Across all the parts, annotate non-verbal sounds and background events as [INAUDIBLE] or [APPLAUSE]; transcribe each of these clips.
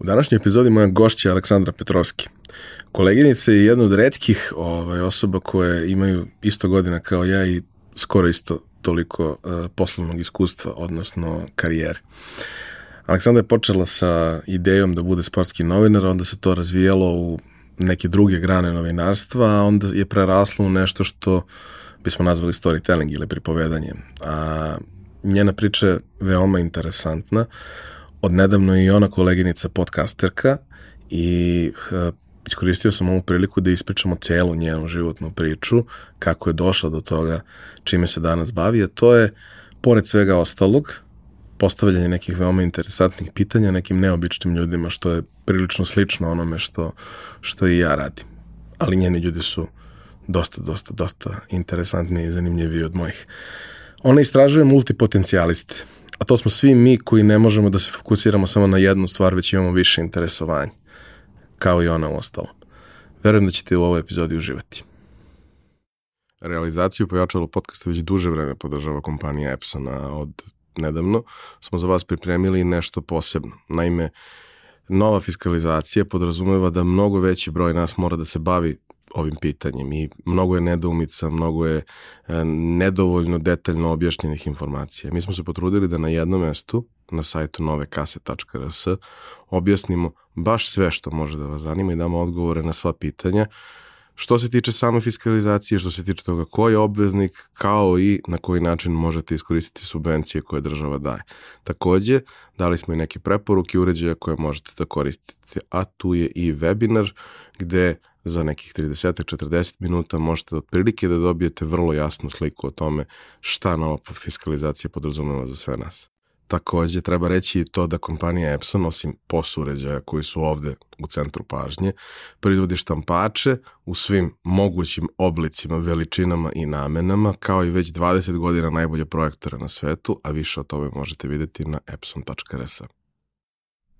U današnjoj epizodi moja gošća je Aleksandra Petrovski. Koleginica je jedna od redkih ovaj, osoba koje imaju isto godina kao ja i skoro isto toliko uh, poslovnog iskustva, odnosno karijere. Aleksandra je počela sa idejom da bude sportski novinar, onda se to razvijalo u neke druge grane novinarstva, a onda je preraslo u nešto što bismo nazvali storytelling ili pripovedanje. A njena priča je veoma interesantna. Odnedavno je i ona koleginica podcasterka i iskoristio sam ovu priliku da ispričamo celu njenu životnu priču, kako je došla do toga čime se danas bavi, a to je, pored svega ostalog, postavljanje nekih veoma interesantnih pitanja nekim neobičnim ljudima, što je prilično slično onome što, što i ja radim. Ali njeni ljudi su dosta, dosta, dosta interesantniji i zanimljiviji od mojih. Ona istražuje multipotencijaliste, a to smo svi mi koji ne možemo da se fokusiramo samo na jednu stvar, već imamo više interesovanja, kao i ona u ostalom. Verujem da ćete u ovoj epizodi uživati. Realizaciju pojačalo podcasta već duže vreme podržava kompanija Epsona. Od nedavno smo za vas pripremili nešto posebno. Naime, nova fiskalizacija podrazumeva da mnogo veći broj nas mora da se bavi ovim pitanjem i mnogo je nedoumica, mnogo je e, nedovoljno detaljno objašnjenih informacija. Mi smo se potrudili da na jednom mestu, na sajtu novekase.rs, objasnimo baš sve što može da vas zanima i damo odgovore na sva pitanja, što se tiče same fiskalizacije, što se tiče toga ko je obveznik, kao i na koji način možete iskoristiti subvencije koje država daje. Takođe, dali smo i neke preporuke uređaja koje možete da koristite, a tu je i webinar gde za nekih 30-40 minuta možete otprilike da dobijete vrlo jasnu sliku o tome šta nova fiskalizacija podrazumeva za sve nas. Takođe, treba reći i to da kompanija Epson, osim POS uređaja koji su ovde u centru pažnje, proizvodi štampače u svim mogućim oblicima, veličinama i namenama, kao i već 20 godina najbolje projektora na svetu, a više o tome možete videti na epson.rs.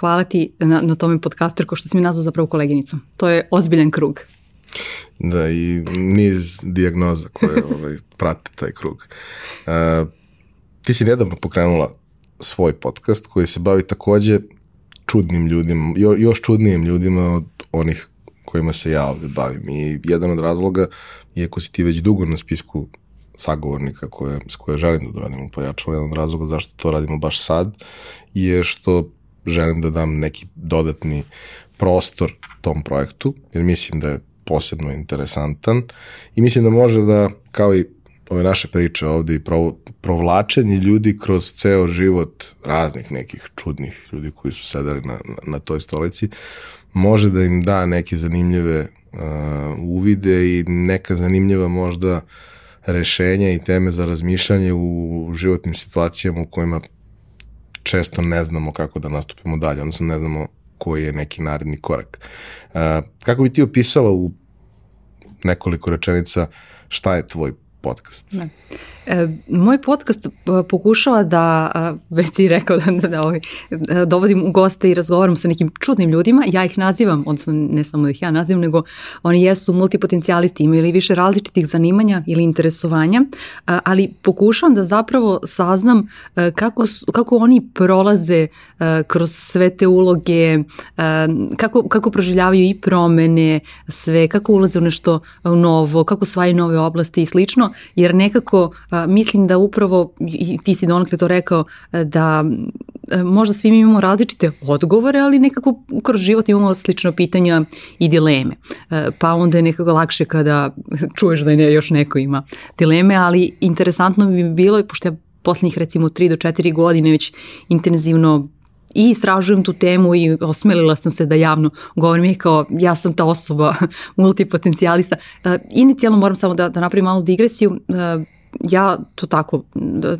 Hvala ti na, na tome podcasterko što si mi nazvao zapravo koleginicom. To je ozbiljan krug. Da, i niz dijagnoza koje [LAUGHS] ovaj, prate taj krug. Uh, ti si nedavno pokrenula svoj podcast koji se bavi takođe čudnim ljudima, jo, još čudnijim ljudima od onih kojima se ja ovde bavim. I jedan od razloga, iako si ti već dugo na spisku sagovornika koje, s koje želim da doradimo pojačalo, jedan od razloga zašto to radimo baš sad, je što želim da dam neki dodatni prostor tom projektu, jer mislim da je posebno interesantan i mislim da može da, kao i ove naše priče ovde i provlačenje ljudi kroz ceo život raznih nekih čudnih ljudi koji su sedali na, na, toj stolici, može da im da neke zanimljive uh, uvide i neka zanimljiva možda rešenja i teme za razmišljanje u životnim situacijama u kojima često ne znamo kako da nastupimo dalje, odnosno ne znamo koji je neki naredni korak. Uh, kako bi ti opisala u nekoliko rečenica šta je tvoj podcast? Ne. E, moj podcast e, pokušava da, već si rekao da, da, da ovaj, dovodim u goste i razgovaram sa nekim čudnim ljudima, ja ih nazivam, odnosno ne samo da ih ja nazivam, nego oni jesu multipotencijalisti, imaju ili više različitih zanimanja ili interesovanja, ali pokušavam da zapravo saznam e, kako, kako oni prolaze kroz sve te uloge, kako, kako proživljavaju i promene, sve, kako ulaze u nešto novo, kako svaju nove oblasti i slično, jer nekako mislim da upravo, i ti si donakle to rekao, da možda svi imamo različite odgovore, ali nekako kroz život imamo slično pitanja i dileme. Pa onda je nekako lakše kada [LAUGHS] čuješ da ne, još neko ima dileme, ali interesantno bi bilo, pošto ja poslednjih recimo 3 do 4 godine već intenzivno i istražujem tu temu i osmelila sam se da javno govorim je kao ja sam ta osoba [LAUGHS] multipotencijalista. Uh, inicijalno moram samo da, da napravim malu digresiju. Ja to tako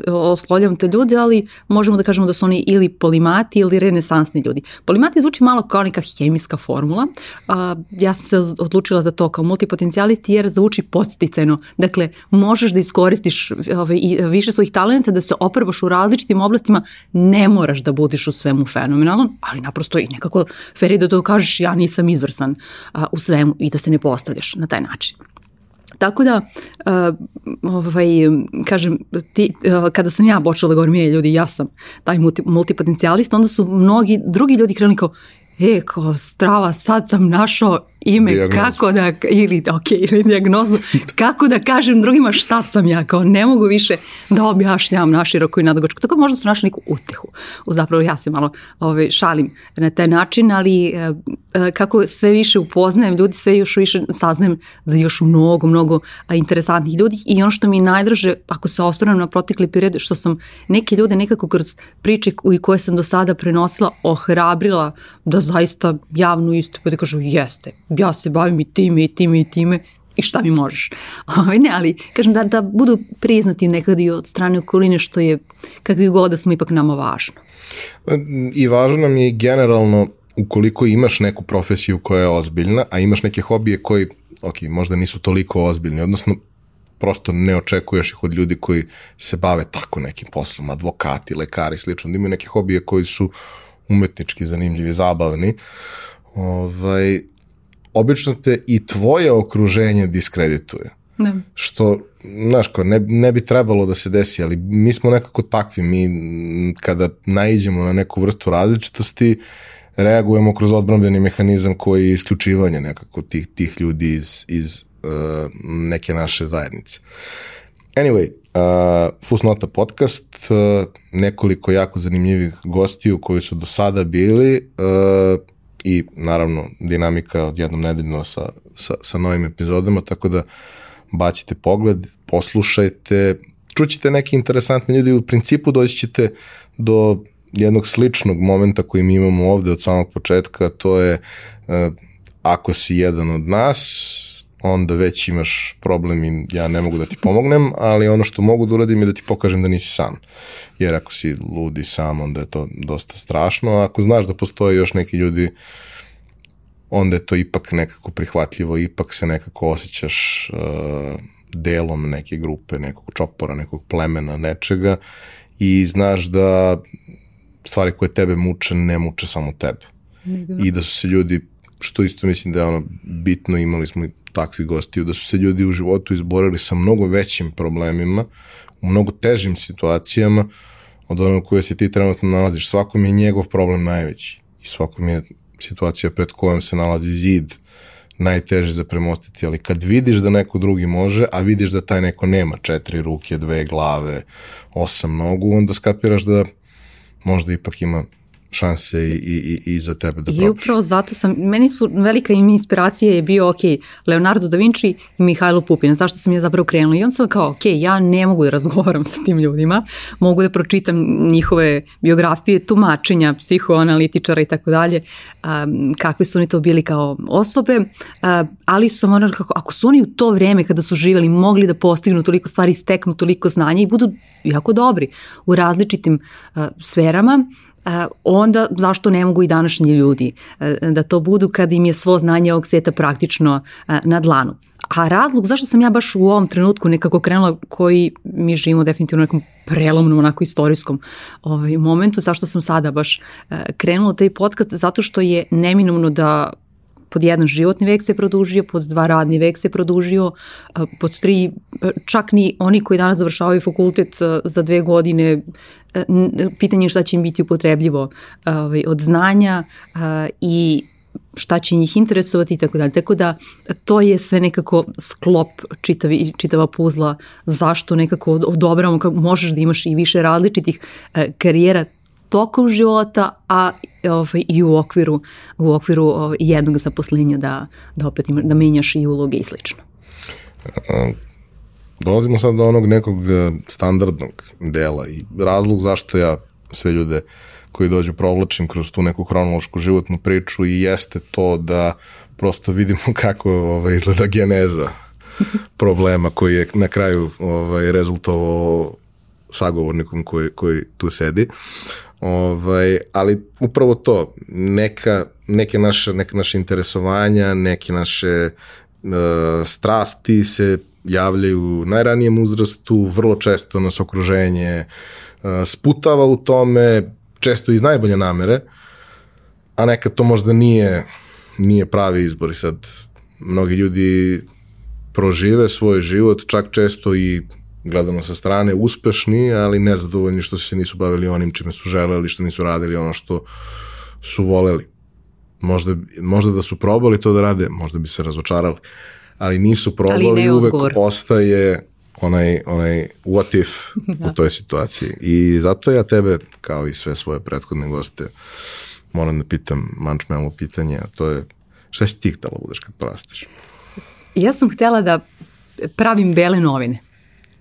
oslovljam te ljude, ali možemo da kažemo da su oni ili polimati ili renesansni ljudi. Polimati zvuči malo kao neka hemijska formula. A, ja sam se odlučila za to kao multipotencijalisti jer zvuči podsticajno. Dakle, možeš da iskoristiš ovaj, i više svojih talenta, da se oprbaš u različitim oblastima, ne moraš da budiš u svemu fenomenalno, ali naprosto i nekako fer da to kažeš ja nisam izvrsan a, u svemu i da se ne postavljaš na taj način. Tako da, ovaj, kažem, ti, kada sam ja počela da govorim, je ljudi, ja sam taj multi, multipotencijalist, onda su mnogi drugi ljudi krenuli kao, e, kao strava, sad sam našao ime diagnozu. kako da, ili, ok, ili diagnozu, kako da kažem drugima šta sam ja, kao ne mogu više da objašnjam naširoko i nadogočko. Tako možda su našli neku utehu. U zapravo ja se malo ovaj, šalim na taj način, ali e, e, kako sve više upoznajem ljudi, sve još više saznajem za još mnogo, mnogo interesantnih ljudi i ono što mi najdraže, ako se osvrnem na protekli period, što sam neke ljude nekako kroz priče i koje sam do sada prenosila, ohrabrila da zaista javnu istu, pa da kažu jeste, ja se bavim i time i time i time i šta mi možeš. [LAUGHS] Ovaj, ne, ali kažem da, da budu priznati nekad i od strane okoline što je kakvi god da smo ipak nama važno. I važno nam je generalno ukoliko imaš neku profesiju koja je ozbiljna, a imaš neke hobije koji, ok, možda nisu toliko ozbiljni, odnosno prosto ne očekuješ ih od ljudi koji se bave tako nekim poslom, advokati, lekari, slično, da imaju neke hobije koji su umetnički zanimljivi, zabavni, ovaj, obično te i tvoje okruženje diskredituje. Ne. Što, znaš, ko, ne, ne bi trebalo da se desi, ali mi smo nekako takvi, mi kada naiđemo na neku vrstu različitosti, reagujemo kroz odbrambeni mehanizam koji je isključivanje nekako tih, tih ljudi iz, iz uh, neke naše zajednice. Anyway, uh, Fusnota podcast, uh, nekoliko jako zanimljivih gostiju koji su do sada bili, uh, i naravno dinamika jednom nedeljno sa, sa, sa novim epizodama, tako da bacite pogled, poslušajte, čućete neke interesantne ljudi, u principu doći ćete do jednog sličnog momenta koji mi imamo ovde od samog početka, to je uh, ako si jedan od nas, onda već imaš problem i ja ne mogu da ti pomognem, ali ono što mogu da uradim je da ti pokažem da nisi sam. Jer ako si ludi sam, onda je to dosta strašno. A ako znaš da postoje još neki ljudi, onda je to ipak nekako prihvatljivo, ipak se nekako osjećaš uh, delom neke grupe, nekog čopora, nekog plemena, nečega i znaš da stvari koje tebe muče ne muče samo tebe. I da su se ljudi, što isto mislim da je ono bitno, imali smo takvi gostiju, da su se ljudi u životu izborili sa mnogo većim problemima, u mnogo težim situacijama od onog koje se ti trenutno nalaziš. Svakom je njegov problem najveći i svakom je situacija pred kojom se nalazi zid najteže za premostiti, ali kad vidiš da neko drugi može, a vidiš da taj neko nema četiri ruke, dve glave, osam nogu, onda skapiraš da možda ipak ima šanse i, i, i za tebe da probaš. I upravo zato sam, meni su velika im inspiracija je bio, ok, Leonardo da Vinci i Mihajlo Pupin, zašto sam ja zapravo krenula? I on sam kao, ok, ja ne mogu da razgovaram [LAUGHS] sa tim ljudima, mogu da pročitam njihove biografije, tumačenja, psihoanalitičara i tako dalje, kakve su oni to bili kao osobe, ali su sam ono, kako, ako su oni u to vreme kada su živeli mogli da postignu toliko stvari, steknu toliko znanja i budu jako dobri u različitim sferama, onda zašto ne mogu i današnji ljudi da to budu kad im je svo znanje ovog sveta praktično na dlanu. A razlog zašto sam ja baš u ovom trenutku nekako krenula koji mi živimo definitivno nekom prelomnom, onako istorijskom ovaj, momentu, zašto sam sada baš krenula taj podcast, zato što je neminovno da pod jedan životni vek se produžio, pod dva radni vek se produžio, pod tri, čak ni oni koji danas završavaju fakultet za dve godine, pitanje je šta će im biti upotrebljivo ovaj, od znanja i šta će njih interesovati i tako dalje. Tako da to je sve nekako sklop čitavi, čitava puzla zašto nekako odobramo, možeš da imaš i više različitih karijera tokom života, a ovaj, i u okviru, u okviru ovaj, jednog zaposlenja da, da opet ima, da menjaš i uloge i slično. Dolazimo sad do onog nekog e, standardnog dela i razlog zašto ja sve ljude koji dođu provlačim kroz tu neku hronološku životnu priču i jeste to da prosto vidimo [LAUGHS] kako ovaj, izgleda geneza problema koji je na kraju ovaj, rezultovao sagovornikom koji, koji tu sedi. Ovaj, ali upravo to, neka, neke, naše, neke naše interesovanja, neke naše uh, strasti se javljaju u najranijem uzrastu, vrlo često nas okruženje uh, sputava u tome, često iz najbolje namere, a nekad to možda nije, nije pravi izbor i sad mnogi ljudi prožive svoj život, čak često i gledano sa strane, uspešni, ali nezadovoljni što se nisu bavili onim čime su želeli, što nisu radili ono što su voleli. Možda, možda da su probali to da rade, možda bi se razočarali, ali nisu probali i uvek odgovor. ostaje onaj, onaj what if [LAUGHS] da. u toj situaciji. I zato ja tebe, kao i sve svoje prethodne goste, moram da pitam mančmelo pitanje, a to je šta si ti htela da budeš kad porasteš? Ja sam htela da pravim bele novine.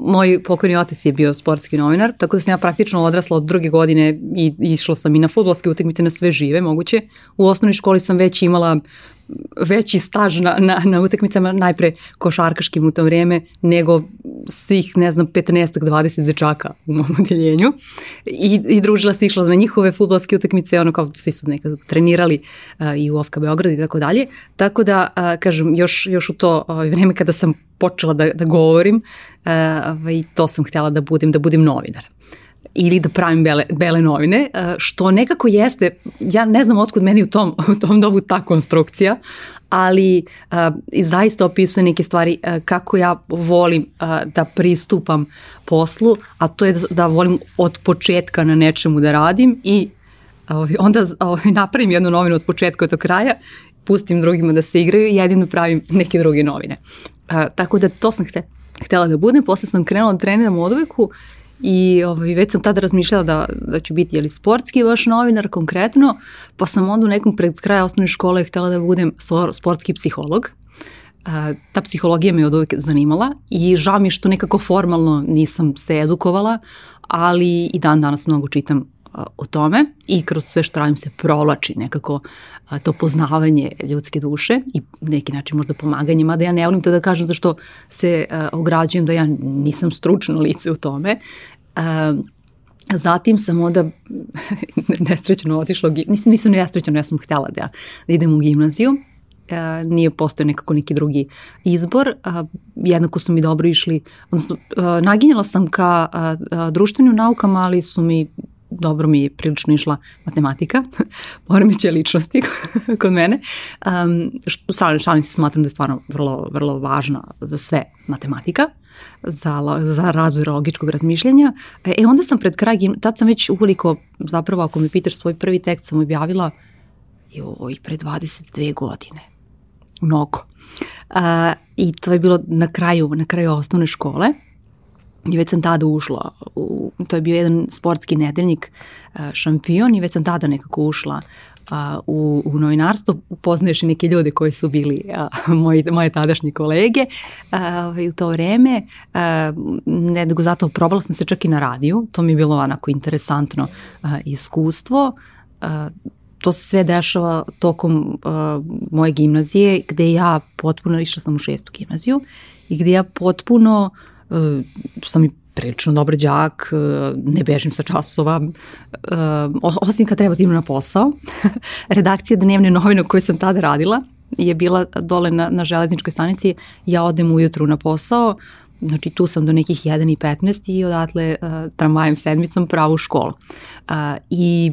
Moj pokojni otac je bio sportski novinar, tako da sam ja praktično odrasla od druge godine i išla sam i na futbolske utakmice na sve žive moguće. U osnovnoj školi sam već imala veći staž na, na, na utakmicama, najpre košarkaškim u to vreme, nego svih, ne znam, 15-20 dečaka u mom [LAUGHS] odeljenju. I, I družila se išla na njihove futbolske utakmice, ono kao svi su nekad trenirali uh, i u Ofka Beograd i tako dalje. Tako da, uh, kažem, još, još u to uh, vreme kada sam počela da, da govorim, uh, ovaj, to sam htjela da budem, da budem novinar ili da pravim bele, bele novine, e, što nekako jeste, ja ne znam otkud meni u tom, [LAUGHS] u tom dobu ta konstrukcija, ali uh, zaista opisuje neke stvari uh, kako ja volim uh, da pristupam poslu, a to je da, da volim od početka na nečemu da radim i uh, onda uh, napravim jednu novinu od početka do kraja, pustim drugima da se igraju i jedino pravim neke druge novine. Tako da to sam htela, htela da budem, posle sam krenula da treniram u odveku i ovaj, već sam tada razmišljala da, da ću biti jeli, sportski baš novinar konkretno, pa sam onda u nekom pred kraja osnovne škole htela da budem sportski psiholog. A, ta psihologija me od uvek zanimala i žao mi što nekako formalno nisam se edukovala, ali i dan danas mnogo čitam o tome i kroz sve što radim se provlači nekako to poznavanje ljudske duše i neki način možda pomaganje, mada ja ne volim to da kažem zašto se ograđujem da ja nisam stručno lice u tome. Zatim sam onda [LAUGHS] nesrećeno otišla, nisam, nisam nesrećeno, ja sam htela da, da idem u gimnaziju, nije postoje nekako neki drugi izbor. Jednako su mi dobro išli, odnosno naginjala sam ka društvenim naukama, ali su mi dobro mi je prilično išla matematika, [LAUGHS] poremeće ličnosti [LAUGHS] kod mene. Um, što, šalim se smatram da je stvarno vrlo, vrlo važna za sve matematika, za, za razvoj logičkog razmišljanja. E onda sam pred kraj, tad sam već ukoliko, zapravo ako mi pitaš svoj prvi tekst sam objavila joj, pre 22 godine. Mnogo. Uh, I to je bilo na kraju, na kraju osnovne škole. I već sam tada ušla, u, to je bio jedan sportski nedeljnik šampion i već sam tada nekako ušla a, u, u novinarstvo, poznaješ i neke ljude koji su bili a, moji, moje tadašnje kolege a, ovaj, u to vreme. A, nego zato probala sam se čak i na radiju, to mi je bilo onako interesantno a, iskustvo. A, to se sve dešava tokom a, moje gimnazije gde ja potpuno, išla sam u šestu gimnaziju i gde ja potpuno uh, uh, sam i prilično dobar đak, uh, ne bežim sa časova, uh, osim kad treba da na posao. [LAUGHS] Redakcija dnevne novine koje sam tada radila je bila dole na, na železničkoj stanici, ja odem ujutru na posao, znači tu sam do nekih 1.15 i odatle uh, tramvajem sedmicom pravo u školu. Uh, I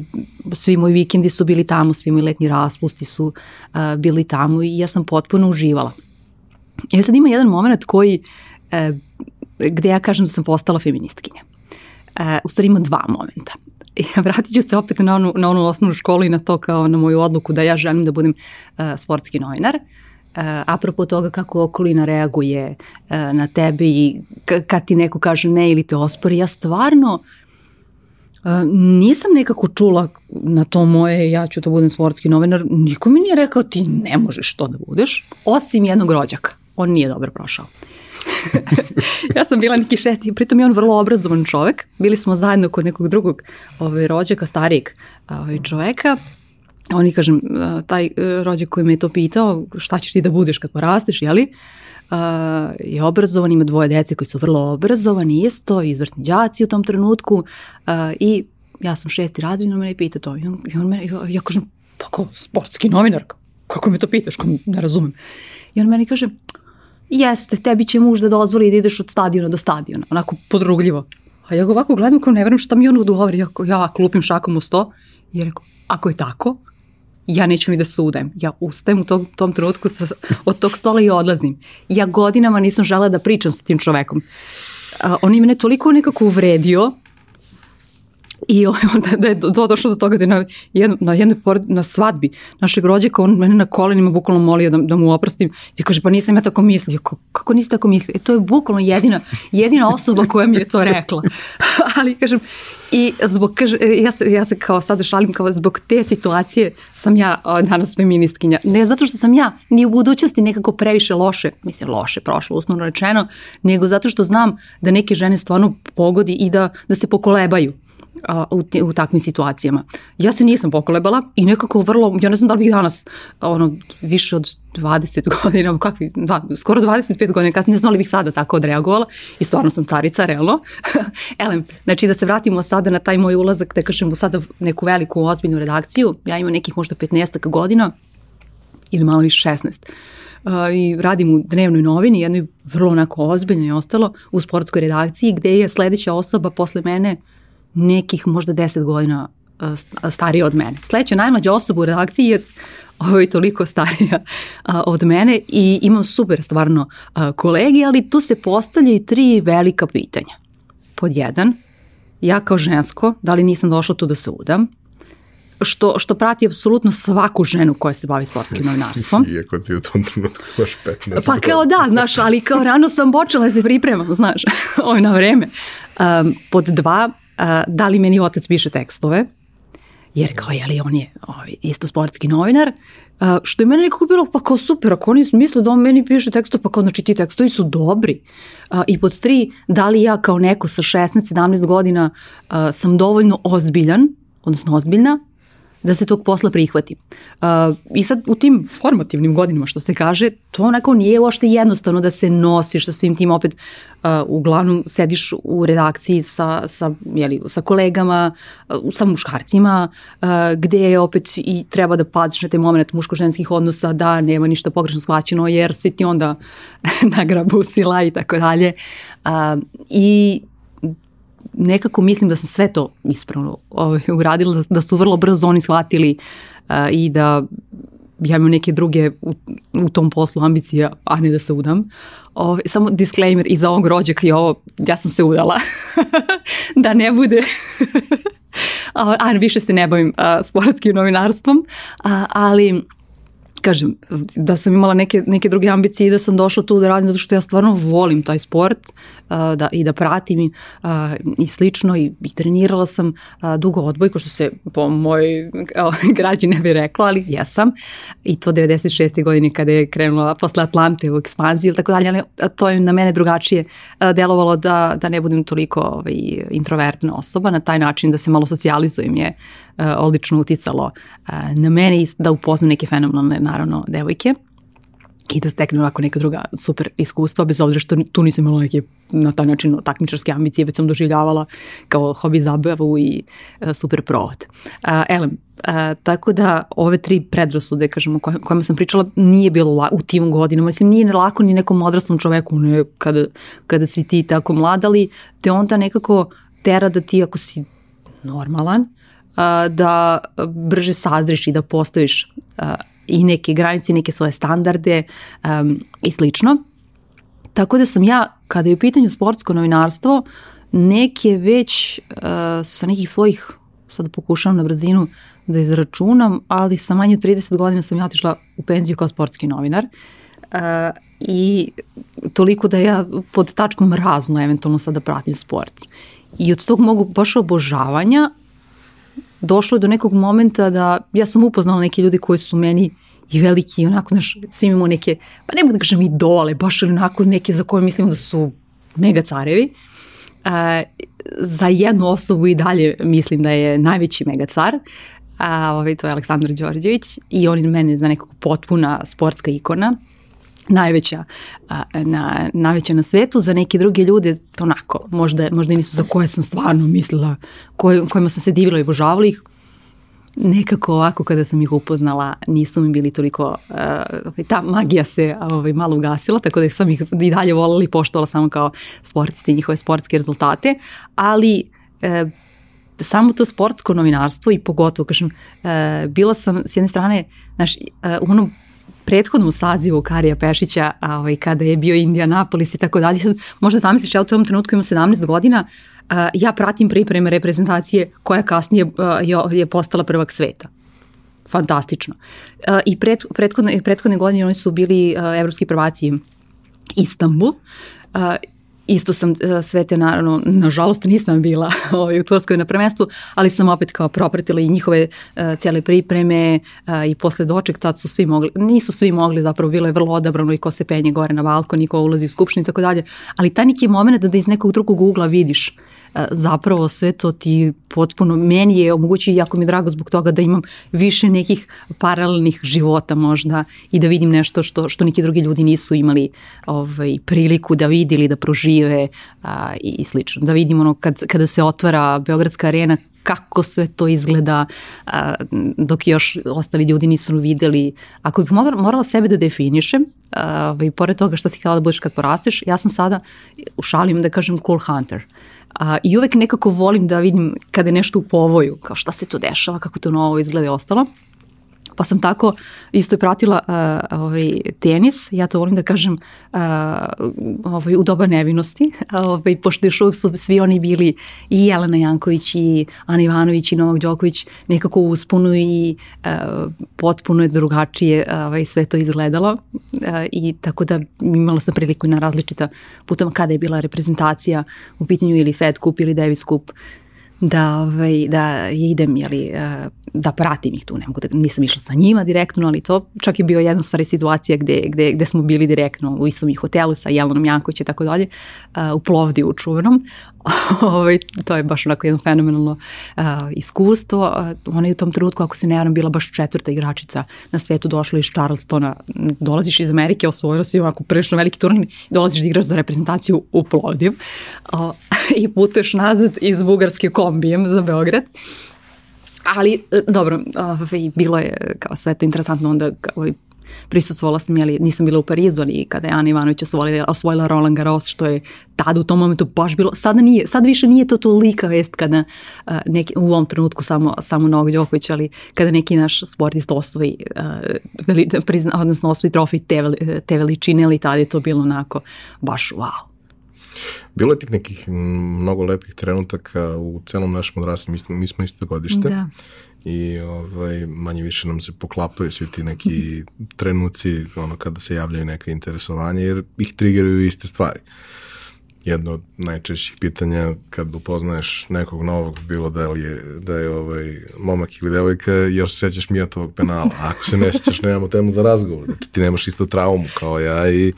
svi moji vikendi su bili tamo, svi moji letnji raspusti su uh, bili tamo i ja sam potpuno uživala. Ja sad ima jedan moment koji uh, gde ja kažem da sam postala feministkinja. E, u stvari ima dva momenta. Ja [LAUGHS] vratit ću se opet na onu, na onu osnovnu školu i na to kao na moju odluku da ja želim da budem uh, sportski novinar. Uh, apropo toga kako okolina reaguje uh, na tebe i kad ti neko kaže ne ili te ospori, ja stvarno uh, nisam nekako čula na to moje ja ću da budem sportski novinar, niko mi nije rekao ti ne možeš to da budeš, osim jednog rođaka. On nije dobro prošao. [LAUGHS] ja sam bila neki šesti, pritom je on vrlo obrazovan čovek. Bili smo zajedno kod nekog drugog ovaj, rođaka, starijeg ovaj, čoveka. oni kažem, taj rođak koji me je to pitao, šta ćeš ti da budeš kad porasteš, jeli? Uh, je obrazovan, ima dvoje dece koji su vrlo obrazovani isto, izvrsni đaci u tom trenutku uh, i ja sam šesti on mene pita to i on, i on mene, ja kažem, pa kao sportski novinar, kako me to pitaš, kako ne razumem. I on meni kaže, jeste, tebi će muž da dozvoli da ideš od stadiona do stadiona, onako podrugljivo. A ja ga ovako gledam kao ne verujem šta mi on odgovori, ja, ja klupim šakom u sto i ja rekao, ako je tako, ja neću ni da sudajem. Ja ustajem u tom, tom trenutku sa, od tog stola i odlazim. Ja godinama nisam žela da pričam sa tim čovekom. Uh, on je mene toliko nekako uvredio I [LAUGHS] onda da je do, došlo do toga da je na, jedno, na jednoj pored, na svadbi našeg rođaka, on mene na kolenima bukvalno molio da, da mu oprostim. I kaže, pa nisam ja tako mislio. Kako, kako nisi tako mislio? E, to je bukvalno jedina, jedina osoba koja mi je to rekla. [LAUGHS] Ali, kažem, I zbog, kaže, ja se, ja se kao sada šalim, kao zbog te situacije sam ja o, danas feministkinja. Ne zato što sam ja ni u budućnosti nekako previše loše, mislim loše prošlo, usnovno rečeno, nego zato što znam da neke žene stvarno pogodi i da, da se pokolebaju a, u, u takvim situacijama. Ja se nisam pokolebala i nekako vrlo, ja ne znam da li bih danas ono, više od 20 godina, [LAUGHS] kakvi, da, skoro 25 godina, kad ne znam da li bih sada tako odreagovala i stvarno sam carica, realno. [LAUGHS] Elem, znači da se vratimo sada na taj moj ulazak, da kažem u sada neku veliku ozbiljnu redakciju, ja imam nekih možda 15 godina ili malo više 16. Uh, i radim u dnevnoj novini, jednoj vrlo onako ozbiljno i ostalo, u sportskoj redakciji, gde je sledeća osoba posle mene nekih možda 10 godina starija od mene. Sledeća najmlađa osoba u redakciji je ovo je toliko starija a, od mene i imam super stvarno a, kolegi, ali tu se postavljaju tri velika pitanja. Pod jedan, ja kao žensko, da li nisam došla tu da se udam? što, što prati apsolutno svaku ženu koja se bavi sportskim novinarstvom. [LAUGHS] Iako ti u tom trenutku imaš 15 Pa kao da, znaš, ali kao rano sam počela da se pripremam, znaš, [LAUGHS] ovo na vreme. Um, pod dva, da li meni otac piše tekstove, jer kao je li on je ovaj, isto sportski novinar, Uh, što je meni nekako bilo pa kao super, ako oni misle da on meni piše tekstove, pa kao znači ti tekstovi su dobri. Uh, I pod tri, da li ja kao neko sa 16-17 godina uh, sam dovoljno ozbiljan, odnosno ozbiljna, da se tog posla prihvati. Uh, I sad u tim formativnim godinama što se kaže, to onako nije uošte jednostavno da se nosiš sa svim tim opet uh, uglavnom sediš u redakciji sa, sa, jeli, sa kolegama, uh, sa muškarcima, uh, gde je opet i treba da paziš na taj moment muško-ženskih odnosa da nema ništa pogrešno shvaćeno jer si ti onda [LAUGHS] nagrabusila i tako dalje. Uh, I nekako mislim da sam sve to ispravno ovaj, uradila, da, da su vrlo brzo oni shvatili uh, i da ja imam neke druge u, u tom poslu ambicije, a ne da se udam. Ove, ovaj, samo disclaimer iza ovog rođaka i ovo, ja sam se udala. [LAUGHS] da ne bude [LAUGHS] a više se ne bavim a, sportskim novinarstvom, a, ali kažem, da sam imala neke, neke druge ambicije i da sam došla tu da radim zato što ja stvarno volim taj sport uh, da, i da pratim i, uh, i slično i, i trenirala sam uh, dugo odbojko što se po moj [LAUGHS] građi ne bi reklo, ali jesam i to 96. godine kada je krenula posle Atlante u ekspanziji ili tako dalje, ali to je na mene drugačije uh, delovalo da, da ne budem toliko ovaj, introvertna osoba, na taj način da se malo socijalizujem je uh, odlično uticalo uh, na mene i da upoznam neke fenomenalne naravno devojke i da stekne ovako neka druga super iskustva, bez obzira što tu nisam imala neke na taj način takmičarske ambicije, već sam doživljavala kao hobi zabavu i uh, super provod. Elem, uh, tako da ove tri predrasude, kažemo, kojima sam pričala, nije bilo la, u tim godinama, mislim, nije lako ni nekom odraslom čoveku, ne, kada, kada si ti tako mladali, te onda nekako tera da ti, ako si normalan, da brže sazriš i da postaviš i neke granice, neke svoje standarde um, i slično. Tako da sam ja, kada je u pitanju sportsko novinarstvo, neke već uh, sa nekih svojih, sad pokušavam na brzinu da izračunam, ali sa manje od 30 godina sam ja otišla u penziju kao sportski novinar. Uh, I toliko da ja pod tačkom razno eventualno sada pratim sport. I od tog mogu baš obožavanja došlo je do nekog momenta da ja sam upoznala neke ljudi koji su meni i veliki, onako, znaš, svi imamo neke, pa ne mogu da kažem idole, baš onako neke za koje mislimo da su mega carevi. Uh, za jednu osobu i dalje mislim da je najveći mega car. A ovaj, to je Aleksandar Đorđević i on je meni za nekako potpuna sportska ikona najveća, na, najveća na svetu, za neke druge ljude onako, možda, možda nisu za koje sam stvarno mislila, koj, kojima sam se divila i obožavala ih, nekako ovako kada sam ih upoznala nisu mi bili toliko, uh, ta magija se ovaj, malo ugasila, tako da sam ih i dalje volala i poštovala samo kao sportisti, njihove sportske rezultate, ali uh, samo to sportsko novinarstvo i pogotovo, kažem, uh, bila sam s jedne strane, znaš, uh, u onom prethodnom sazivu Karija Pešića, a, ovaj, kada je bio Indianapolis i tako dalje, sad možda zamisliš, ja u tom trenutku imam 17 godina, a, ja pratim pripreme reprezentacije koja kasnije a, je postala prvak sveta fantastično. I pret, prethodne, prethodne godine oni su bili evropski prvaci Istanbul Isto sam uh, sve te, naravno, nažalost nisam bila [LAUGHS] ovaj, u Turskoj na prvenstvu, ali sam opet kao propratila i njihove uh, cijele pripreme uh, i posle doček, tad su svi mogli, nisu svi mogli, zapravo bilo je vrlo odabrano i ko se penje gore na balkon i ko ulazi u skupštinu i tako dalje, ali taj neki moment da, da iz nekog drugog ugla vidiš E, zapravo sve to ti potpuno, meni je omogućio jako mi je drago zbog toga da imam više nekih paralelnih života možda i da vidim nešto što, što neki drugi ljudi nisu imali ovaj, priliku da vidi ili da prožive a, i, i slično. Da vidim ono kad, kada se otvara Beogradska arena kako sve to izgleda a, dok još ostali ljudi nisu videli. Ako bih morala, sebe da definišem, a, i pored toga što si htjela da budeš kad porasteš, ja sam sada, u šalim da kažem cool hunter. A, I uvek nekako volim da vidim kada je nešto u povoju, kao šta se to dešava, kako to novo izgleda i ostalo. Pa sam tako isto je pratila uh, ovaj, tenis, ja to volim da kažem uh, ovaj, u doba nevinosti, [LAUGHS] ovaj, pošto još uvijek su svi oni bili i Jelena Janković i Ana Ivanović i Novak Đoković nekako uspunu i uh, potpuno je drugačije ovaj, sve to izgledalo. Uh, i tako da imala sam priliku na različita putom kada je bila reprezentacija u pitanju ili Fed Cup ili Davis Cup da, ovaj, da idem, jeli, eh, da pratim ih tu, ne mogu da, nisam išla sa njima direktno, ali to čak je bio jedna stvari situacija gde, gde, gde smo bili direktno u istom hotelu sa Jelenom Janković i tako dalje, eh, u Plovdi u Čuvenom, [LAUGHS] to je baš onako jedno fenomenalno uh, iskustvo. Uh, ona je u tom trenutku, ako se ne varam, bila baš četvrta igračica na svetu, došla iz Charlestona, dolaziš iz Amerike, osvojila si onako prilično veliki turnir, dolaziš da igraš za reprezentaciju u Plovdiv uh, [LAUGHS] i putuješ nazad iz Bugarske kombijem za Beograd. Ali, dobro, ovaj, bilo je kao sve to interesantno onda kao, prisustvovala sam, jeli, nisam bila u Parizu, ali kada je Ana Ivanović osvojila, osvojila Roland Garros, što je tada u tom momentu baš bilo, sada nije, sad više nije to tolika vest kada uh, neki, u ovom trenutku samo, samo Novak Đoković, ali kada neki naš sportist osvoji, uh, veli, prizna, odnosno osvoji trofej te, te veličine, ali tada je to bilo onako baš wow. Bilo je tih nekih mnogo lepih trenutaka u celom našem odraslu, mi, mi smo isto godište. Da i ovaj, manje više nam se poklapaju svi ti neki trenuci ono, kada se javljaju neka interesovanja jer ih triggeraju iste stvari. Jedno od najčešćih pitanja kad upoznaješ nekog novog, bilo da je, da je ovaj, momak ili devojka, još se sećaš Mijatovog penala. A ako se ne sećaš, nemamo temu za razgovor. Znači ti nemaš isto traumu kao ja i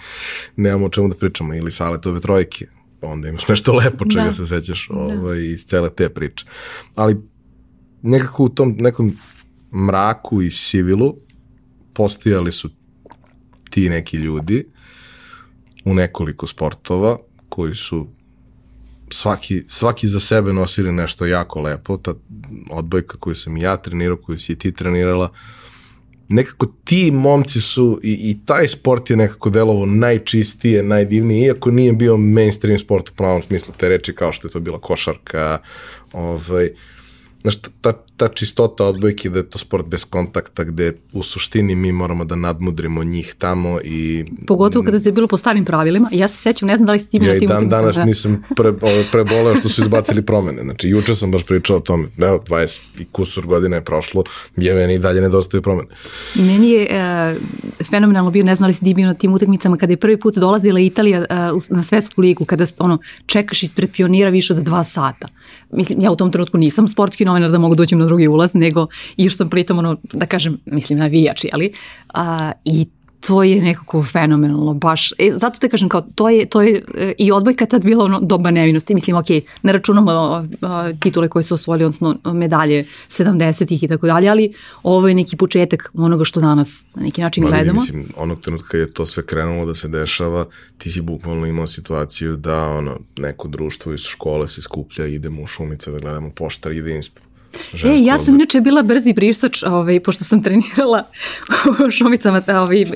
nemamo o čemu da pričamo. Ili Saletove trojke onda imaš nešto lepo čega da. se sećaš da. ovaj, iz cele te priče. Ali nekako u tom nekom mraku i sivilu postojali su ti neki ljudi u nekoliko sportova koji su svaki, svaki za sebe nosili nešto jako lepo, ta odbojka koju sam ja trenirao, koju si ti trenirala, nekako ti momci su i, i taj sport je nekako delovo najčistije, najdivnije, iako nije bio mainstream sport u pravom smislu te reči kao što je to bila košarka, ovaj, znaš, ta, ta čistota odbojke da je to sport bez kontakta gde u suštini mi moramo da nadmudrimo njih tamo i... Pogotovo kada se bilo po starim pravilima, ja se sećam, ne znam da li ste ti ja i dan danas da. nisam pre, preboleo što su izbacili promene, znači juče sam baš pričao o tome, evo, 20 i kusur godina je prošlo, je meni i dalje nedostaju promene. Meni je uh, fenomenalno bio, ne znam li ste bio na tim utakmicama, kada je prvi put dolazila Italija uh, na svetsku ligu, kada ono, čekaš ispred pionira više od dva sata. Mislim, ja u tom trenutku nisam sportski novinar da mogu doći na drugi ulaz, nego još sam pritom ono, da kažem, mislim navijač, ali, a, i to je nekako fenomenalno, baš. E, zato te kažem, kao, to je, to je e, i odbojka tad bila ono doba nevinosti. Mislim, ok, ne računamo a, a, titule koje su osvojili, odnosno medalje 70-ih i tako dalje, ali ovo je neki početak onoga što danas na neki način Ali, gledamo. Mislim, onog trenutka je to sve krenulo da se dešava, ti si bukvalno imao situaciju da ono, neko društvo iz škole se skuplja, idemo u šumice da gledamo poštar jedinstvo. E, ja sam inače bila brzi brisač, ovaj, pošto sam [LAUGHS] trenirala u šumicama, ovaj,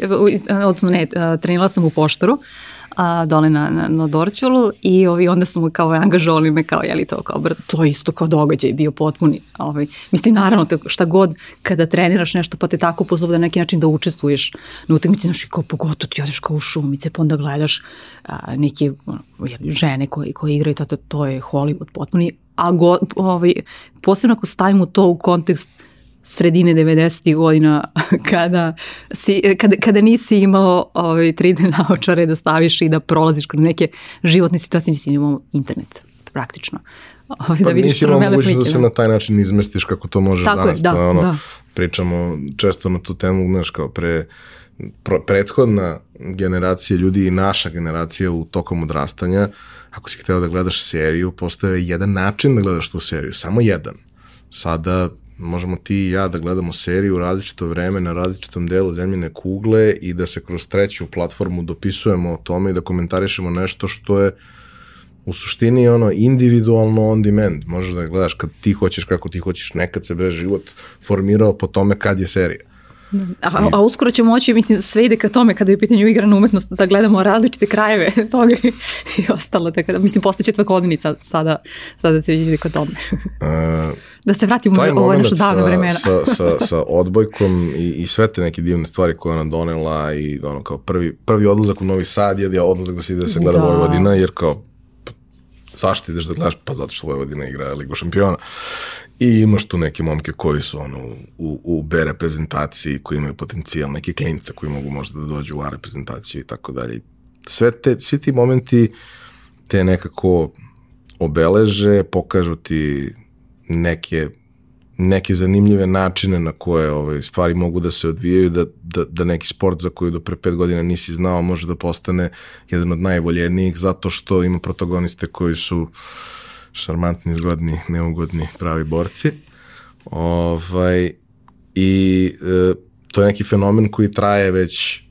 odnosno ne, trenirala sam u poštoru, a, dole na, na, na Dorćolu i ovi, onda smo kao angažovali me kao, jeli to, kao, to isto kao događaj bio potpuni. Ovaj, mislim, naravno, šta god kada treniraš nešto pa te tako pozovu da na neki način da učestvuješ na utakmici, znaš, i kao pogotovo ti odeš kao u šumice, pa onda gledaš a, neke ono, žene koje, koje igraju, to, to je Hollywood potpuni, a go, ovaj, posebno ako stavimo to u kontekst sredine 90. godina [LAUGHS] kada, si, kada, kada nisi imao ovaj, 3D naočare da staviš i da prolaziš kroz neke životne situacije, nisi imao internet praktično. Ovaj, da pa vidiš nisi imao mogućnost da se na taj način izmestiš kako to možeš Tako danas. Je, da, ono, da. Pričamo često na tu temu, znaš, kao pre prethodna generacija ljudi i naša generacija u tokom odrastanja, ako si hteo da gledaš seriju, postoje jedan način da gledaš tu seriju, samo jedan. Sada možemo ti i ja da gledamo seriju u različito vreme na različitom delu zemljine kugle i da se kroz treću platformu dopisujemo o tome i da komentarišemo nešto što je u suštini ono individualno on demand. Možeš da gledaš kad ti hoćeš, kako ti hoćeš. Nekad se bre život formirao po tome kad je serija. A, a uskoro ćemo moći, mislim, sve ide ka tome kada je u pitanju igrana umetnost, da gledamo različite krajeve [LAUGHS] toga i, ostalo. Tako da, mislim, postaće tvakodnica sada, sada se ide ka tome. Uh, da se vratimo u ovo naše davne vremena. sa, sa, sa odbojkom i, i sve te neke divne stvari koje ona donela i ono kao prvi, prvi odlazak u Novi Sad je odlazak da se ide da se gleda da. Vojvodina, jer kao zašto ideš da gledaš? Pa zato što Vojvodina igra Ligu šampiona. I imaš tu neke momke koji su ono, u, u B reprezentaciji, koji imaju potencijal, neke klince koji mogu možda da dođu u A reprezentaciju i tako dalje. Sve te, svi ti momenti te nekako obeleže, pokažu ti neke neke zanimljive načine na koje ove stvari mogu da se odvijaju, da, da, da neki sport za koji do pre pet godina nisi znao može da postane jedan od najvoljenijih zato što ima protagoniste koji su uh, šarmantni, zgodni, neugodni, pravi borci. Ovaj, I e, to je neki fenomen koji traje već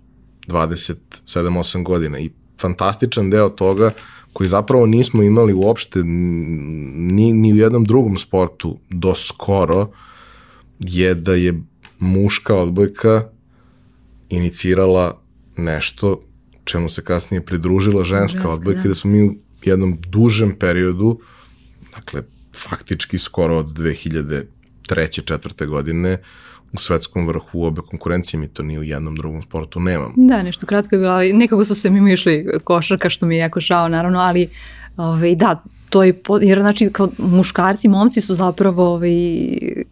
27-8 godina i fantastičan deo toga koji zapravo nismo imali uopšte ni, ni u jednom drugom sportu do skoro je da je muška odbojka inicirala nešto čemu se kasnije pridružila ženska Ženska, odbojka da. da smo mi u jednom dužem periodu uh, dakle, faktički skoro od 2003. četvrte godine u svetskom vrhu u obe konkurencije, mi to ni u jednom drugom sportu nemamo. Da, nešto kratko je bilo, ali nekako su se mimo išli košarka, što mi je jako žao, naravno, ali ove, ovaj, da, to je, jer znači kao muškarci, momci su zapravo ovaj,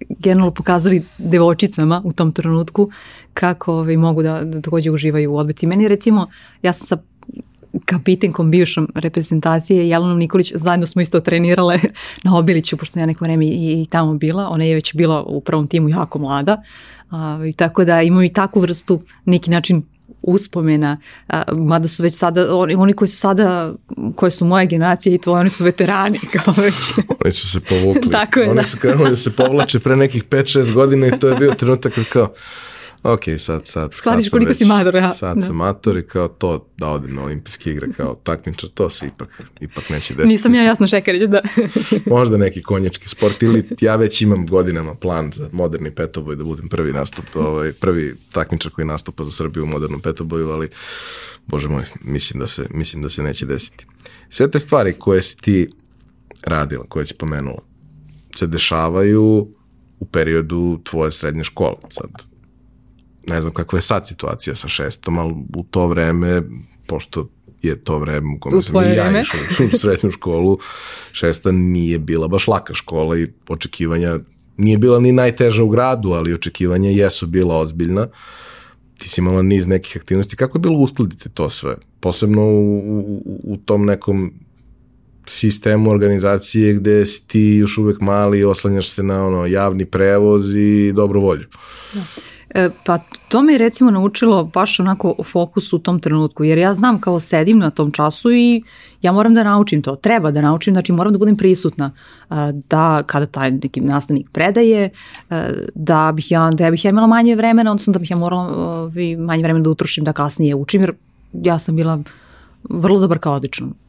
generalno pokazali devočicama u tom trenutku kako ovaj, mogu da, da takođe uživaju u odbici. Meni recimo, ja sam sa kapitenkom bivšom reprezentacije Jelenom Nikolić, zajedno smo isto trenirale na Obiliću, pošto sam ja neko vreme i, tamo bila, ona je već bila u prvom timu jako mlada, a, i tako da imamo i takvu vrstu neki način uspomena, a, mada su već sada, oni, oni koji su sada, koje su moje generacije i tvoje, oni su veterani, [LAUGHS] kao već. oni su se povukli. Tako je, oni da. su krenuli da se povlače pre nekih 5-6 godina i to je bio trenutak kao, ok, sad, sad, Skladiš sad koliko već, si mator, ja. Sad da. sam mator i kao to da odim na olimpijske igre kao takmičar, to se ipak, ipak neće desiti. Nisam ja jasno šekarić, da. [LAUGHS] Možda neki konjački sport ili ja već imam godinama plan za moderni petoboj da budem prvi nastup, ovaj, prvi takmičar koji nastupa za Srbiju u modernom petoboju, ali bože moj, mislim da se, mislim da se neće desiti. Sve te stvari koje si ti radila, koje si pomenula, se dešavaju u periodu tvoje srednje škole. Sad, ne znam kakva je sad situacija sa šestom, ali u to vreme, pošto je to vreme u kome sam i ja išao u [LAUGHS] srednju školu, šesta nije bila baš laka škola i očekivanja nije bila ni najteža u gradu, ali očekivanja jesu bila ozbiljna. Ti si imala niz nekih aktivnosti. Kako je bilo uskladiti to sve? Posebno u, u, u tom nekom sistemu organizacije gde si ti još uvek mali i oslanjaš se na ono javni prevoz i dobru volju. Da. E, pa to me je recimo naučilo baš onako fokus u tom trenutku, jer ja znam kao sedim na tom času i ja moram da naučim to, treba da naučim, znači moram da budem prisutna da kada taj neki nastavnik predaje, da bih ja, da ja bih ja imala manje vremena, odnosno da bih ja morala manje vremena da utrošim da kasnije učim, jer ja sam bila vrlo dobar kao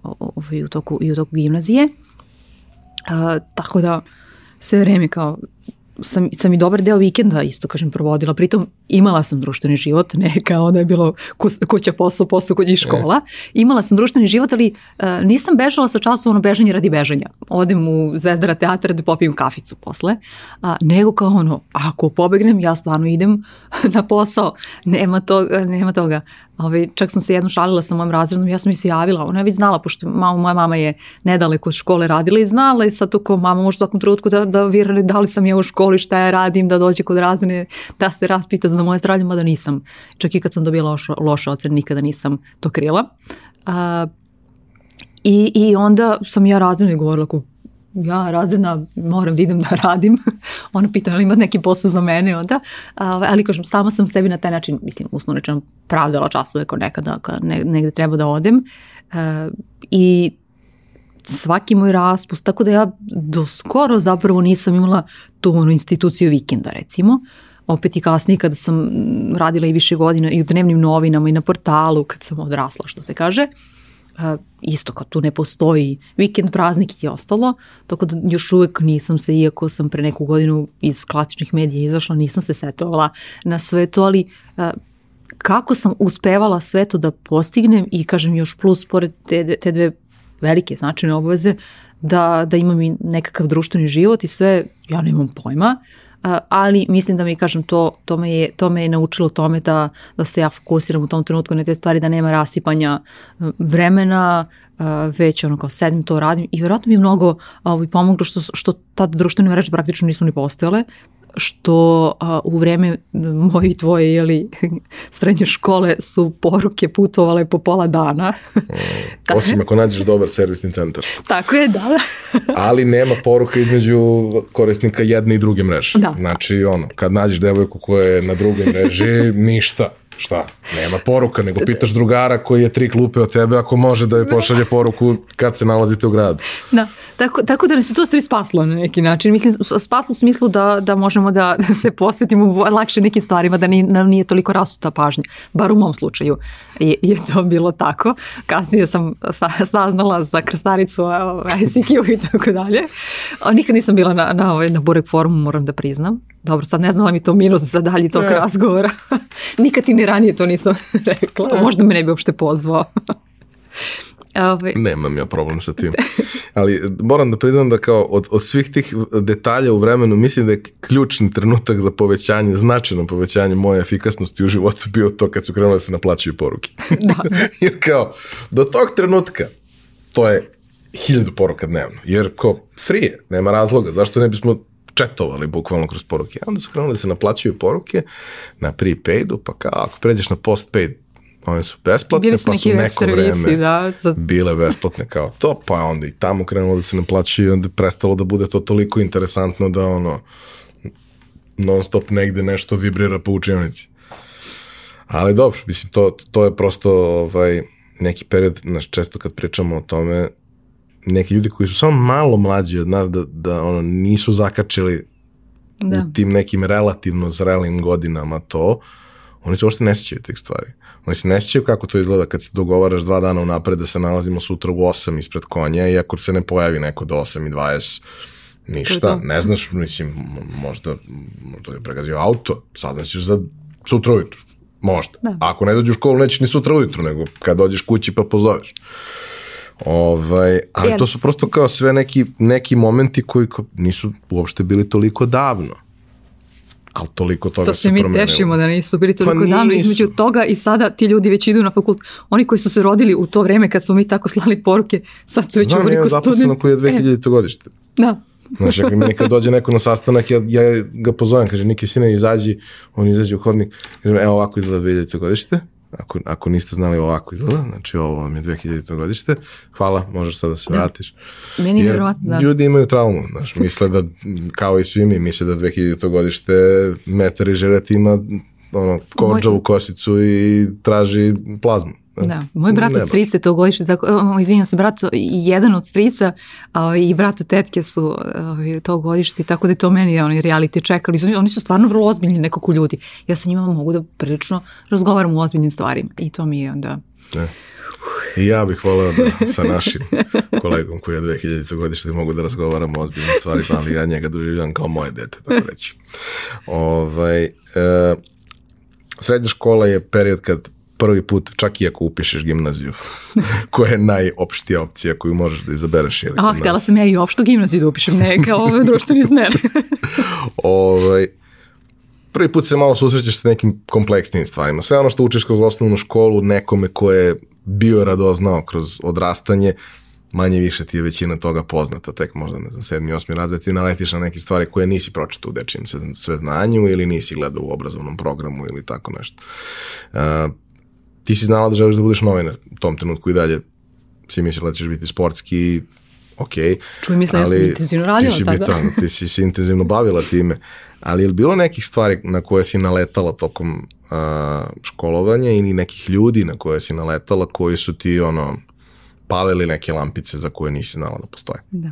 ovaj, u toku, i u toku gimnazije. Tako da sve vreme kao sam, sam i dobar deo vikenda isto, kažem, provodila. Pritom imala sam društveni život, ne kao da je bilo kuća, posao, posao kod njih škola. Imala sam društveni život, ali uh, nisam bežala sa časom ono bežanje radi bežanja. Odem u Zvezdara teatra da popijem kaficu posle, a, nego kao ono, ako pobegnem, ja stvarno idem [LAUGHS] na posao. Nema toga, nema toga. Ove, čak sam se jednom šalila sa mojom razrednom, ja sam mi se javila, ona je već znala, pošto mama, moja mama je nedaleko od škole radila i znala i sad to kao mama može svakom trenutku da, da virali da li sam ja u školi, šta ja radim, da dođe kod razredne, da se raspita za moje zdravlje, mada nisam. Čak i kad sam dobila loša, loša ocena, nikada nisam to krila. A, i, I onda sam ja razredno govorila, ako ja razredna moram da idem da radim. [LAUGHS] Ona pita ali ima neki posao za mene onda. ali kažem, sama sam sebi na taj način, mislim, usno rečeno, pravdala časove kao nekada, kad negde treba da odem. I svaki moj raspust, tako da ja do skoro zapravo nisam imala tu onu instituciju vikenda recimo. Opet i kasnije kada sam radila i više godina i u dnevnim novinama i na portalu kad sam odrasla što se kaže, isto kao tu ne postoji. Vikend, praznik i ostalo, tako da još uvek nisam se, iako sam pre neku godinu iz klasičnih medija izašla, nisam se setovala na sve to, ali kako sam uspevala sve to da postignem i kažem još plus pored te, te dve velike značajne obaveze da, da imam i nekakav društveni život i sve, ja nemam pojma, ali mislim da mi kažem to, to, me je, to me je naučilo tome da, da se ja fokusiram u tom trenutku na te stvari, da nema rasipanja vremena, već ono kao sedim to radim i vjerojatno mi je mnogo ovaj, pomoglo što, što tad društvene mreže praktično nisu ni postojale, što a, u vreme moje i tvoje jeli, [LAUGHS] srednje škole su poruke putovale po pola dana. Mm, osim ako nađeš dobar servisni centar. [LAUGHS] Tako je, da. Ali nema poruka između korisnika jedne i druge mreže. Da. Znači, ono, kad nađeš devojku koja je na drugoj mreži, ništa. Šta? Nema poruka, nego pitaš drugara koji je tri klupe od tebe ako može da joj pošalje poruku kad se nalazite u gradu. Da, tako, tako da nas je to stvari spaslo na neki način. Mislim, spaslo u smislu da, da možemo da, da se posvetimo lakše nekim stvarima, da nam nije toliko rasuta pažnja. Bar u mom slučaju je, je to bilo tako. Kasnije sam sa, saznala za krstaricu ICQ i tako dalje. Nikad nisam bila na, na, ovaj, na Burek forumu, moram da priznam. Dobro, sad ne znala mi to minus za dalje tog ne. razgovora. [LAUGHS] Nikad ti ni ranije to nisam [LAUGHS] rekla. Ne. Možda me ne bi uopšte pozvao. Ove. [LAUGHS] Ovaj. Nemam ja problem sa tim. Ali moram da priznam da kao od, od svih tih detalja u vremenu mislim da je ključni trenutak za povećanje, značajno povećanje moje efikasnosti u životu bio to kad su krenule da se naplaćuju poruke. [LAUGHS] Da. Jer kao, do tog trenutka to je hiljadu poruka dnevno. Jer kao, free nema razloga. Zašto ne bismo četovali bukvalno kroz poruke. Onda su krenuli da se naplaćuju poruke na prepaidu, pa kao ako pređeš na postpaid, one su besplatne, Bili su pa su neko vreme da, za... bile besplatne kao to, pa onda i tamo krenulo da se naplaćuju i onda prestalo da bude to toliko interesantno da ono non stop negde nešto vibrira po učionici. Ali dobro, mislim, to, to je prosto ovaj, neki period, znaš, često kad pričamo o tome, neki ljudi koji su samo malo mlađi od nas da, da ono, nisu zakačili da. u tim nekim relativno zrelim godinama to, oni se uopšte ne sjećaju tih stvari. Oni se ne sjećaju kako to izgleda kad se dogovaraš dva dana unapred da se nalazimo sutra u 8 ispred konja i ako se ne pojavi neko do 8 i 20, ništa, ne znaš, mislim, možda, možda je pregazio auto, saznaćeš za sutra ujutru, možda. Da. ako ne dođeš u školu, nećeš ni sutra ujutru, nego kad dođeš kući pa pozoveš. Ovaj, ali to su prosto kao sve neki, neki momenti koji nisu uopšte bili toliko davno. Ali toliko toga to se, se mi promenilo. tešimo da nisu bili toliko pa davno. Između toga i sada ti ljudi već idu na fakult. Oni koji su se rodili u to vreme kad smo mi tako slali poruke, sad su već Znam, uvori ko student. Znam, koji je 2000. E. godište. Da. Znaš, ako mi nekad dođe neko na sastanak, ja, ja ga pozovem, kaže, Niki, sine, izađi, on izađe u hodnik, kaže, evo ovako izgleda 2000. godište, ako, ako niste znali ovako izgleda, znači ovo vam je 2000. godište, hvala, možeš sad da se da. vratiš. Meni je vjerovatno, da. Ljudi imaju traumu, znaš, misle da, kao i svi mi, misle da 2000. godište metar i želet ima ono, kođavu kosicu i traži plazmu. Da, moj brat od strice to godište, tako, izvinjam se, brat, jedan od strica a, i brat od tetke su a, to godište, tako da je to meni oni reality čekali. Oni su stvarno vrlo ozbiljni nekako ljudi. Ja sa njima mogu da prilično razgovaram u ozbiljnim stvarima i to mi je onda... Ne. I ja bih voleo da sa našim [LAUGHS] kolegom koji je 2000. godište mogu da razgovaramo o ozbiljnim stvarima, ali ja njega doživljam kao moje dete, tako reći. Ovaj, e, srednja škola je period kad prvi put, čak i ako upišeš gimnaziju, [LAUGHS] koja je najopštija opcija koju možeš da izabereš. Jer A, htjela sam ja i opštu gimnaziju da upišem, ne kao ovaj društveni smer. [LAUGHS] ovaj, prvi put se malo susrećeš sa nekim kompleksnim stvarima. Sve ono što učiš kroz osnovnu školu, nekome ko je bio radoznao kroz odrastanje, manje više ti je većina toga poznata, tek možda, ne znam, sedmi, osmi razred, ti naletiš na neke stvari koje nisi pročitao u dečijem sve znanju ili nisi gledao u obrazovnom programu ili tako nešto. Uh, ti si znala da želiš da budeš novinar u tom trenutku i dalje si mislila da ćeš biti sportski, ok. Čuj, mislim, ja sam intenzivno radila ti si tada. Bitan, ti si se intenzivno bavila time, ali je li bilo nekih stvari na koje si naletala tokom uh, školovanja ili nekih ljudi na koje si naletala koji su ti ono palili neke lampice za koje nisi znala da postoje? Da.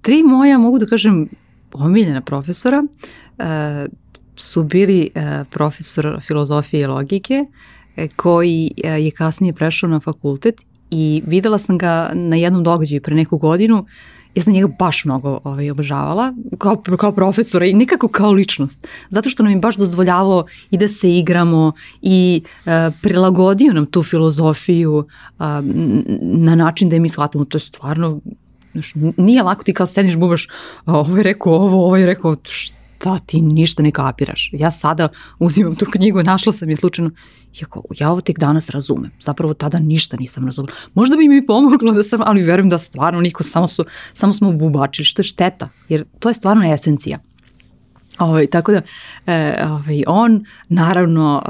Tri moja, mogu da kažem, omiljena profesora uh, su bili uh, profesor filozofije i logike, E, koji e, je kasnije prešao na fakultet i videla sam ga na jednom događaju pre neku godinu. Ja sam njega baš mnogo ovaj, obožavala, kao, kao profesora i nikako kao ličnost, zato što nam je baš dozvoljavao i da se igramo i uh, prilagodio nam tu filozofiju uh, na način da je mi shvatamo, to je stvarno, znaš, nije lako ti kao sediš bubaš, ovo je rekao ovo, je rekao, šta ti ništa ne kapiraš. Ja sada uzimam tu knjigu, našla sam je slučajno Jako, ja ovo tek danas razumem. Zapravo tada ništa nisam razumela. Možda bi mi pomoglo da sam, ali verujem da stvarno niko, samo, su, samo smo bubačili, što je šteta, jer to je stvarno esencija. Ovaj, tako da, e, ovaj, on, naravno,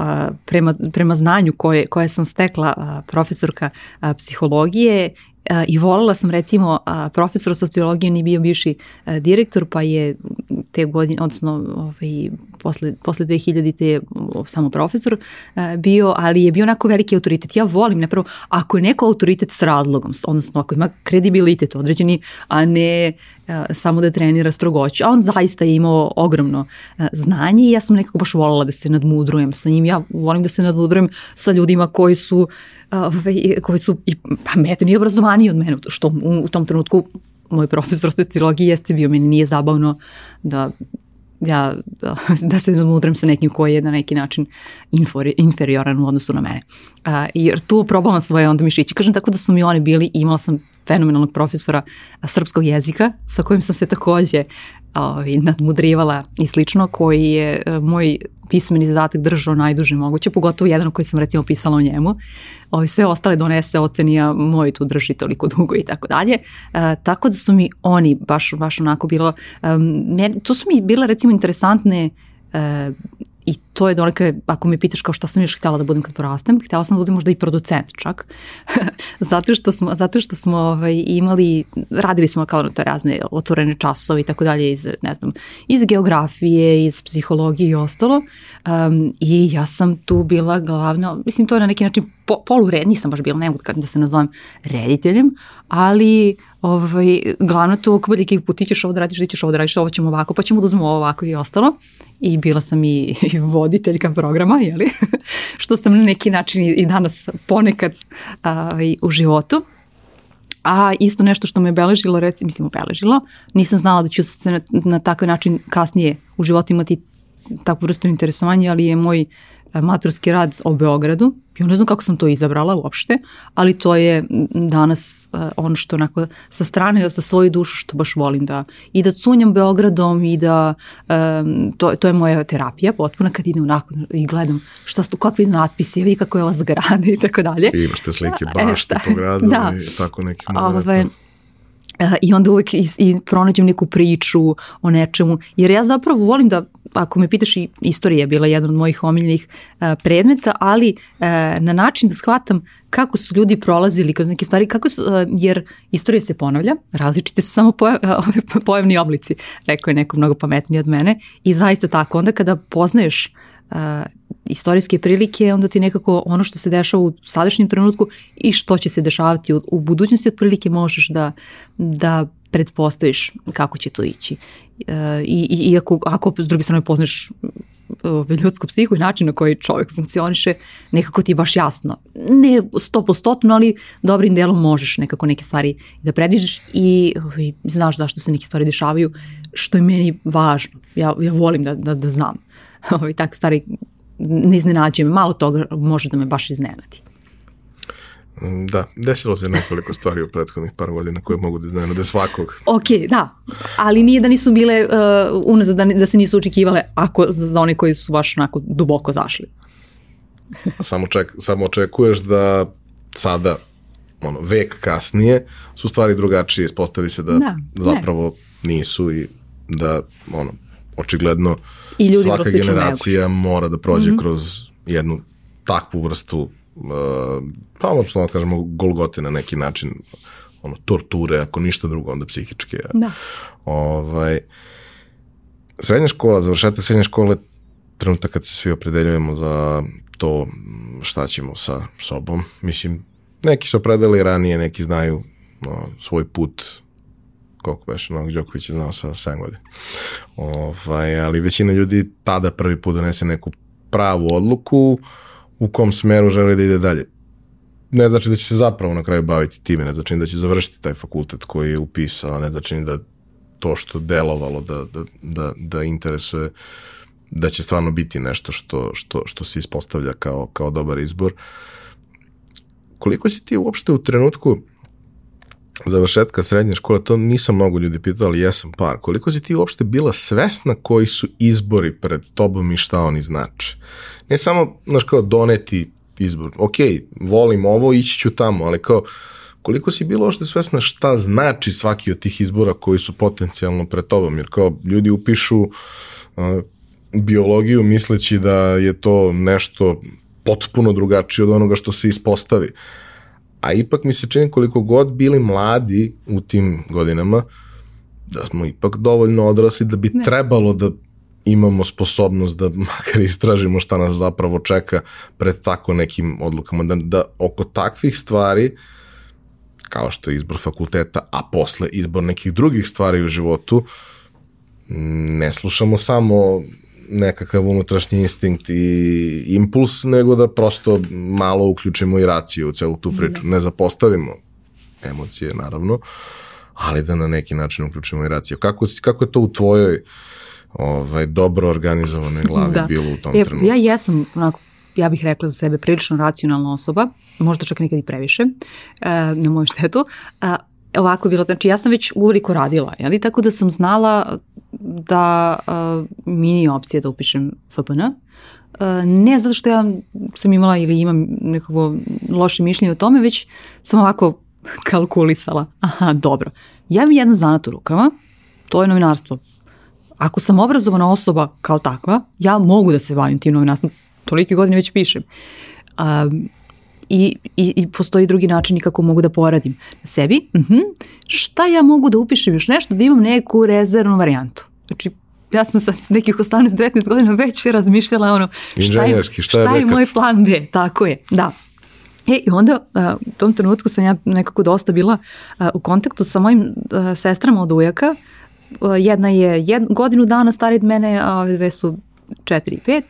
prema, prema znanju koje, koje sam stekla profesorka psihologije i volila sam recimo profesor sociologije ni bio bivši direktor pa je te godine, odnosno ovaj, posle, posle 2000 te je samo profesor bio, ali je bio onako veliki autoritet. Ja volim napravo, ako je neko autoritet s razlogom, odnosno ako ima kredibilitet određeni, a ne samo da trenira strogoću. A on zaista je imao ogromno znanje i ja sam nekako baš volila da se nadmudrujem sa njim. Ja volim da se nadmudrujem sa ljudima koji su ovaj, koji su i pametni i obrazovaniji od mene, što u, tom trenutku moj profesor sociologije jeste bio, meni nije zabavno da ja, da, da se nadmudram sa nekim koji je na neki način infori, inferioran u odnosu na mene. A, jer tu probavam svoje onda mišići. Kažem tako da su mi oni bili, imala sam fenomenalnog profesora srpskog jezika sa kojim sam se takođe ovaj, nadmudrivala i slično, koji je e, moj pismeni zadatak držao najduže moguće, pogotovo jedan koji sam recimo pisala o njemu. Ovi, sve ostale donese ocenija moj tu drži toliko dugo i tako dalje. E, tako da su mi oni baš, baš onako bilo, um, to su mi bile recimo interesantne e, I to je donekle, ako me pitaš kao šta sam još htjela da budem kad porastem, htjela sam da budem možda i producent čak, [LAUGHS] zato što smo, zato što smo ovaj, imali, radili smo kao na to razne otvorene časove i tako dalje iz, ne znam, iz geografije, iz psihologije i ostalo um, i ja sam tu bila glavna, mislim to je na neki način po, polured, nisam baš bila, ne mogu da se nazovem rediteljem, ali ovaj, glavno to ako bude ekipu, ti ćeš ovo da radiš, ti ćeš ovo da radiš, ovo ćemo ovako, pa ćemo da uzmemo ovako i ostalo. I bila sam i, [LAUGHS] i voditeljka programa, jeli? [LAUGHS] što sam na neki način i danas ponekad a, i u životu. A isto nešto što me obeležilo, recimo, mislim obeležilo, nisam znala da ću se na, na takav način kasnije u životu imati takvu vrstu interesovanja, ali je moj maturski rad o Beogradu. Ja ne znam kako sam to izabrala uopšte, ali to je danas uh, ono što onako sa strane, sa svoju dušu što baš volim da i da cunjam Beogradom i da um, to, to je moja terapija potpuna kad idem onako i gledam šta su kakvi natpisi, vidi kako je ova zgrada i tako dalje. I imaš te slike e, bašte e, po gradu da. i tako neki. Ove, I onda uvek i, i pronađem neku priču o nečemu, jer ja zapravo volim da ako me pitaš i istorija je bila jedan od mojih omiljenih uh, predmeta, ali uh, na način da shvatam kako su ljudi prolazili kroz neke stvari, kako su, uh, jer istorija se ponavlja, različite su samo pojav, [LAUGHS] pojavni oblici, rekao je neko mnogo pametniji od mene i zaista tako, onda kada poznaješ uh, istorijske prilike, onda ti nekako ono što se dešava u sadašnjem trenutku i što će se dešavati u, u budućnosti otprilike možeš da, da pretpostaviš kako će to ići. E, i, i, iako, ako s druge strane poznaš ove, ljudsku psihu i način na koji čovjek funkcioniše, nekako ti je baš jasno. Ne sto postotno, ali dobrim delom možeš nekako neke stvari da predižeš i ove, znaš zašto se neke stvari dešavaju, što je meni važno. Ja, ja volim da, da, da znam. [LAUGHS] Ove, tako stvari ne iznenađuje me, malo toga može da me baš iznenadi. Da, desilo se nekoliko stvari u prethodnih par godina koje mogu da iznenade svakog. Ok, da, ali nije da nisu bile uh, unazad, da, da se nisu očekivale ako, za, za one koji su baš onako duboko zašli. samo, ček, samo očekuješ da sada, ono, vek kasnije, su stvari drugačije, ispostavi se da, da zapravo ne. nisu i da, ono, očigledno I svaka generacija mora da prođe mm -hmm. kroz jednu takvu vrstu pa možemo da kažemo golgote na neki način, ono, torture, ako ništa drugo, onda psihičke. Da. Ovaj, srednja škola, završetak srednje škole, trenutak kad se svi opredeljujemo za to šta ćemo sa sobom. Mislim, neki su opredeli ranije, neki znaju no, svoj put koliko već, Novak Đoković je znao sa 7 godina. Ovaj, ali većina ljudi tada prvi put donese neku pravu odluku, uh, u kom smeru želi da ide dalje. Ne znači da će se zapravo na kraju baviti time, ne znači da će završiti taj fakultet koji je upisao, ne znači da to što delovalo da, da, da, da interesuje da će stvarno biti nešto što, što, što se ispostavlja kao, kao dobar izbor. Koliko si ti uopšte u trenutku završetka srednje škole, to nisam mnogo ljudi pitao, ali jesam par. Koliko si ti uopšte bila svesna koji su izbori pred tobom i šta oni znače? Ne samo, znaš, kao doneti izbor. Ok, volim ovo, ići ću tamo, ali kao, koliko si bila uopšte svesna šta znači svaki od tih izbora koji su potencijalno pred tobom? Jer kao, ljudi upišu uh, biologiju misleći da je to nešto potpuno drugačije od onoga što se ispostavi a ipak mi se čini koliko god bili mladi u tim godinama, da smo ipak dovoljno odrasli da bi ne. trebalo da imamo sposobnost da makar istražimo šta nas zapravo čeka pred tako nekim odlukama, da, da oko takvih stvari, kao što je izbor fakulteta, a posle izbor nekih drugih stvari u životu, ne slušamo samo nekakav unutrašnji instinkt i impuls, nego da prosto malo uključimo i raciju u celu tu priču. Ne zapostavimo emocije, naravno, ali da na neki način uključimo i raciju. Kako, kako je to u tvojoj ovaj, dobro organizovanoj glavi da. bilo u tom ja, trenutku? Ja jesam, onako, ja bih rekla za sebe, prilično racionalna osoba, možda čak nekad i previše, e, na moju štetu, a, ovako bilo, znači ja sam već uveliko radila, jeli, tako da sam znala da uh, mi nije opcija da upišem FPN. Uh, ne zato što ja sam imala ili imam nekako loše mišljenje o tome, već sam ovako kalkulisala. Aha, dobro. Ja imam jedan zanat u rukama, to je novinarstvo. Ako sam obrazovana osoba kao takva, ja mogu da se bavim tim novinarstvom. Tolike godine već pišem. Um, i, i, i postoji drugi način kako mogu da poradim na sebi. Uh mhm. -huh. Šta ja mogu da upišem još nešto da imam neku rezervnu varijantu? Znači, ja sam sad nekih 18-19 godina već razmišljala ono šta je, šta, šta je, je moj plan B, tako je, da. E, i onda u tom trenutku sam ja nekako dosta bila u kontaktu sa mojim sestrama od ujaka. Jedna je jed, godinu dana starija od mene, a ove dve su četiri i pet.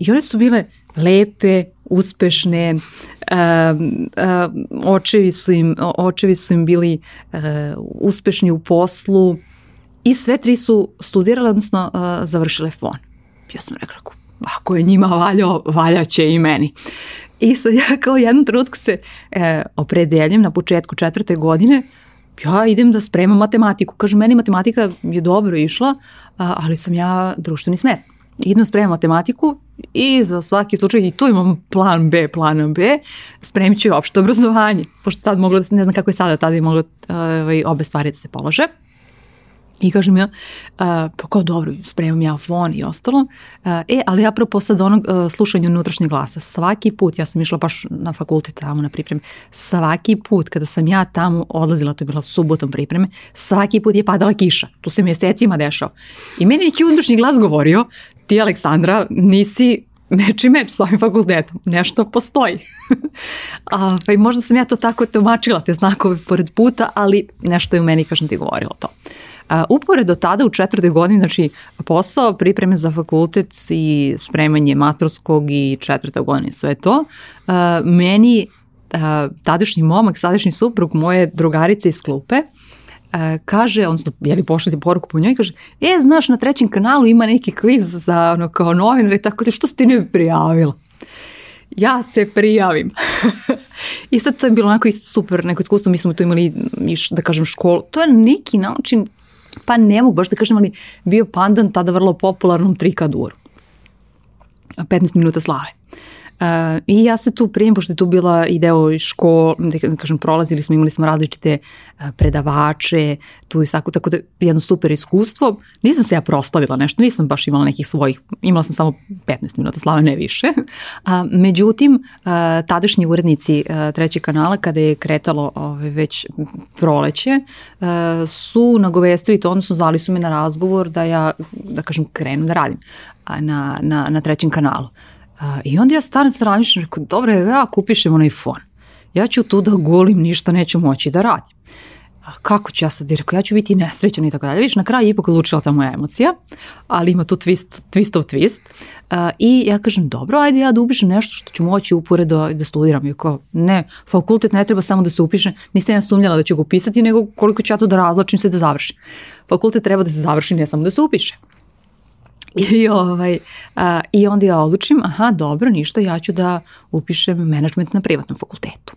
I one su bile lepe, uspešne, um, um, očevi, su im, očevi su im bili uh, uspešni u poslu i sve tri su studirale, odnosno uh, završile fon. Ja sam rekla, ako je njima valjao, valjaće i meni. I sad ja kao jednom trenutku se e, opredeljem na početku četvrte godine, ja idem da spremam matematiku. Kažem, meni matematika je dobro išla, ali sam ja društveni smer idem spremam matematiku i za svaki slučaj i tu imam plan B, plan B, spremit ću opšte obrazovanje, pošto sad moglo da se, ne znam kako je sada, tada je moglo ovaj, obe stvari da se polože. I kažem ja, uh, pa kao dobro, spremam ja fon i ostalo. Uh, e, ali apropo sad onog uh, slušanja unutrašnjeg glasa, svaki put, ja sam išla baš na fakultet tamo na pripreme, svaki put kada sam ja tamo odlazila, to je bila subotom pripreme, svaki put je padala kiša. Tu se mjesecima dešao. I meni neki unutrašnji glas govorio, ti Aleksandra nisi meč i meč s ovim fakultetom, nešto postoji. A, pa i možda sam ja to tako tumačila, te znakove pored puta, ali nešto je u meni, kažem ti, govorilo to. A, uporedo tada u četvrtoj godini, znači posao, pripreme za fakultet i spremanje maturskog i četvrta godina, sve to, a, meni a, tadašnji momak, sadašnji suprug moje drugarice iz klupe, kaže, odnosno, je li pošalje poruku po njoj, kaže, e, znaš, na trećem kanalu ima neki kviz za, ono, kao novinar i tako da, što si ti ne prijavila? ja se prijavim. [LAUGHS] I sad to je bilo onako super neko iskustvo, mi smo tu imali, da kažem, školu. To je neki način pa ne mogu baš da kažem, ali bio pandan tada vrlo popularnom trikaduru. 15 minuta slave. Uh, I ja se tu prijem, pošto je tu bila i deo škol, da kažem, prolazili smo, imali smo različite uh, predavače, tu i sako, tako da jedno super iskustvo. Nisam se ja proslavila nešto, nisam baš imala nekih svojih, imala sam samo 15 minuta slave, ne više. [LAUGHS] Uh, međutim, uh, tadašnji urednici uh, trećeg kanala, kada je kretalo ove, već proleće, uh, su nagovestili to, odnosno zvali su me na razgovor da ja, da kažem, krenem da radim na, na, na trećem kanalu. A, I onda ja stanem sa razmišljam, rekao, dobro, ja kupišem onaj fon. Ja ću tu da gulim, ništa neću moći da radim. A kako ću ja sad, rekao, ja ću biti nesrećan i tako dalje. Viš, na kraju ipak odlučila ta moja emocija, ali ima tu twist, twistov twist. Uh, I ja kažem, dobro, ajde ja da upišem nešto što ću moći uporedo da studiram. I kao, ne, fakultet ne treba samo da se upiše, nisam ja sumnjala da ću ga upisati, nego koliko ću ja to da razločim se da završim. Fakultet treba da se završi, ne samo da se upiše. I, ovaj, a, I onda ja odlučim, aha, dobro, ništa, ja ću da upišem menadžment na privatnom fakultetu.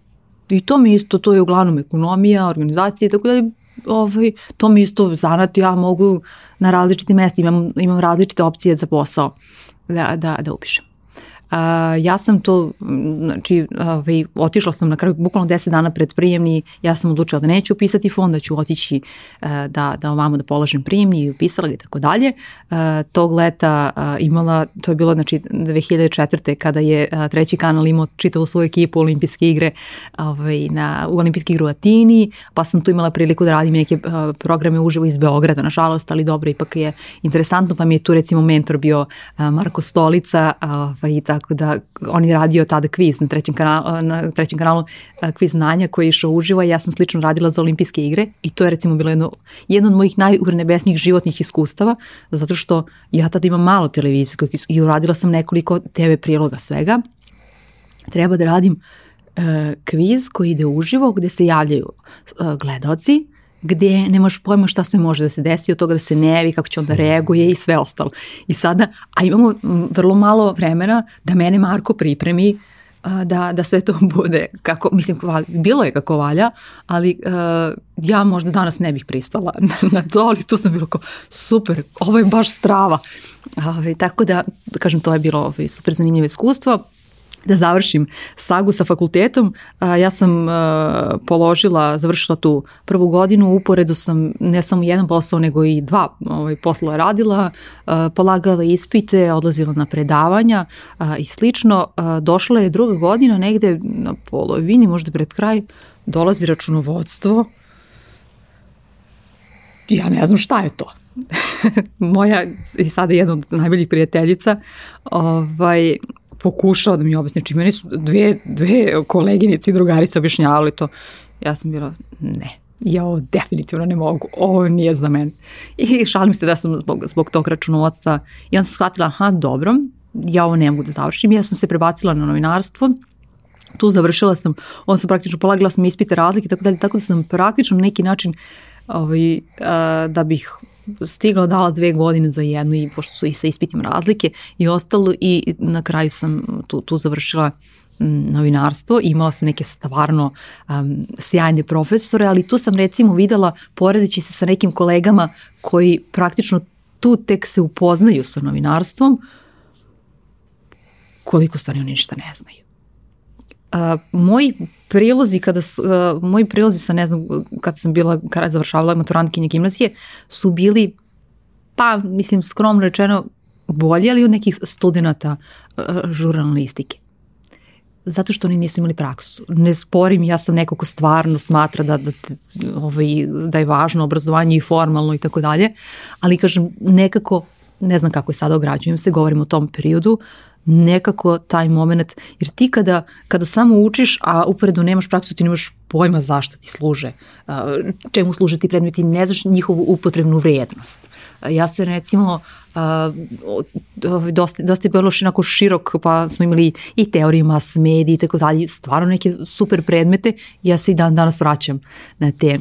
I to mi isto, to je uglavnom ekonomija, organizacija, tako da ovaj, to mi isto zanat, ja mogu na različitim mestima, imam, imam različite opcije za posao da, da, da upišem. A, ja sam to, znači, ovaj, otišla sam na kraju, bukvalno 10 dana pred prijemni, ja sam odlučila da neću upisati fond, da ću otići a, da, da ovamo da polažem prijemni i upisala ga i tako dalje. Tog leta a, imala, to je bilo znači 2004. kada je treći kanal imao čitavu svoju ekipu olimpijske igre ovaj, na, u olimpijske igre u Atini, pa sam tu imala priliku da radim neke programe uživo iz Beograda, nažalost, ali dobro, ipak je interesantno, pa mi je tu recimo mentor bio Marko Stolica, ovaj, i tako da on je radio tada kviz na trećem kanalu, na trećem kanalu kviz znanja koji je išao uživo i ja sam slično radila za olimpijske igre i to je recimo bilo jedno, jedno od mojih najurnebesnijih životnih iskustava zato što ja tada imam malo televizijskog i uradila sam nekoliko TV priloga svega. Treba da radim uh, kviz koji ide uživo gde se javljaju uh, gledaoci gdje nemaš pojma šta sve može da se desi od toga da se nevi, kako će on da reaguje i sve ostalo. I sada, a imamo vrlo malo vremena da mene Marko pripremi da, da sve to [LAUGHS] bude kako, mislim, bilo je kako valja, ali uh, ja možda danas ne bih pristala [LAUGHS] na, na to, ali tu sam bilo kao super, ovo je baš strava. Uh, tako da, da kažem, to je bilo ovaj, super zanimljivo iskustvo da završim sagu sa fakultetom. Ja sam položila, završila tu prvu godinu, uporedu sam ne samo jedan posao, nego i dva ovaj, posla radila, polagala ispite, odlazila na predavanja i slično. Došla je druga godina, negde na polovini, možda pred kraj, dolazi računovodstvo. Ja ne znam šta je to. [LAUGHS] Moja i sada jedna od najboljih prijateljica ovaj, pokušao da mi objasni. Znači, meni su dve, dve koleginice i drugarice objašnjavali to. Ja sam bila, ne, ja ovo definitivno ne mogu, ovo nije za mene. I šalim se da sam zbog, zbog tog računovodstva i onda sam shvatila, aha, dobro, ja ovo ne mogu da završim. Ja sam se prebacila na novinarstvo, tu završila sam, on sam praktično polagala sam ispite razlike, tako dalje, tako da sam praktično na neki način ovaj, da bih stigla dala dve godine za jednu i pošto su i sa ispitima razlike i ostalo i na kraju sam tu, tu završila novinarstvo, imala sam neke stvarno um, sjajne profesore, ali tu sam recimo videla, poredeći se sa nekim kolegama koji praktično tu tek se upoznaju sa novinarstvom, koliko stvari oni ništa ne znaju. Uh, moji prilozi kada su, uh, moji prilozi sa ne znam kad sam bila kada završavala maturantkinje gimnazije su bili pa mislim skromno rečeno bolji ali od nekih studenta uh, žurnalistike zato što oni nisu imali praksu. Ne sporim, ja sam neko ko stvarno smatra da, da, ovaj, da je važno obrazovanje i formalno i tako dalje, ali kažem, nekako ne znam kako je sada ograđujem se, govorim o tom periodu, nekako taj moment, jer ti kada, kada samo učiš, a uporedo nemaš praksu, ti nemaš pojma zašto ti služe, čemu služe ti predmeti, ne znaš njihovu upotrebnu vrijednost. Ja se recimo, dosta, dosta je bilo onako širok, pa smo imali i teorije mas mediji i tako dalje, stvarno neke super predmete, ja se i dan danas vraćam na te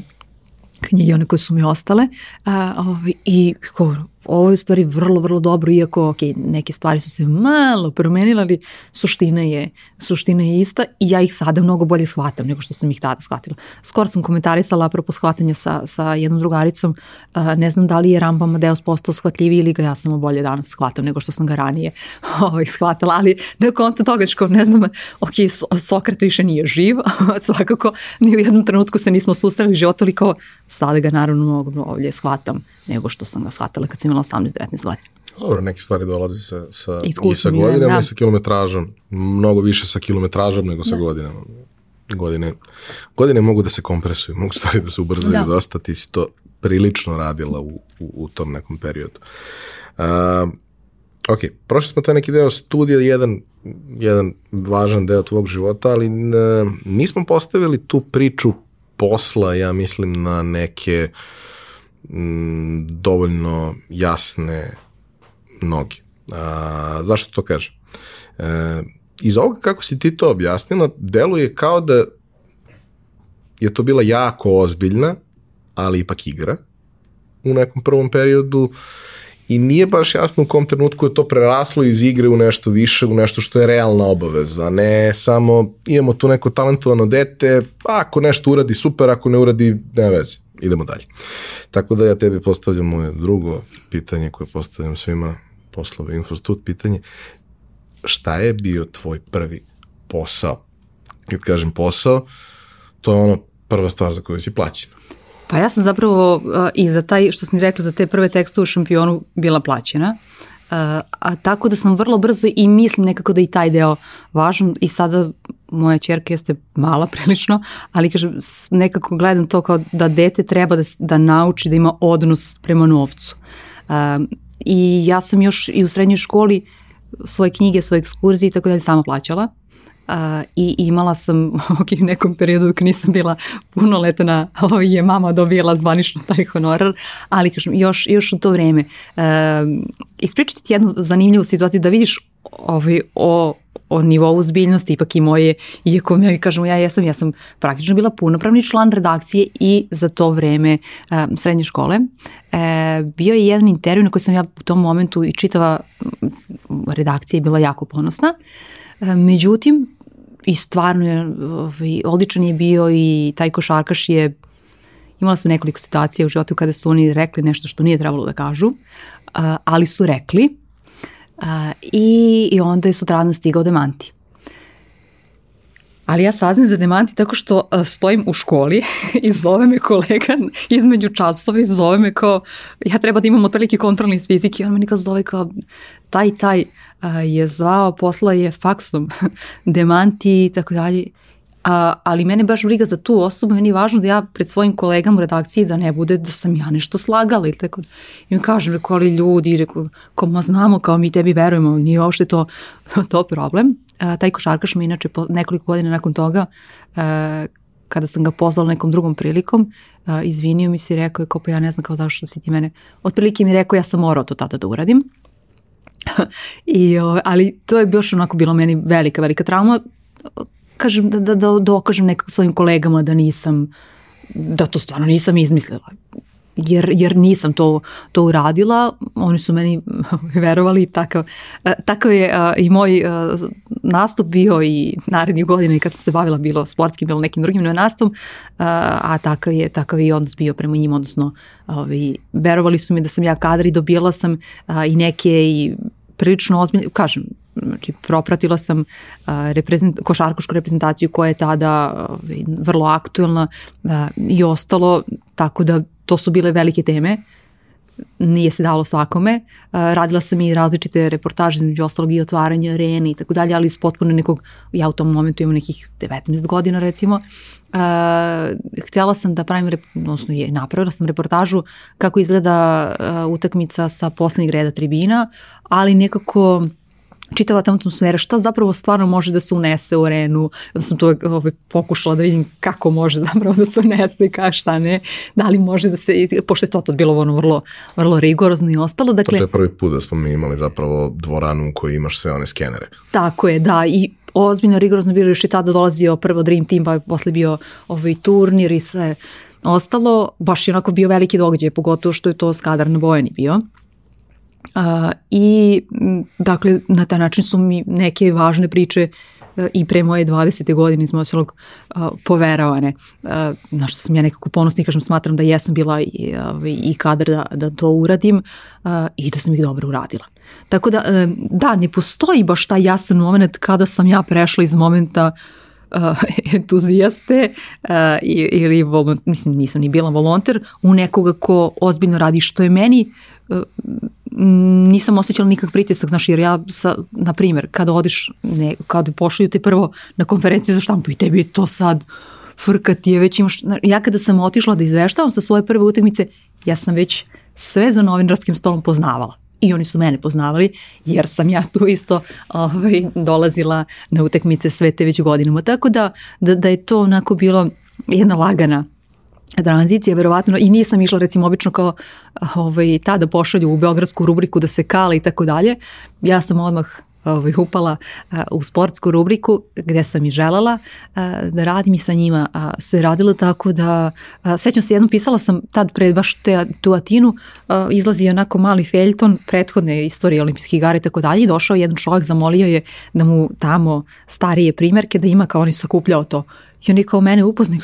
knjige, one koje su mi ostale a, ovaj, i ko, ovo je u stvari vrlo, vrlo dobro, iako ok, neke stvari su se malo promenile, ali suština je, suština je ista i ja ih sada mnogo bolje shvatam nego što sam ih tada shvatila. Skoro sam komentarisala apropo shvatanja sa, sa jednom drugaricom, uh, ne znam da li je Ramba Amadeus postao shvatljiviji ili ga ja samo bolje danas shvatam nego što sam ga ranije [LAUGHS] ovaj, shvatila, ali na konta toga što ne znam, ok, Sokrat više nije živ, [LAUGHS] svakako ni u jednom trenutku se nismo sustavili života, ali kao sada ga naravno mnogo bolje shvatam nego što sam ga shvatila kad sam imala 18-19 godina. Dobro, neke stvari dolaze sa, sa, i sa godinama da. i sa kilometražom. Mnogo više sa kilometražom nego sa da. godinama. Godine, godine mogu da se kompresuju, mogu stvari da se ubrzaju da. dosta, ti si to prilično radila u, u, u tom nekom periodu. Uh, ok, prošli smo taj neki deo studija, jedan, jedan važan deo tvog života, ali ne, nismo postavili tu priču posla, ja mislim, na neke uh, m, dovoljno jasne noge. A, zašto to kažem? E, iz ovoga kako si ti to objasnila, deluje kao da je to bila jako ozbiljna, ali ipak igra u nekom prvom periodu i nije baš jasno u kom trenutku je to preraslo iz igre u nešto više, u nešto što je realna obaveza, ne samo imamo tu neko talentovano dete, ako nešto uradi super, ako ne uradi, nema veze idemo dalje. Tako da ja tebi postavljam moje drugo pitanje koje postavljam svima poslove Infostut, pitanje šta je bio tvoj prvi posao? Kad kažem posao, to je ono prva stvar za koju si plaćen. Pa ja sam zapravo uh, i za taj, što sam rekla, za te prve tekste u šampionu bila plaćena. Uh, a tako da sam vrlo brzo i mislim nekako da i taj deo važan i sada moja čerka jeste mala [LAUGHS] prilično, ali kažem, nekako gledam to kao da dete treba da, da nauči da ima odnos prema novcu. Um, I ja sam još i u srednjoj školi svoje knjige, svoje ekskurzije i tako dalje sama plaćala. Uh, I imala sam [LAUGHS] ok, u nekom periodu dok nisam bila punoletna, [LAUGHS] ovaj, je mama dobijala zvanično taj honorar, ali kažem, još, još u to vreme. Uh, ispričati ti jednu zanimljivu situaciju da vidiš ovaj, o o nivou zbiljnosti, ipak i moje, iako mi kažemo ja jesam, ja sam praktično bila punopravni član redakcije i za to vreme um, srednje škole. E, bio je jedan intervju na koji sam ja u tom momentu i čitava redakcija je bila jako ponosna. E, međutim, i stvarno je, ovaj, odličan je bio i taj košarkaš je imala sam nekoliko situacija u životu kada su oni rekli nešto što nije trebalo da kažu, ali su rekli A, i, I onda je sutradan stigao demanti. Ali ja saznam za demanti tako što a, stojim u školi [LAUGHS] i zove me kolega između časova i zove me kao, ja treba da imam otprilike kontrolni iz fizike i on me nikad zove kao, taj, taj a, je zvao, posla je faksom, [LAUGHS] demanti i tako dalje. A, ali mene baš briga za tu osobu, meni je važno da ja pred svojim kolegama u redakciji da ne bude da sam ja nešto slagala ili tako. I mi kažem, reko, ali ljudi, reko, ko ma znamo, kao mi tebi verujemo, nije uopšte to, to problem. A, taj košarkaš me inače po nekoliko godina nakon toga, a, kada sam ga pozvala nekom drugom prilikom, a, izvinio mi se i rekao je kao pa ja ne znam kao zašto si ti mene, otprilike mi rekao ja sam morao to tada da uradim. [LAUGHS] I, o, ali to je još onako bilo meni velika, velika trauma kažem, da, da, da dokažem nekako svojim kolegama da nisam, da to stvarno nisam izmislila. Jer, jer nisam to, to uradila, oni su meni [LAUGHS] verovali, takav, takav je i moj nastup bio i narednih godina i kad sam se bavila bilo sportskim, bilo nekim drugim nastupom, a takav je, takav i odnos bio prema njim, odnosno ovi, verovali su mi da sam ja kadar i dobila sam i neke i prilično ozbiljne, kažem, znači propratila sam uh, reprezent, košarkašku reprezentaciju koja je tada uh, vrlo aktuelna uh, i ostalo, tako da to su bile velike teme nije se dalo svakome. Radila sam i različite reportaže, između ostalog i otvaranje arene i tako dalje, ali iz potpuno nekog, ja u tom momentu imam nekih 19 godina recimo, htjela sam da pravim, odnosno je, napravila sam reportažu kako izgleda utakmica sa poslednjeg reda tribina, ali nekako čitava tamo atmosfera, šta zapravo stvarno može da se unese u arenu, da sam to ovaj, pokušala da vidim kako može zapravo da se unese i ka šta ne, da li može da se, pošto je to tad bilo ono vrlo, vrlo rigorozno i ostalo. Dakle, to je prvi put da smo mi imali zapravo dvoranu u kojoj imaš sve one skenere. Tako je, da, i ozbiljno rigorozno bilo još i tada dolazio prvo Dream Team, pa je posle bio ovaj turnir i sve ostalo, baš je onako bio veliki događaj, pogotovo što je to skadar na Bojani bio. I dakle na taj način su mi neke važne priče uh, i pre moje 20. godine iz ostalog uh, poveravane. Uh, na što sam ja nekako ponosna i kažem smatram da jesam bila i, uh, i kadar da, da to uradim i da sam ih dobro uradila. Tako da, da, ne postoji baš taj jasan moment kada sam ja prešla iz momenta uh, [LAUGHS] entuzijaste ili, volont, mislim nisam ni bila volonter, u nekoga ko ozbiljno radi što je meni uh, nisam osjećala nikak pritisak, znaš, jer ja, sa, na primjer, kada odiš, ne, kada pošalju te prvo na konferenciju za štampu i tebi je to sad frka ti je već imaš, ja kada sam otišla da izveštavam sa svoje prve utakmice, ja sam već sve za novinarskim stolom poznavala i oni su mene poznavali jer sam ja tu isto ovaj, dolazila na utakmice sve te već godinama. Tako da, da, da je to onako bilo jedna lagana tranzicija, verovatno, i nisam išla recimo obično kao ovaj, tada pošalju u beogradsku rubriku da se kala i tako dalje. Ja sam odmah ovaj, upala a, u sportsku rubriku gde sam i želala a, da radim i sa njima a, sve radila tako da a, sećam se jednom pisala sam tad pred baš te, tu Atinu a, izlazi onako mali feljton prethodne istorije olimpijskih igara i tako dalje i došao jedan čovjek zamolio je da mu tamo starije primjerke da ima kao on je sakupljao to. I on je kao mene upoznao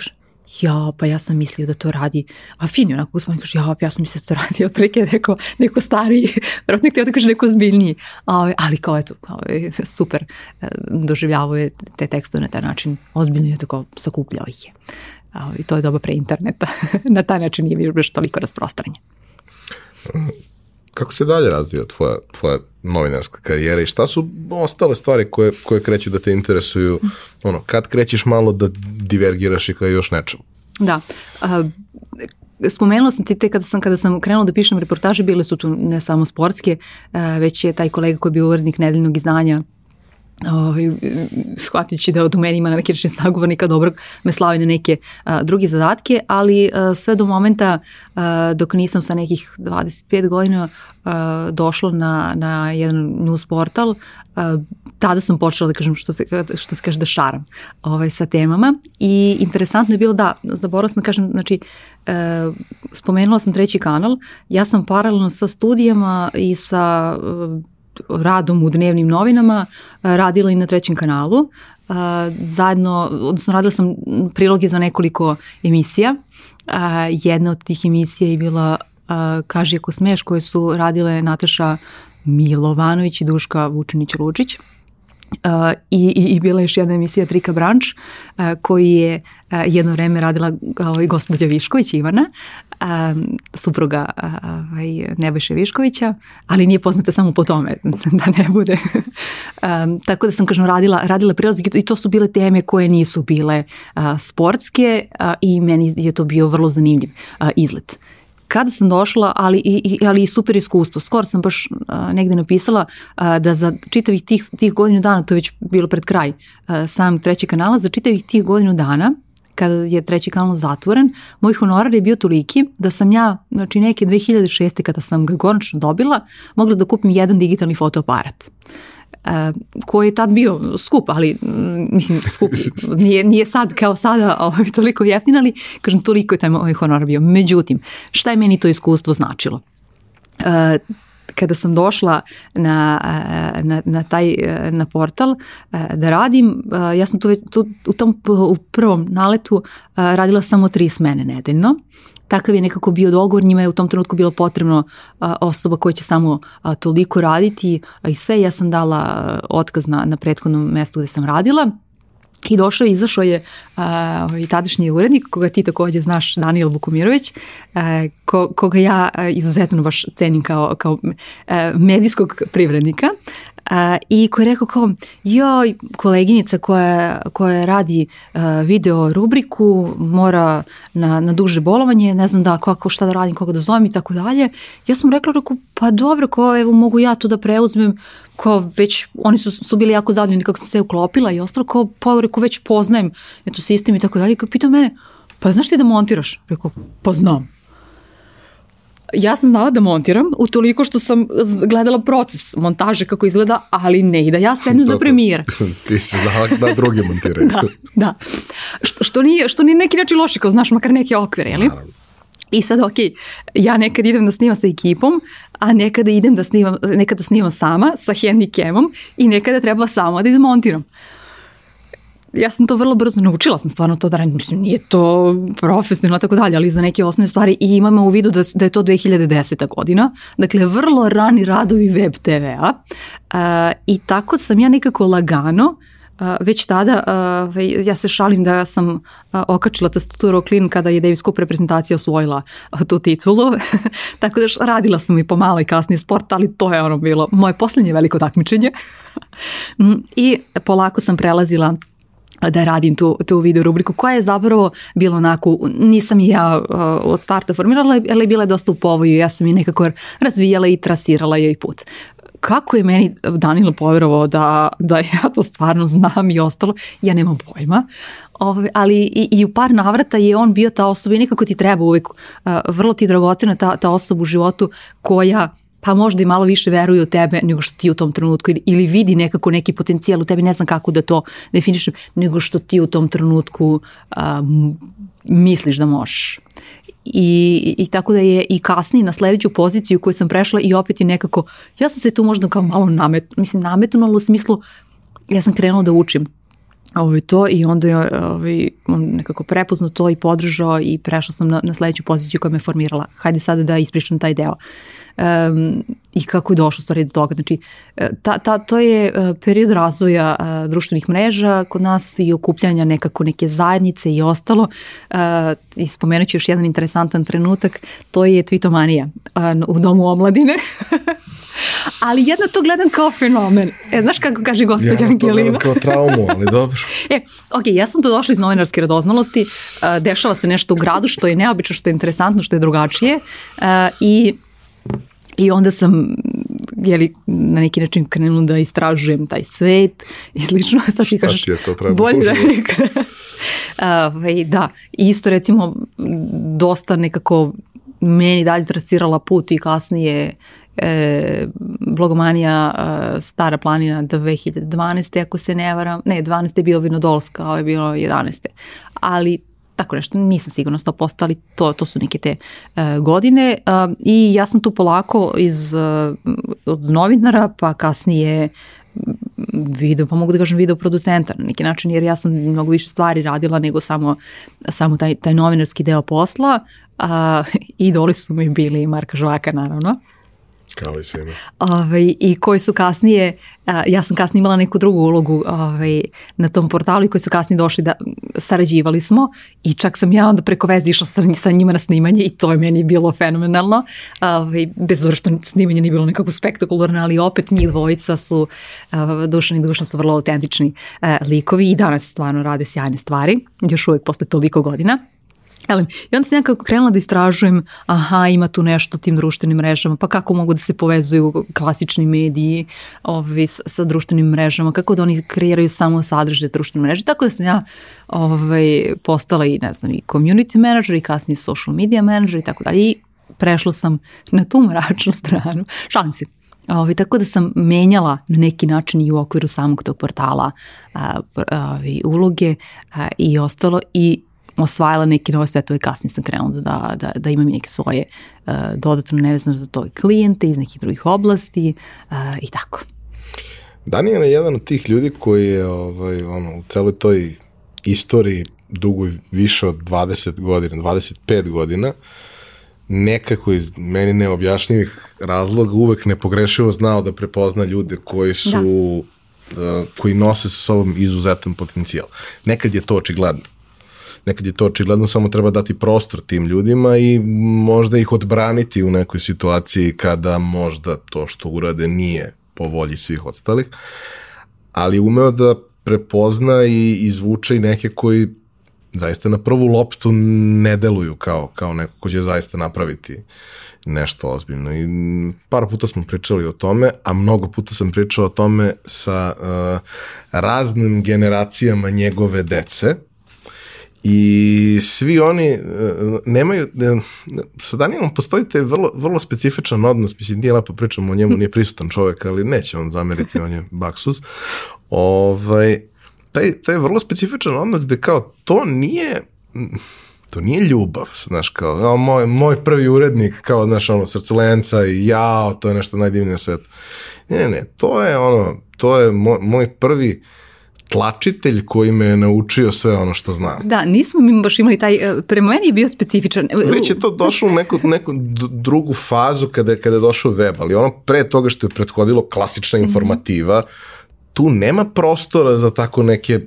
ja, pa ja sam mislio da to radi, a fin je onako gospodin kaže, ja, pa ja sam mislio da to radi, [LAUGHS] otprilike neko, neko stariji, [LAUGHS] vjerojatno htio da kaže neko zbiljniji, a, ali kao eto, kao, [LAUGHS] super, e, doživljavao je te tekstove na taj način, ozbiljno je tako sakupljao ih je. A, I to je doba pre interneta, na taj način nije bilo još toliko rasprostranje. Kako se dalje razvija tvoja, tvoja novinarska karijera i šta su ostale stvari koje, koje kreću da te interesuju, ono, kad krećeš malo da divergiraš i kao još nečemu? Da, a, spomenula sam ti te kada sam, kada sam krenula da pišem reportaže, bile su tu ne samo sportske, već je taj kolega koji je bio urednik nedeljnog izdanja ovaj, shvatići da od meni ima na neki sagovornika dobrog me slavi na neke a, druge zadatke, ali a, sve do momenta a, dok nisam sa nekih 25 godina a, došla na, na jedan news portal, a, tada sam počela da kažem što se, što se kaže da šaram ovaj, sa temama. I interesantno je bilo da, zaboravila sam da kažem, znači e, spomenula sam treći kanal, ja sam paralelno sa studijama i sa radom u dnevnim novinama radila i na trećem kanalu. Zajedno, odnosno radila sam priloge za nekoliko emisija. Jedna od tih emisija je bila Kaži ako smeš koje su radile Nataša Milovanović i Duška Vučinić-Lučić. Uh, i, i, bila je još jedna emisija Trika Branč uh, koji je uh, jedno vreme radila ovaj, gospođa Višković Ivana, um, supruga ovaj, Nebojše Viškovića, ali nije poznata samo po tome [LAUGHS] da ne bude. um, tako da sam kažem radila, radila prilazi i to su bile teme koje nisu bile uh, sportske uh, i meni je to bio vrlo zanimljiv uh, izlet kada sam došla, ali i, ali i super iskustvo. Skoro sam baš a, negde napisala a, da za čitavih tih, tih godinu dana, to je već bilo pred kraj a, sam treći kanala, za čitavih tih godinu dana kada je treći kanal zatvoren, moj honorar je bio toliki da sam ja, znači neke 2006. kada sam ga konačno dobila, mogla da kupim jedan digitalni fotoaparat. Uh, koji je tad bio skup, ali mm, mislim skup nije, nije sad kao sada [LAUGHS] ovaj, toliko jeftin, ali kažem toliko je taj moj honorar bio. Međutim, šta je meni to iskustvo značilo? Kada sam došla na, na, na taj na portal da radim, ja sam tu, već, tu u tom u prvom naletu radila samo tri smene nedeljno takav je nekako bio dogovor, njima je u tom trenutku bilo potrebno osoba koja će samo toliko raditi i sve. Ja sam dala otkaz na, na prethodnom mestu gde sam radila I došao i izašao je a, ovaj, tadašnji urednik, koga ti takođe znaš, Daniel Vukomirović, a, ko, koga ja izuzetno baš cenim kao, kao a, medijskog privrednika. A, I koji je rekao kao, joj, koleginica koja, koja radi video rubriku, mora na, na duže bolovanje, ne znam da kako, šta da radim, koga da zovem i tako dalje. Ja sam rekla, rekao, pa dobro, kao, evo, mogu ja to da preuzmem, kao već, oni su, su bili jako zadovoljni kako sam se uklopila i ostalo, kao, pa rekao, već poznajem eto, sistem i tako dalje. Kao pitao mene, pa znaš ti da montiraš? Rekao, pa znam ja sam znala da montiram, utoliko što sam gledala proces montaže kako izgleda, ali ne i da ja sednem za premijer. [LAUGHS] Ti si znala da drugi montiraju. [LAUGHS] da, da. Što, što, nije, što nije neki način loše, kao znaš makar neke okvire, jel? Naravno. I sad, ok, ja nekad idem da snimam sa ekipom, a nekada idem da snimam, nekada snimam sama sa handicamom i nekada treba sama da izmontiram ja sam to vrlo brzo naučila sam stvarno to da radim, mislim nije to profesionalno tako dalje, ali za neke osnovne stvari i imamo u vidu da, da je to 2010. godina, dakle vrlo rani radovi web TV-a uh, i tako sam ja nekako lagano Uh, već tada uh, ja se šalim da sam uh, okačila tastaturu o klin kada je Davis Cup reprezentacija osvojila tu titulu. [LAUGHS] Tako da radila sam i pomalo i kasnije sport, ali to je ono bilo moje poslednje veliko takmičenje. [LAUGHS] Mm, I polako sam prelazila da radim tu, tu video rubriku koja je zapravo bila onako, nisam ja uh, od starta formirala, ali je bila dosta u povoju, ja sam je nekako razvijala i trasirala joj put kako je meni Danilo povjerovao da, da ja to stvarno znam i ostalo, ja nemam pojma. Ove, ali i, i u par navrata je on bio ta osoba i nekako ti treba uvijek, uh, vrlo ti dragocena ta, ta osoba u životu koja pa možda i malo više veruje u tebe nego što ti u tom trenutku ili, ili vidi nekako neki potencijal u tebi, ne znam kako da to definišem, nego što ti u tom trenutku um, misliš da možeš. I, I tako da je i kasnije na sledeću poziciju koju sam prešla i opet je nekako, ja sam se tu možda kao malo namet, mislim nametnula u smislu, ja sam krenula da učim ovaj, to i onda je ovaj, on nekako prepoznao to i podržao i prešla sam na, na sledeću poziciju koja me formirala. Hajde sada da ispričam taj deo. Um, I kako je došlo stvari do toga. Znači, e, ta, ta, to je e, period razvoja uh, društvenih mreža kod nas i okupljanja nekako neke zajednice i ostalo. Uh, I spomenut ću još jedan interesantan trenutak, to je Twitomanija uh, u Domu omladine. [LAUGHS] ali jedno to gledam kao fenomen. E, znaš kako kaže gospođa Angelina? Ja to gledam kao traumu, ali [LAUGHS] dobro. e, ok, ja sam tu došla iz novinarske radoznalosti, dešava se nešto u gradu što je neobično, što je interesantno, što je drugačije i I onda sam jeli, na neki način krenula da istražujem taj svet i slično. [LAUGHS] Sad ti kažeš, je to treba bolje da uh, [LAUGHS] da, isto recimo dosta nekako meni dalje trasirala put i kasnije e, blogomanija e, Stara planina 2012. ako se ne varam, ne 12. je bilo Vinodolska, ovo je bilo 11. Ali tako nešto, nisam sigurna 100%, ali to, to su neke te uh, godine uh, i ja sam tu polako iz uh, od novinara pa kasnije video, pa mogu da kažem video producenta na neki način, jer ja sam mnogo više stvari radila nego samo, samo taj, taj novinarski deo posla. A, idoli su mi bili Marka Žvaka, naravno. Kao i svima. Ove, I koji su kasnije, a, ja sam kasnije imala neku drugu ulogu ove, na tom portalu i koji su kasnije došli da sarađivali smo i čak sam ja onda preko veze išla sa, sa njima na snimanje i to je meni bilo fenomenalno. Ove, bez ura što snimanje nije bilo nekako spektakularno, ali opet njih dvojica su, Dušan i Dušan su vrlo autentični a, likovi i danas stvarno rade sjajne stvari, još uvijek posle toliko godina. Elem, I onda sam nekako krenula da istražujem, aha, ima tu nešto tim društvenim mrežama, pa kako mogu da se povezuju klasični mediji ovaj, sa, društvenim mrežama, kako da oni kreiraju samo sadržaj društvene mreže. Tako da sam ja ovaj, postala i, ne znam, i community manager i kasnije social media manager i tako dalje. I prešla sam na tu mračnu stranu. Šalim se, Ovi, tako da sam menjala na neki način i u okviru samog tog portala a, a, uloge a, i ostalo i osvajala neke nove svetove, kasnije sam krenula da, da, da imam neke svoje uh, dodatno nevezano za to klijente iz nekih drugih oblasti uh, i tako. Danijela je jedan od tih ljudi koji je ovaj, ono, u celoj toj istoriji dugo više od 20 godina, 25 godina, nekako iz meni neobjašnjivih razloga uvek nepogrešivo znao da prepozna ljude koji su da koji nose sa sobom izuzetan potencijal. Nekad je to očigledno. Nekad je to očigledno, samo treba dati prostor tim ljudima i možda ih odbraniti u nekoj situaciji kada možda to što urade nije po volji svih ostalih, ali umeo da prepozna i izvuče i neke koji zaista na prvu loptu ne deluju kao, kao neko ko će zaista napraviti nešto ozbiljno. I par puta smo pričali o tome, a mnogo puta sam pričao o tome sa uh, raznim generacijama njegove dece, I svi oni uh, nemaju, uh, sa Danielom postoji te vrlo, vrlo specifičan odnos, mislim, nije lepo pričamo o njemu, nije prisutan čovek, ali neće on zameriti, on je baksus. Ovaj, taj, taj vrlo specifičan odnos gde kao to nije to nije ljubav, znaš, kao, moj, moj prvi urednik, kao, znaš, ono, srculenca i jao, to je nešto najdivnije na svetu. Ne, ne, to je ono, to je moj, moj prvi tlačitelj koji me je naučio sve ono što znam. Da, nismo mi baš imali taj, e, prema meni je bio specifičan. Već je to došlo u neku, neku drugu fazu kada je, kada je došao web, ali ono pre toga što je prethodilo klasična mhm. informativa, mm -hmm tu nema prostora za tako neke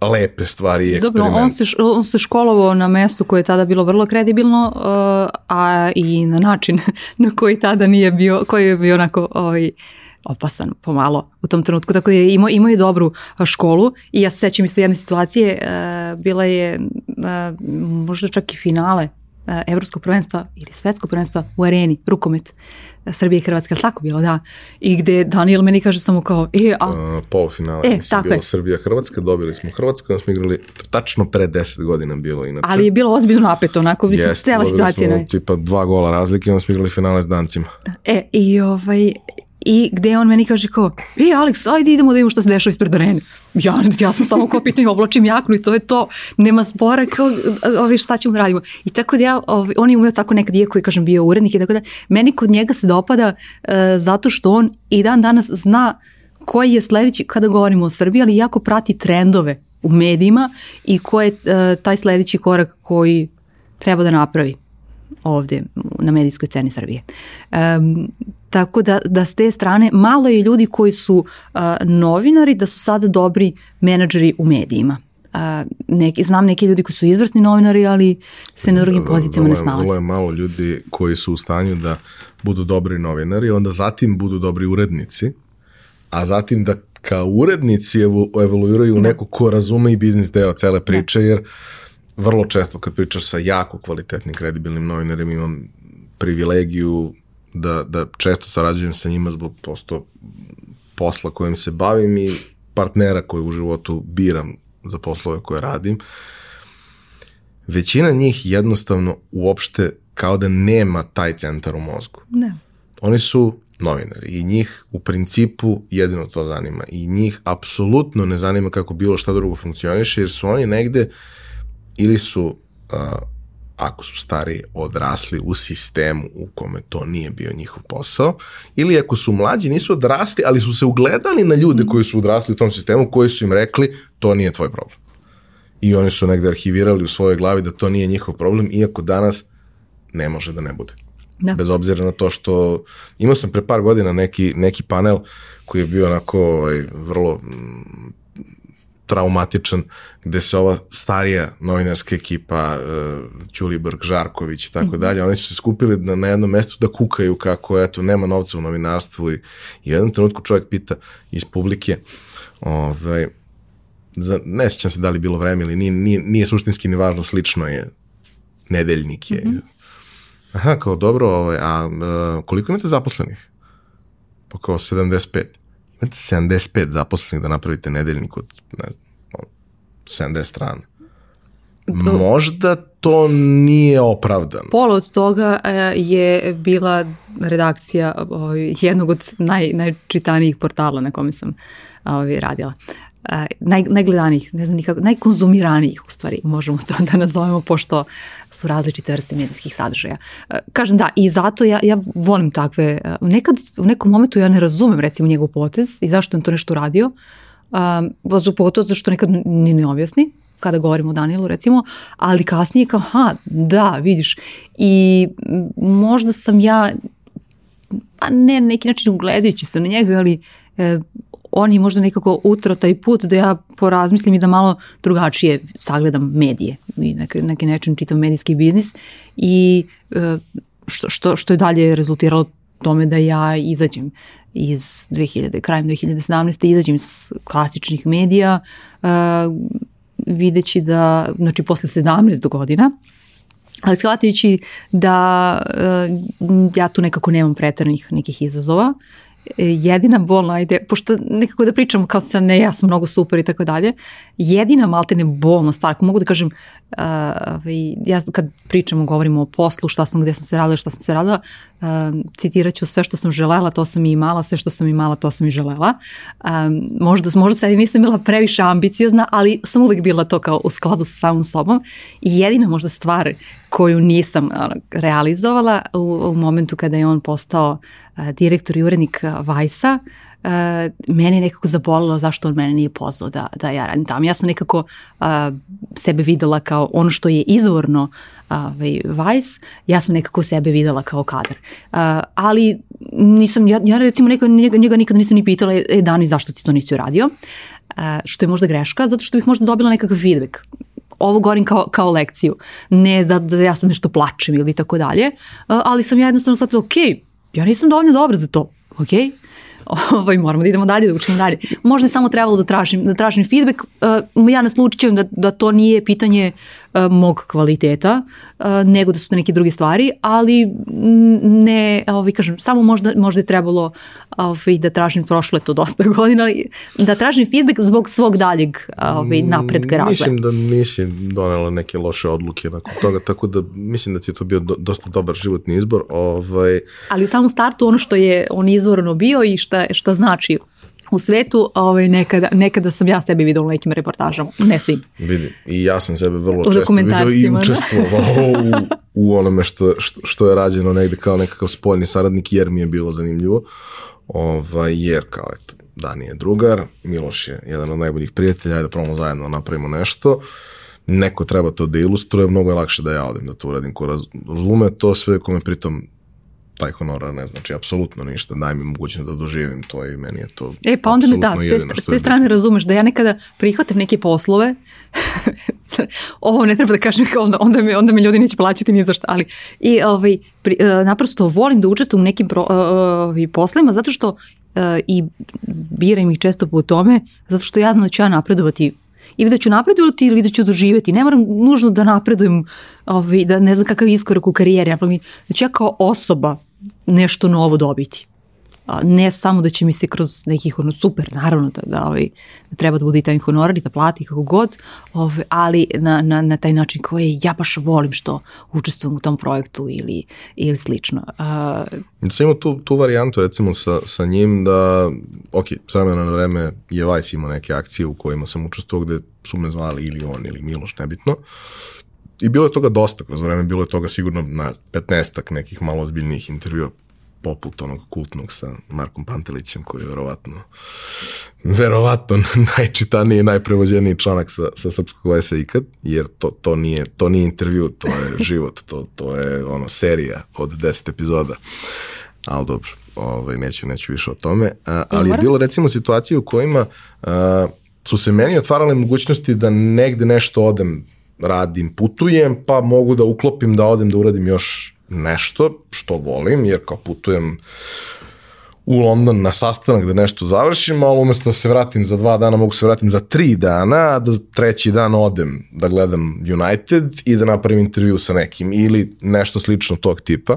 lepe stvari i eksperimente. Dobro, on se, on se školovao na mestu koje je tada bilo vrlo kredibilno, uh, a i na način [LAUGHS] na koji tada nije bio, koji je bio onako ovaj, opasan pomalo u tom trenutku, tako da je imao, imao je dobru školu i ja se sećam isto jedne situacije, uh, bila je uh, možda čak i finale uh, evropskog prvenstva ili svetskog prvenstva u areni, rukomet. Srbije i Hrvatske, ali tako bilo, da. I gde Daniel meni kaže samo kao, e, a... Uh, polufinale, e, mislim, bilo je. Srbija Hrvatska, dobili smo Hrvatsku, smo igrali tačno pre 10 godina bilo inače. Ali je bilo ozbiljno napeto, onako, mislim, yes, cela situacija. Jeste, smo tipa dva gola razlike, onda smo igrali finale s Dancima. E, i ovaj, I gde on meni kaže kao, e Alex, ajde idemo da vidimo šta se dešava ispred arene. Ja, ja sam samo kao pitanje, oblačim jaknu i to je to. Nema spora kao, ovi, šta ćemo da radimo. I tako da ja, ovi, on je umeo tako nekad, iako je, kažem, bio urednik i tako da, meni kod njega se dopada uh, zato što on i dan danas zna koji je sledeći, kada govorimo o Srbiji, ali jako prati trendove u medijima i ko je uh, taj sledeći korak koji treba da napravi ovde na medijskoj ceni Srbije. Um, tako da, da s te strane malo je ljudi koji su uh, novinari da su sada dobri menadžeri u medijima. Uh, neki, znam neki ljudi koji su izvrsni novinari, ali se na drugim pozicijama ne snalaze. Vrlo je malo ljudi koji su u stanju da budu dobri novinari, onda zatim budu dobri urednici, a zatim da kao urednici evoluiraju u da. neko ko razume i biznis deo cele priče, da. jer vrlo često kad pričaš sa jako kvalitetnim, kredibilnim novinarima imam privilegiju da, da često sarađujem sa njima zbog posto posla kojim se bavim i partnera koje u životu biram za poslove koje radim. Većina njih jednostavno uopšte kao da nema taj centar u mozgu. Ne. Oni su novinari i njih u principu jedino to zanima i njih apsolutno ne zanima kako bilo šta drugo funkcioniše jer su oni negde uh, ili su, ako su stari, odrasli u sistemu u kome to nije bio njihov posao, ili ako su mlađi, nisu odrasli, ali su se ugledali na ljude koji su odrasli u tom sistemu, koji su im rekli, to nije tvoj problem. I oni su negde arhivirali u svojoj glavi da to nije njihov problem, iako danas ne može da ne bude. Da. Bez obzira na to što imao sam pre par godina neki, neki panel koji je bio onako ovaj, vrlo traumatičan, gde se ova starija novinarska ekipa, uh, Ćulibrg, Žarković i tako mhm. dalje, oni su se skupili na, na jednom mestu da kukaju kako, eto, nema novca u novinarstvu i, i u jednom trenutku čovjek pita iz publike, ovaj, za, ne sjećam se da li bilo vreme ili nije, nije, nije suštinski ni važno, slično je, nedeljnik je. Mm -hmm. Aha, kao dobro, ovaj, a uh, koliko imate zaposlenih? Pa kao 75 imate 75 zaposlenih da napravite nedeljnik od ne, 70 strana. Možda to nije opravdano. Pola od toga e, je bila redakcija ovaj, jednog od naj, najčitanijih portala na kome sam ovaj, naj, najgledanijih, ne znam nikako, najkonzumiranijih u stvari, možemo to da nazovemo, pošto su različite vrste medijskih sadržaja. Kažem da, i zato ja, ja volim takve, nekad u nekom momentu ja ne razumem recimo njegov potez i zašto on to nešto uradio, um, pogotovo zato što nekad ni ne objasni, kada govorimo o Danielu recimo, ali kasnije kao, ha, da, vidiš, i možda sam ja, pa ne neki način ugledajući se na njega, ali e, on je možda nekako utro taj put da ja porazmislim i da malo drugačije sagledam medije i neki, neki način čitam medijski biznis i e, što, što, što je dalje rezultiralo tome da ja izađem iz 2000, krajem 2017. izađem iz klasičnih medija uh, videći da, znači posle 17 godina, ali shvatajući da uh, ja tu nekako nemam pretarnih nekih izazova E, jedina bolna ide, pošto nekako da pričam kao sa ne, ja sam mnogo super i tako dalje, jedina maltene bolna stvar, ako mogu da kažem, uh, ja kad pričamo, govorimo o poslu, šta sam, gde sam se radila, šta sam se radila, uh, citirat ću sve što sam želela, to sam i imala, sve što sam imala, to sam i želela. Um, možda, možda sad nisam bila previše ambiciozna, ali sam uvek bila to kao u skladu sa samom sobom i jedina možda stvar koju nisam realizovala u, u momentu kada je on postao direktor i urednik Vajsa, uh, mene je nekako zabolilo zašto on mene nije pozvao da, da ja radim tamo. Ja sam nekako uh, sebe videla kao ono što je izvorno ovaj, Vice, ja sam nekako sebe videla kao kadar. Uh, ali nisam, ja, ja recimo neka, njega, njega nikada nisam ni pitala, e Dani, zašto ti to nisi uradio? Uh, što je možda greška, zato što bih možda dobila nekakav feedback ovo govorim kao, kao lekciju, ne da, da ja sad nešto plačem ili tako dalje, ali sam ja jednostavno shvatila, ok, ja nisam dovoljno dobra za to, ok? [LAUGHS] Ovaj, moramo da idemo dalje, da učimo dalje. Možda je samo trebalo da tražim, da tražim feedback. Uh, ja naslučićem da, da to nije pitanje uh, mog kvaliteta, uh, nego da su to neke druge stvari, ali ne, ovaj, kažem, samo možda, možda je trebalo ovaj, da tražim, prošlo je to dosta [LAUGHS] godina, da tražim feedback zbog svog daljeg ovaj, napredka razvoja. Mislim da nisi donela neke loše odluke nakon toga, tako da mislim da ti je to bio do, dosta dobar životni izbor. Ovaj... Ali u samom startu ono što je on izvorno bio i šta, šta znači u svetu, ovaj, nekada, nekada sam ja sebi vidio u nekim reportažama, ne svim. Vidi, i ja sam sebe vrlo u često vidio i učestvovao u, u onome što, što, što je rađeno negde kao nekakav spoljni saradnik, jer mi je bilo zanimljivo, ovaj, jer kao eto, Dani je drugar, Miloš je jedan od najboljih prijatelja, ajde da probamo zajedno da napravimo nešto, neko treba to da ilustruje, mnogo je lakše da ja odim da to uradim ko razume to sve, kome pritom taj honorar ne znači apsolutno ništa, daj mi mogućnost da doživim to i meni je to E pa onda me da, s te, s te strane razumeš da ja nekada prihvatam neke poslove, [LAUGHS] ovo ne treba da kažem, onda, onda, me, onda me ljudi neće plaćati ni za šta, ali i ovaj, pri, uh, naprosto volim da učestvujem u nekim pro, uh, uh, poslima zato što i biram ih često po tome, zato što ja znam da ću ja napredovati ili da ću napredovati ili da ću doživjeti. Ne moram nužno da napredujem, ovaj, da ne znam kakav iskorak u karijeri, ću ja kao osoba nešto novo dobiti. A ne samo da će mi se kroz nekih ono super, naravno da, da, ovaj, da treba da bude i taj honorar i da plati kako god, ovaj, ali na, na, na taj način koji ja baš volim što učestvujem u tom projektu ili, ili slično. A, da sam imao tu, tu varijantu recimo sa, sa njim da, ok, s vremena na vreme je Vice imao neke akcije u kojima sam učestvovao gde su me zvali ili on ili Miloš, nebitno. I bilo je toga dosta kroz vreme, bilo je toga sigurno na 15 nekih malo ozbiljnijih intervjua poput onog kultnog sa Markom Pantelićem koji je verovatno verovatno [LAUGHS] najčitaniji i najprevođeniji članak sa, sa srpskog vajsa ikad, jer to, to, nije, to nije intervju, to je [LAUGHS] život, to, to je ono serija od 10 epizoda. Ali dobro, ovaj, neću, neću više o tome. A, ali je bilo recimo situacije u kojima a, su se meni otvarale mogućnosti da negde nešto odem radim, putujem, pa mogu da uklopim da odem da uradim još nešto što volim, jer kao putujem u London na sastanak da nešto završim, ali umesto da se vratim za dva dana, mogu se vratim za tri dana, a da treći dan odem da gledam United i da napravim intervju sa nekim ili nešto slično tog tipa.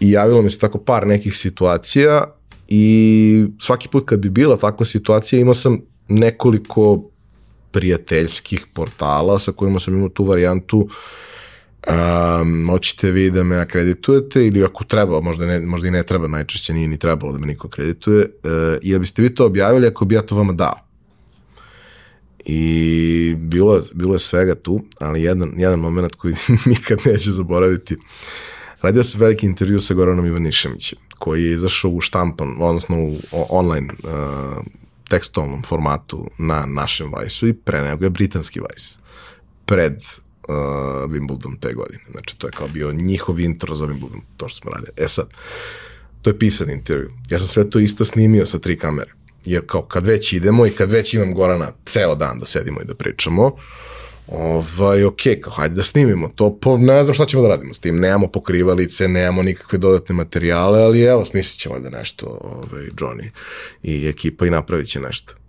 I javilo mi se tako par nekih situacija i svaki put kad bi bila takva situacija imao sam nekoliko prijateljskih portala sa kojima sam imao tu varijantu Um, hoćete vi da me akreditujete ili ako treba, možda, ne, možda i ne treba, najčešće nije ni trebalo da me niko akredituje, uh, da biste vi to objavili ako bi ja to vama dao. I bilo, bilo je svega tu, ali jedan, jedan moment koji [LAUGHS] nikad neću zaboraviti. Radio sam veliki intervju sa Goranom Ivanišemićem, koji je izašao u štampan, odnosno u online uh, tekstualnom formatu na našem Vajsu i pre nego je britanski Vajs. Pred uh, Wimbledon te godine. Znači, to je kao bio njihov intro za Wimbledon, to što smo radili. E sad, to je pisan intervju. Ja sam sve to isto snimio sa tri kamere. jer kao kad već idemo i kad već imam Gorana ceo dan da sedimo i da pričamo, ovaj, ok, kao hajde da snimimo to, po, ne znam šta ćemo da radimo s tim, nemamo pokrivalice, nemamo nikakve dodatne materijale, ali evo, smislit ćemo da nešto, ovaj, Johnny i ekipa i napravit će nešto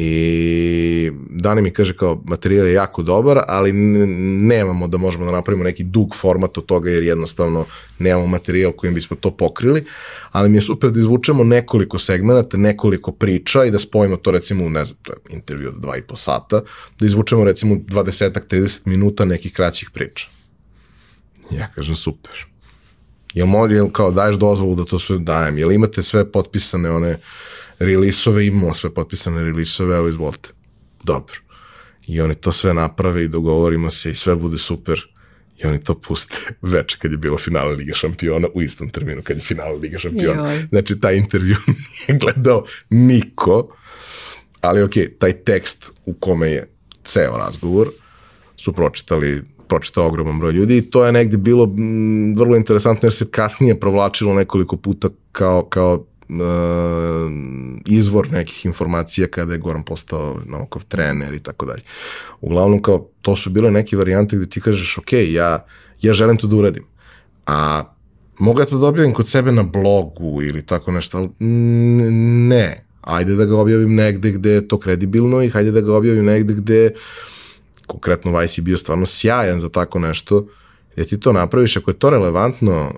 i Dani mi kaže kao materijal je jako dobar, ali nemamo da možemo da napravimo neki dug format od toga jer jednostavno nemamo materijal kojim bismo to pokrili, ali mi je super da izvučemo nekoliko segmenta, nekoliko priča i da spojimo to recimo u, ne znam, intervju od dva i po sata, da izvučemo recimo 20-30 minuta nekih kraćih priča. Ja kažem super. Jel, jel kao daješ dozvolu da to sve dajem? Jel imate sve potpisane one rilisove, imamo sve potpisane rilisove, evo izvolite. Dobro. I oni to sve naprave i dogovorimo se i sve bude super. I oni to puste [LAUGHS] veče kad je bilo finale Lige šampiona u istom terminu kad je finale Lige šampiona. Joj. Znači, taj intervju [LAUGHS] nije gledao niko, ali ok, taj tekst u kome je ceo razgovor su pročitali pročitao ogroman broj ljudi i to je negde bilo m, vrlo interesantno jer se kasnije provlačilo nekoliko puta kao, kao izvor nekih informacija kada je Goran postao Novakov trener i tako dalje. Uglavnom kao to su bile neke varijante gde ti kažeš ok, ja, ja želim to da uradim. A mogu ja to da objavim kod sebe na blogu ili tako nešto, ali ne. Ajde da ga objavim negde gde je to kredibilno i hajde da ga objavim negde gde konkretno Vice je bio stvarno sjajan za tako nešto jer ti to napraviš, ako je to relevantno,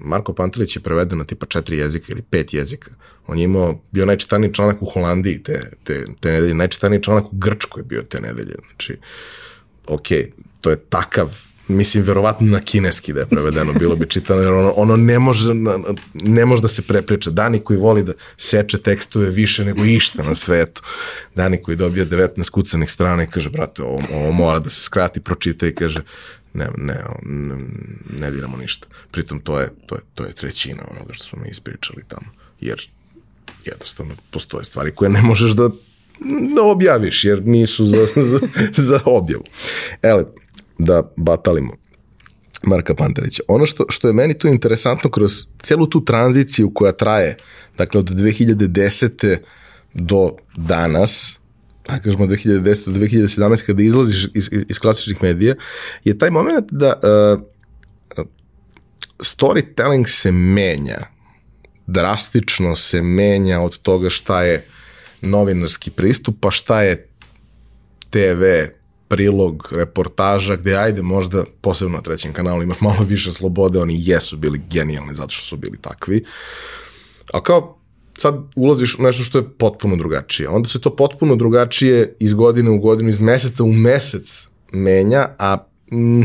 Marko Pantelić je preveden na tipa četiri jezika ili pet jezika. On je imao, bio najčitaniji članak u Holandiji te, te, te nedelje, najčitaniji članak u Grčkoj bio te nedelje. Znači, ok, to je takav mislim, verovatno na kineski da je prevedeno, bilo bi čitano, jer ono, ono ne, može, ne može da se prepriča. Dani koji voli da seče tekstove više nego išta na svetu. Dani koji dobija 19 kucanih strana i kaže, brate, ovo, ovo mora da se skrati, pročita i kaže, ne, ne, ne, ne diramo ništa. Pritom to je, to je, to je trećina onoga što smo mi ispričali tamo. Jer jednostavno postoje stvari koje ne možeš da, da objaviš, jer nisu za, za, za objavu. Ele, da batalimo. Marka Panterića. Ono što, što je meni tu interesantno kroz celu tu tranziciju koja traje, dakle od 2010. do danas, da kažemo 2010. do 2017. kada izlaziš iz, iz klasičnih medija, je taj moment da uh, storytelling se menja, drastično se menja od toga šta je novinarski pristup, pa šta je TV, prilog, reportaža, gde ajde možda, posebno na trećem kanalu, imaš malo više slobode, oni jesu bili genijalni zato što su bili takvi. A kao sad ulaziš u nešto što je potpuno drugačije. Onda se to potpuno drugačije iz godine u godinu, iz meseca u mesec menja, a mm,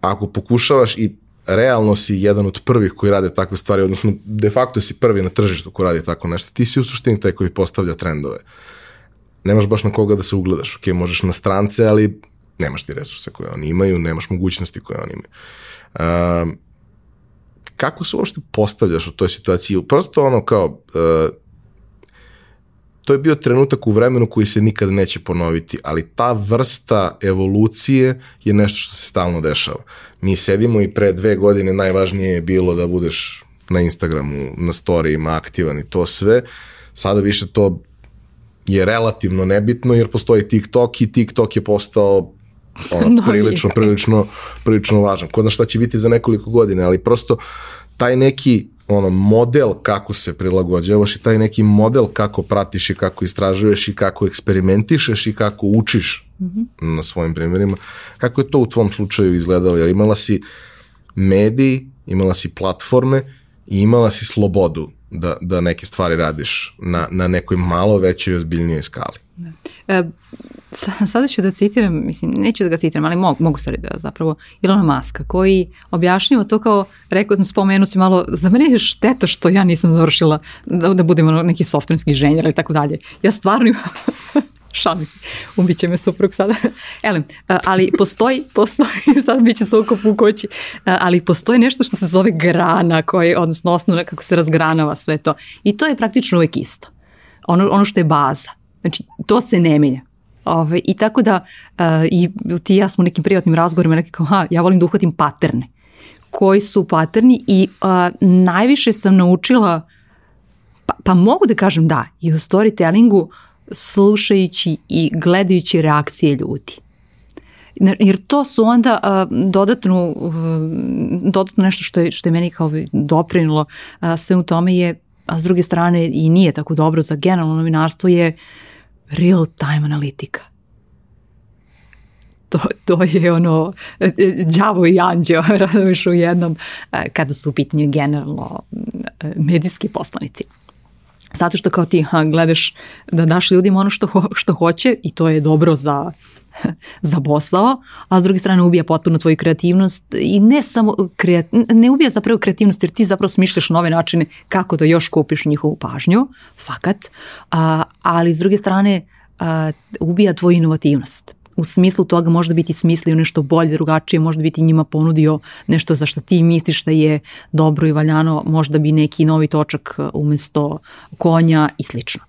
ako pokušavaš i realno si jedan od prvih koji rade takve stvari, odnosno de facto si prvi na tržištu koji radi tako nešto, ti si u suštini taj koji postavlja trendove. Nemaš baš na koga da se ugledaš, ok, možeš na strance, ali nemaš ti resurse koje oni imaju, nemaš mogućnosti koje oni imaju. Um, kako se uopšte postavljaš u toj situaciji? Prosto ono kao, uh, to je bio trenutak u vremenu koji se nikada neće ponoviti, ali ta vrsta evolucije je nešto što se stalno dešava. Mi sedimo i pre dve godine najvažnije je bilo da budeš na Instagramu, na storijima aktivan i to sve. Sada više to je relativno nebitno jer postoji TikTok i TikTok je postao ono, [LAUGHS] no, prilično, prilično, prilično važan. Ko zna šta će biti za nekoliko godina, ali prosto taj neki ono model kako se prilagođavaš i taj neki model kako pratiš i kako istražuješ i kako eksperimentišeš i kako učiš mm -hmm. na svojim primjerima. Kako je to u tvom slučaju izgledalo? Jer imala si mediji, imala si platforme i imala si slobodu da, da neke stvari radiš na, na nekoj malo većoj i ozbiljnijoj skali. Da. E, sada ću da citiram, mislim, neću da ga citiram, ali mogu, mogu stvari da zapravo Ilona Maska, koji objašnjava to kao, rekao sam, spomenu si malo, za mene je šteta što ja nisam završila da, da budem neki softverski inženjer ili tako dalje. Ja stvarno imam šalim se, ubiće me suprug sada. [LAUGHS] Elem, ali postoji, postoji, [LAUGHS] sad biće sukob u kući, ali postoji nešto što se zove grana, koji, odnosno osnovno kako se razgranava sve to. I to je praktično uvek isto. Ono, ono što je baza. Znači, to se ne menja. Ove, I tako da uh, i ti i ja smo u nekim privatnim razgovorima rekli kao, ha, ja volim da uhvatim paterne. Koji su paterni i uh, najviše sam naučila Pa, pa mogu da kažem da, i u storytellingu slušajući i gledajući reakcije ljudi. Jer to su onda uh, dodatno, uh, dodatno nešto što je, što je meni kao doprinilo uh, sve u tome je, a s druge strane i nije tako dobro za generalno novinarstvo je real time analitika to, to je ono đavo i anđeo, [LAUGHS] razumiješ u jednom, kada su u pitanju generalno medijski poslanici. Zato što kao ti ha, gledaš da daš ljudima ono što, što hoće i to je dobro za, [LAUGHS] za posao, a s druge strane ubija potpuno tvoju kreativnost i ne samo kreat, ne ubija zapravo kreativnost jer ti zapravo smišljaš nove načine kako da još kupiš njihovu pažnju, fakat, a, ali s druge strane a, ubija tvoju inovativnost u smislu toga možda biti smislio nešto bolje, drugačije, možda biti njima ponudio nešto za što ti misliš da je dobro i valjano, možda bi neki novi točak uh, umesto konja i slično.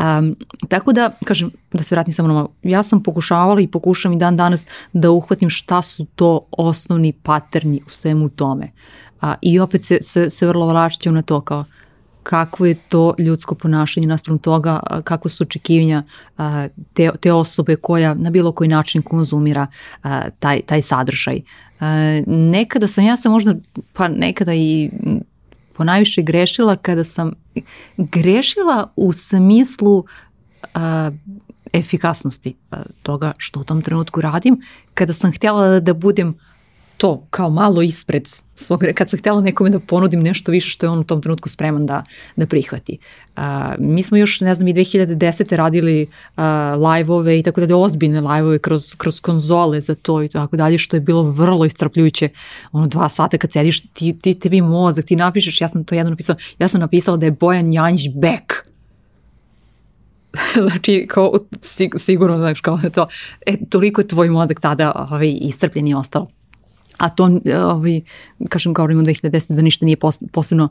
Um, tako da, kažem, da se vratim samo na ovo, ja sam pokušavala i pokušam i dan danas da uhvatim šta su to osnovni paterni u svemu tome. A, I opet se, se, se vrlo vraćam na to kao kakvo je to ljudsko ponašanje naspram toga, kako su očekivanja te, te osobe koja na bilo koji način konzumira taj, taj sadržaj. Nekada sam, ja sam možda, pa nekada i ponajviše grešila kada sam grešila u smislu efikasnosti toga što u tom trenutku radim, kada sam htjela da budem to kao malo ispred svog, kad sam htjela nekome da ponudim nešto više što je on u tom trenutku spreman da, da prihvati. Uh, mi smo još, ne znam, i 2010. radili uh, live-ove i tako dalje, ozbiljne live-ove kroz, kroz konzole za to i tako dalje, što je bilo vrlo istrpljujuće. Ono, dva sata kad sediš, ti, ti, tebi mozak, ti napišeš, ja sam to jedno napisala, ja sam napisala da je Bojan Janjić back [LAUGHS] znači kao sigurno znaš kao to e, toliko je tvoj mozak tada ovaj, istrpljen i ostao a to, ovaj, kažem, govorimo 2010. da ništa nije posebno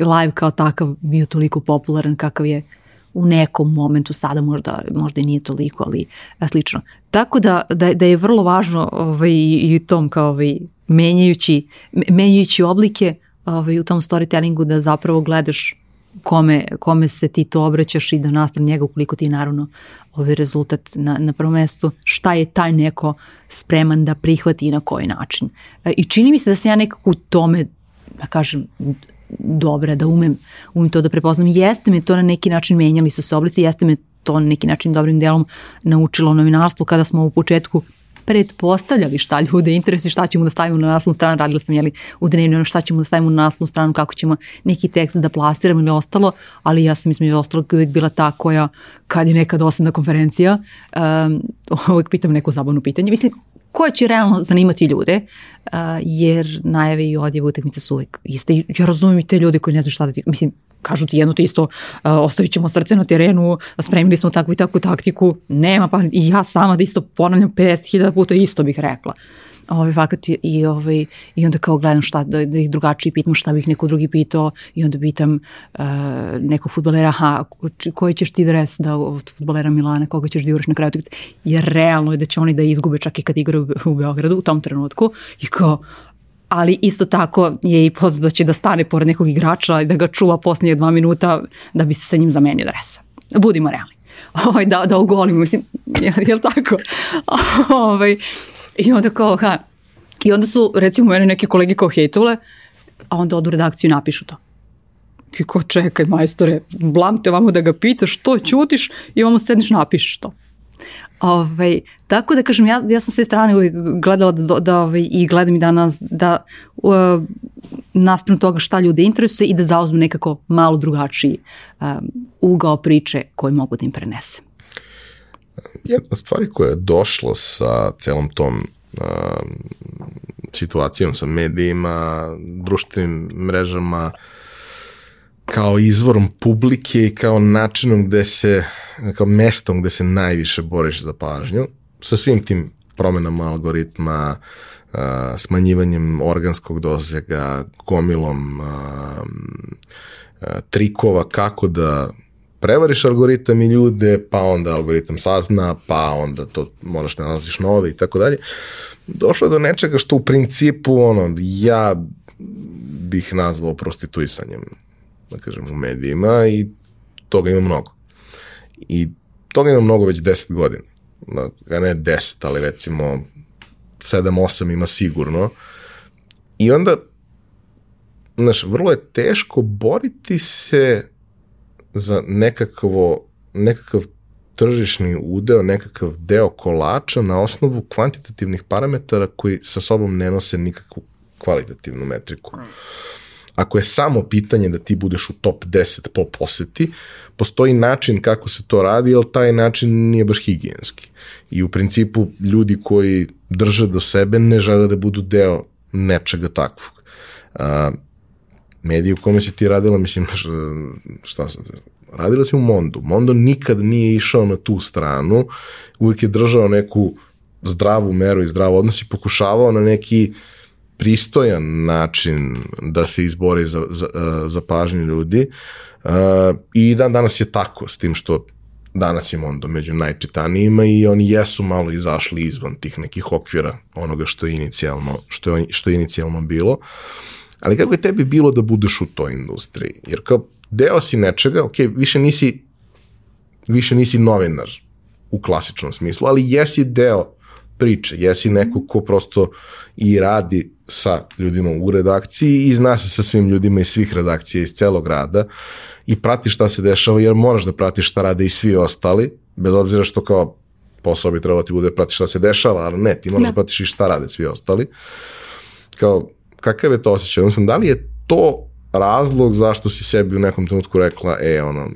live kao takav bio toliko popularan kakav je u nekom momentu, sada možda, možda i nije toliko, ali slično. Tako da, da, da je vrlo važno ovaj, i tom kao ovaj, menjajući, menjajući oblike ovaj, u tom storytellingu da zapravo gledaš kome, kome se ti to obraćaš i da nastav njega ukoliko ti naravno ovaj rezultat na, na prvom mestu, šta je taj neko spreman da prihvati i na koji način. E, I čini mi se da se ja nekako u tome, da kažem, dobra, da umem, umem to da prepoznam. Jeste me to na neki način menjali su se oblici, jeste me to na neki način dobrim delom naučilo novinarstvo kada smo u početku pretpostavljali šta ljude interesuje, šta ćemo da stavimo na naslovnu stranu, radila sam jeli u dnevno šta ćemo da stavimo na naslovnu stranu, kako ćemo neki tekst da plasiramo ili ostalo, ali ja sam između ostalog uvijek bila ta koja kad je neka dosadna konferencija, um, [LAUGHS] uvijek pitam neko zabavno pitanje. Mislim, koje će realno zanimati ljude, jer najave i odjeve utakmice su uvijek iste. Ja razumijem i te ljude koji ne znaju šta da ti, mislim, kažu ti jedno te isto, ostavit ćemo srce na terenu, spremili smo takvu i takvu taktiku, nema pa i ja sama da isto ponavljam 50.000 puta isto bih rekla. Ovaj, fakat i, i, ovaj, i onda kao gledam šta, da, da ih drugačije pitam šta bih neko drugi pitao i onda pitam uh, nekog futbolera, aha, koji ćeš ti dres da od futbolera Milana, koga ćeš da juraš na kraju jer realno je da će oni da izgube čak i kad igraju u Beogradu u tom trenutku i kao, ali isto tako je i poznato da će da stane pored nekog igrača i da ga čuva posljednje dva minuta da bi se sa njim zamenio dresa. Budimo realni. Ovaj, da, da ogolimo, mislim, je, je li tako? [LAUGHS] ovaj, I onda kao, ha, i onda su, recimo, mene neke kolege kao hejtovale, a onda odu u redakciju i napišu to. I ko čekaj, majstore, blam te ovamo da ga pitaš, što ćutiš i ovamo sedniš napišeš to. Ovaj, tako da kažem, ja, ja sam s te strane uvijek gledala da, da ovaj, i gledam i danas da uh, nastavno toga šta ljude interesuje i da zauzmu nekako malo drugačiji um, ugao priče koji mogu da im prenesem. Jedna stvari koja je došlo sa celom tom um, situacijom sa medijima, društvenim mrežama, kao izvorom publike i kao načinom gde se, kao mestom gde se najviše boriš za pažnju, sa svim tim promenama algoritma, uh, smanjivanjem organskog dozega, gomilom uh, uh, trikova kako da prevariš algoritam i ljude, pa onda algoritam sazna, pa onda to moraš da nalaziš nove i tako dalje. Došlo do nečega što u principu, ono, ja bih nazvao prostituisanjem da kažem, u medijima i toga ima mnogo. I toga ima mnogo već 10 godina. Da, ne 10, ali recimo 7-8 ima sigurno. I onda, znaš, vrlo je teško boriti se za nekakvo, nekakav tržišni udeo, nekakav deo kolača na osnovu kvantitativnih parametara koji sa sobom ne nose nikakvu kvalitativnu metriku. Ako je samo pitanje da ti budeš u top 10 po poseti, postoji način kako se to radi, ali taj način nije baš higijenski. I u principu ljudi koji drže do sebe ne žele da budu deo nečega takvog. A, mediji u kome si ti radila, mislim, šta sam, radila si u Mondu. Mondo nikad nije išao na tu stranu, uvijek je držao neku zdravu meru i zdravo odnos i pokušavao na neki pristojan način da se izbori za, za, za pažnju ljudi uh, i dan danas je tako, s tim što danas je Mondo među najčitanijima i oni jesu malo izašli izvan tih nekih okvira onoga što je inicijalno, što je, što je inicijalno bilo. Ali kako je tebi bilo da budeš u toj industriji? Jer kao deo si nečega, ok, više nisi, više nisi novinar u klasičnom smislu, ali jesi deo priče, jesi neko ko prosto i radi sa ljudima u redakciji i zna se sa svim ljudima iz svih redakcija iz celog rada i prati šta se dešava jer moraš da pratiš šta rade i svi ostali, bez obzira što kao posao bi trebalo da ti bude prati šta se dešava, ali ne, ti moraš da, da pratiš i šta rade svi ostali. Kao, kakav je to osjećaj? Odnosno, da li je to razlog zašto si sebi u nekom trenutku rekla, e, ono,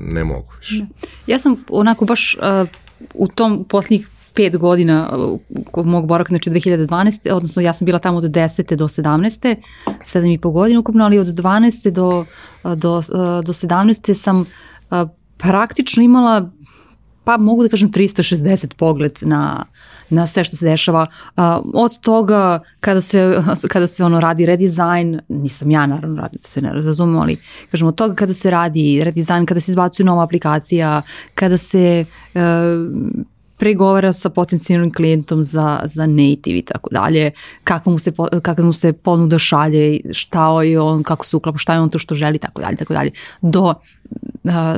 ne mogu više. Ne. Ja sam onako baš uh, u tom posljednjih pet godina uh, mog boravka, znači 2012. odnosno ja sam bila tamo od 10. do 17. 7 i po godina ukupno, ali od 12. do, uh, do, uh, do 17. sam praktično imala pa mogu da kažem 360 pogled na, na sve što se dešava. Od toga kada se, kada se ono radi redizajn, nisam ja naravno radi, da se ne razumemo, ali kažem od toga kada se radi redizajn, kada se izbacuje nova aplikacija, kada se uh, pregovara sa potencijalnim klijentom za, za native i tako dalje, kako mu se, kako mu se ponuda šalje, šta je on, kako se uklapa, šta je on to što želi, tako dalje, tako dalje, do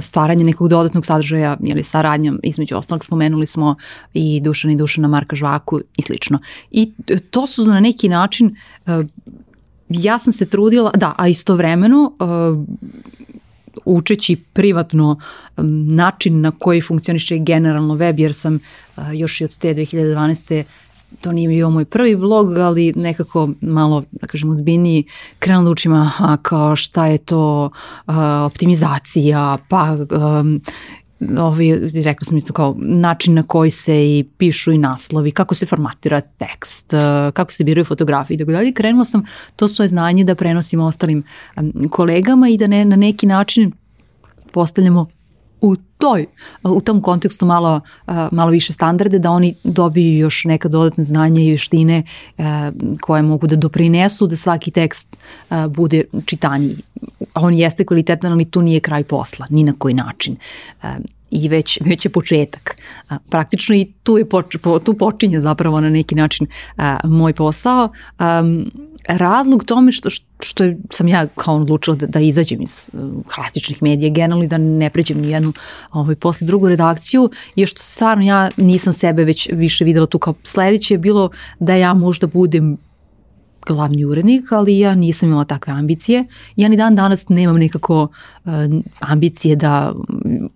stvaranja nekog dodatnog sadržaja ili saradnja, između ostalog spomenuli smo i Dušan i Dušana Marka Žvaku i slično. I to su na neki način ja sam se trudila, da, a istovremeno učeći privatno način na koji funkcioniše generalno web, jer sam još i od te 2012 to nije bio moj prvi vlog, ali nekako malo, da kažem, uzbiljniji, krenuo da učim aha, kao šta je to uh, optimizacija, pa um, ovi, rekla sam isto kao način na koji se i pišu i naslovi, kako se formatira tekst, kako se biraju fotografije i tako dalje. Krenula sam to svoje znanje da prenosim ostalim kolegama i da ne, na neki način postavljamo u toj, u tom kontekstu malo, malo više standarde, da oni dobiju još neka dodatna znanja i vještine koje mogu da doprinesu da svaki tekst bude čitaniji. On jeste kvalitetan, ali tu nije kraj posla, ni na koji način i već, već je početak. Praktično i tu, je poč, tu počinje zapravo na neki način moj posao. Razlog tome što, što sam ja kao odlučila da, da izađem iz klasičnih medija generalno i da ne pređem ni jednu ovaj, posle drugu redakciju je što stvarno ja nisam sebe već više videla tu kao sledeće je bilo da ja možda budem glavni urednik, ali ja nisam imala takve ambicije. Ja ni dan danas nemam nekako uh, ambicije da,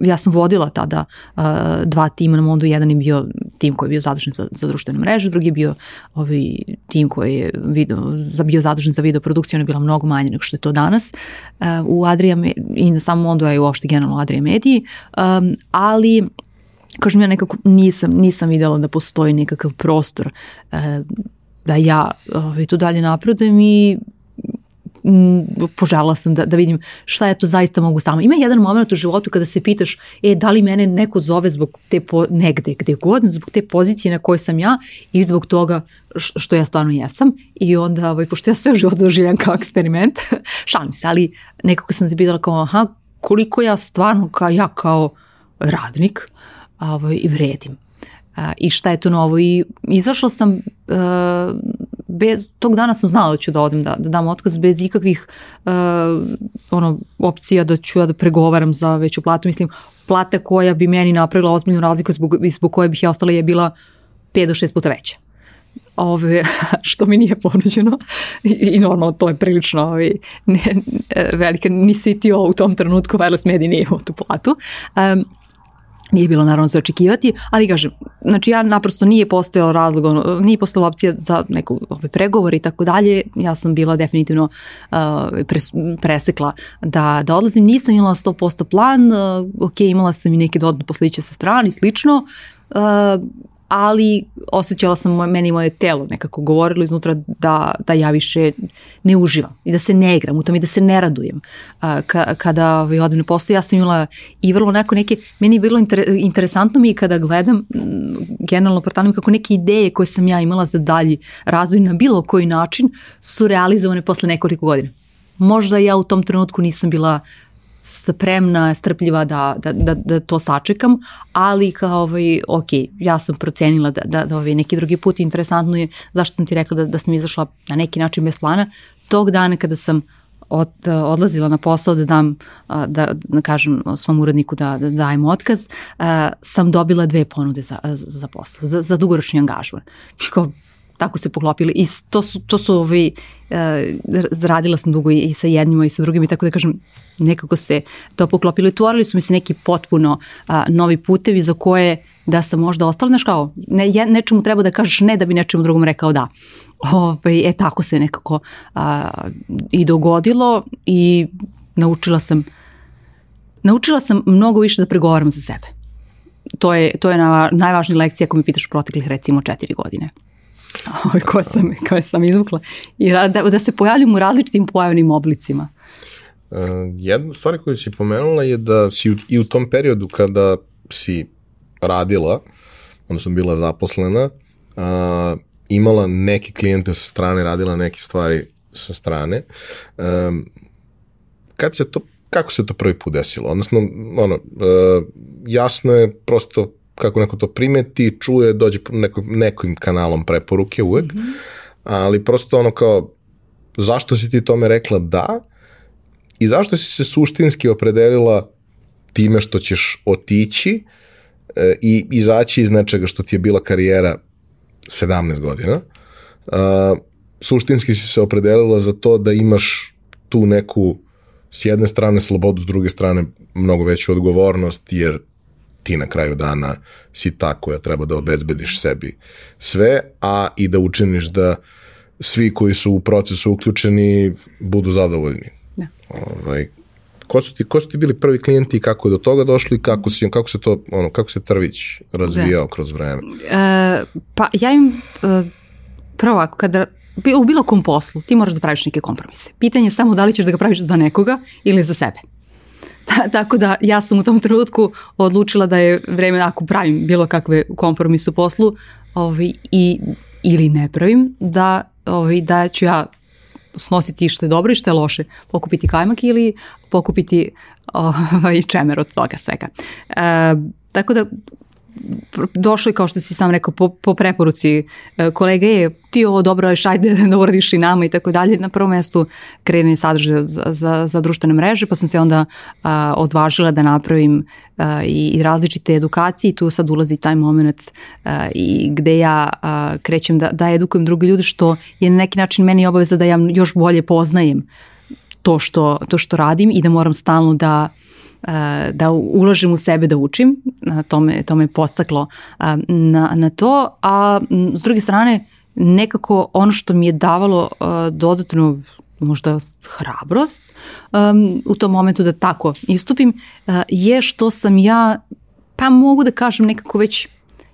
ja sam vodila tada uh, dva tima na Mondu, jedan je bio tim koji je bio zadužen za, za društvenu mrežu, drugi je bio ovaj tim koji je video, za, bio zadužen za video produkciju, ona je bila mnogo manje nego što je to danas uh, u Adria i na samom Mondu, a i uopšte generalno Adria Mediji, um, ali kažem ja nekako nisam, nisam videla da postoji nekakav prostor uh, da ja ovaj, tu dalje napredujem i m, požela sam da, da vidim šta ja to zaista mogu sama. Ima jedan moment u životu kada se pitaš, e, da li mene neko zove zbog te po, negde, gde god, zbog te pozicije na kojoj sam ja ili zbog toga što ja stvarno jesam i onda, ovaj, pošto ja sve u životu doživljam kao eksperiment, [LAUGHS] šalim se, ali nekako sam se pitala kao, aha, koliko ja stvarno kao ja kao radnik ovaj, i vredim. I, šta je to novo i izašla sam uh, bez, tog dana sam znala da ću da odem da, da dam otkaz bez ikakvih uh, ono, opcija da ću ja da pregovaram za veću platu. Mislim, plata koja bi meni napravila ozbiljnu razliku zbog, zbog koje bih ja ostala je bila 5 do 6 puta veća ove, [LAUGHS] što mi nije ponuđeno i, i normalno to je prilično ovaj, ne, velika, ni CTO u tom trenutku wireless mediji nije imao tu platu. Um, nije bilo naravno za očekivati, ali kažem, znači ja naprosto nije postojao razlog, nije postojala opcija za neku ove pregovore i tako dalje, ja sam bila definitivno uh, pres, presekla da, da odlazim, nisam imala 100% plan, uh, ok, imala sam i neke dodatne posliće sa strane slično, uh, ali osjećala sam meni i moje telo nekako govorilo iznutra da, da ja više ne uživam i da se ne igram u tom i da se ne radujem. Ka, kada ovaj, odem na posao, ja sam imala i vrlo neko neke, meni je bilo inter, interesantno mi kada gledam generalno portalima kako neke ideje koje sam ja imala za dalji razvoj na bilo koji način su realizovane posle nekoliko godina. Možda ja u tom trenutku nisam bila spremna, strpljiva da, da, da, da to sačekam, ali kao ovaj, ok, ja sam procenila da, da, da ovaj, neki drugi put interesantno je zašto sam ti rekla da, da sam izašla na neki način bez plana. Tog dana kada sam od, odlazila na posao da dam, da, da kažem svom uredniku da, da dajem otkaz, sam dobila dve ponude za, za posao, za, za dugoročni angažman. I kao, tako se poklopili i to su, to su ovaj, radila sam dugo i sa jednima i sa drugima i tako da kažem nekako se to poklopilo i tvorili su mi se neki potpuno a, novi putevi za koje da sam možda ostala, znaš kao, ne, nečemu treba da kažeš ne da bi nečemu drugom rekao da. Ove, ovaj, e, tako se nekako a, i dogodilo i naučila sam naučila sam mnogo više da pregovaram za sebe. To je, to je na, najvažnija lekcija ako mi pitaš proteklih recimo četiri godine. [LAUGHS] Koje, sam, koje sam izvukla. I da, da se pojavljam u različitim pojavnim oblicima. Uh, jedna stvar koju si pomenula je da si u, i u tom periodu kada si radila, odnosno bila zaposlena, uh, imala neke klijente sa strane, radila neke stvari sa strane. Um, kad se to, kako se to prvi put desilo? Odnosno, ono, uh, jasno je prosto kako neko to primeti, čuje, dođe neko, nekim kanalom preporuke uvek, mm -hmm. ali prosto ono kao, zašto si ti tome rekla da i zašto si se suštinski opredelila time što ćeš otići e, i izaći iz nečega što ti je bila karijera 17 godina. E, suštinski si se opredelila za to da imaš tu neku s jedne strane slobodu, s druge strane mnogo veću odgovornost, jer ti na kraju dana si ta koja treba da obezbediš sebi sve, a i da učiniš da svi koji su u procesu uključeni budu zadovoljni. Da. Ovaj, ko su ti, ko su ti bili prvi klijenti i kako je do toga došli kako, si, kako se to, ono, kako se Trvić razvijao da. kroz vreme? E, pa ja im, e, prvo ako kada u bilo kom poslu ti moraš da praviš neke kompromise. Pitanje je samo da li ćeš da ga praviš za nekoga ili za sebe. Tako da ja sam u tom trenutku odlučila da je vreme ako pravim bilo kakve kompromis u poslu ovaj, i, ili ne pravim, da, ovaj, da ću ja snositi što je dobro i što je loše, pokupiti kajmak ili pokupiti ovaj, čemer od toga svega. E, tako da došlo je kao što si sam rekao po, po preporuci e, kolege je ti ovo dobro je ajde [LAUGHS] da uradiš i nama i tako dalje. Na prvom mestu kreiranje sadržaja za, za, za društvene mreže pa sam se onda a, odvažila da napravim a, i, i različite edukacije i tu sad ulazi taj moment a, i gde ja a, krećem da, da edukujem druge ljude što je na neki način meni obaveza da ja još bolje poznajem to što, to što radim i da moram stalno da da ulažem u sebe da učim, to me, to me postaklo na, na to, a s druge strane nekako ono što mi je davalo dodatno možda hrabrost um, u tom momentu da tako istupim je što sam ja pa mogu da kažem nekako već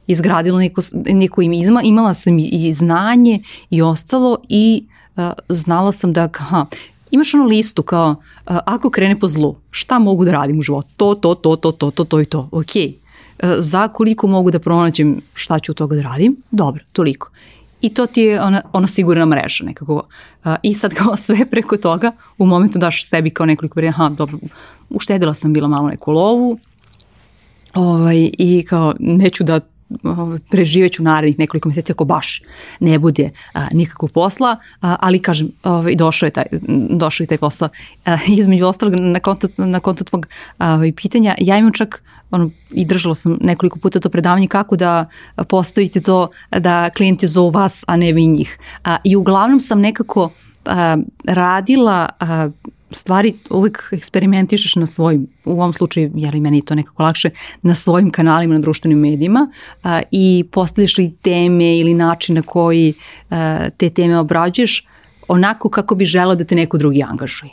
izgradila neko, neko ima, imala sam i znanje i ostalo i uh, znala sam da aha, imaš ono listu kao ako krene po zlu, šta mogu da radim u životu? To, to, to, to, to, to, to i to. Ok. Za koliko mogu da pronađem šta ću od toga da radim? Dobro, toliko. I to ti je ona, ona sigurna mreža nekako. I sad kao [LAUGHS] sve preko toga, u momentu daš sebi kao nekoliko vremena, aha, dobro, uštedila sam bila malo neku lovu, ovaj, i kao neću da preživeću narednih nekoliko mjeseci ako baš ne bude a, nikakvog posla, a, ali kažem, ovaj, došao je taj, došao je taj posao. A, između ostalog, na konto, na konto tvog ovaj, pitanja, ja imam čak ono, i držala sam nekoliko puta to predavanje kako da postavite to da klijenti zovu vas, a ne vi njih. A, I uglavnom sam nekako a, radila a, stvari uvijek eksperimentišeš na svojim, u ovom slučaju, je li meni to nekako lakše, na svojim kanalima na društvenim medijima a, i postavljaš li teme ili način na koji a, te teme obrađuješ onako kako bi želeo da te neko drugi angažuje.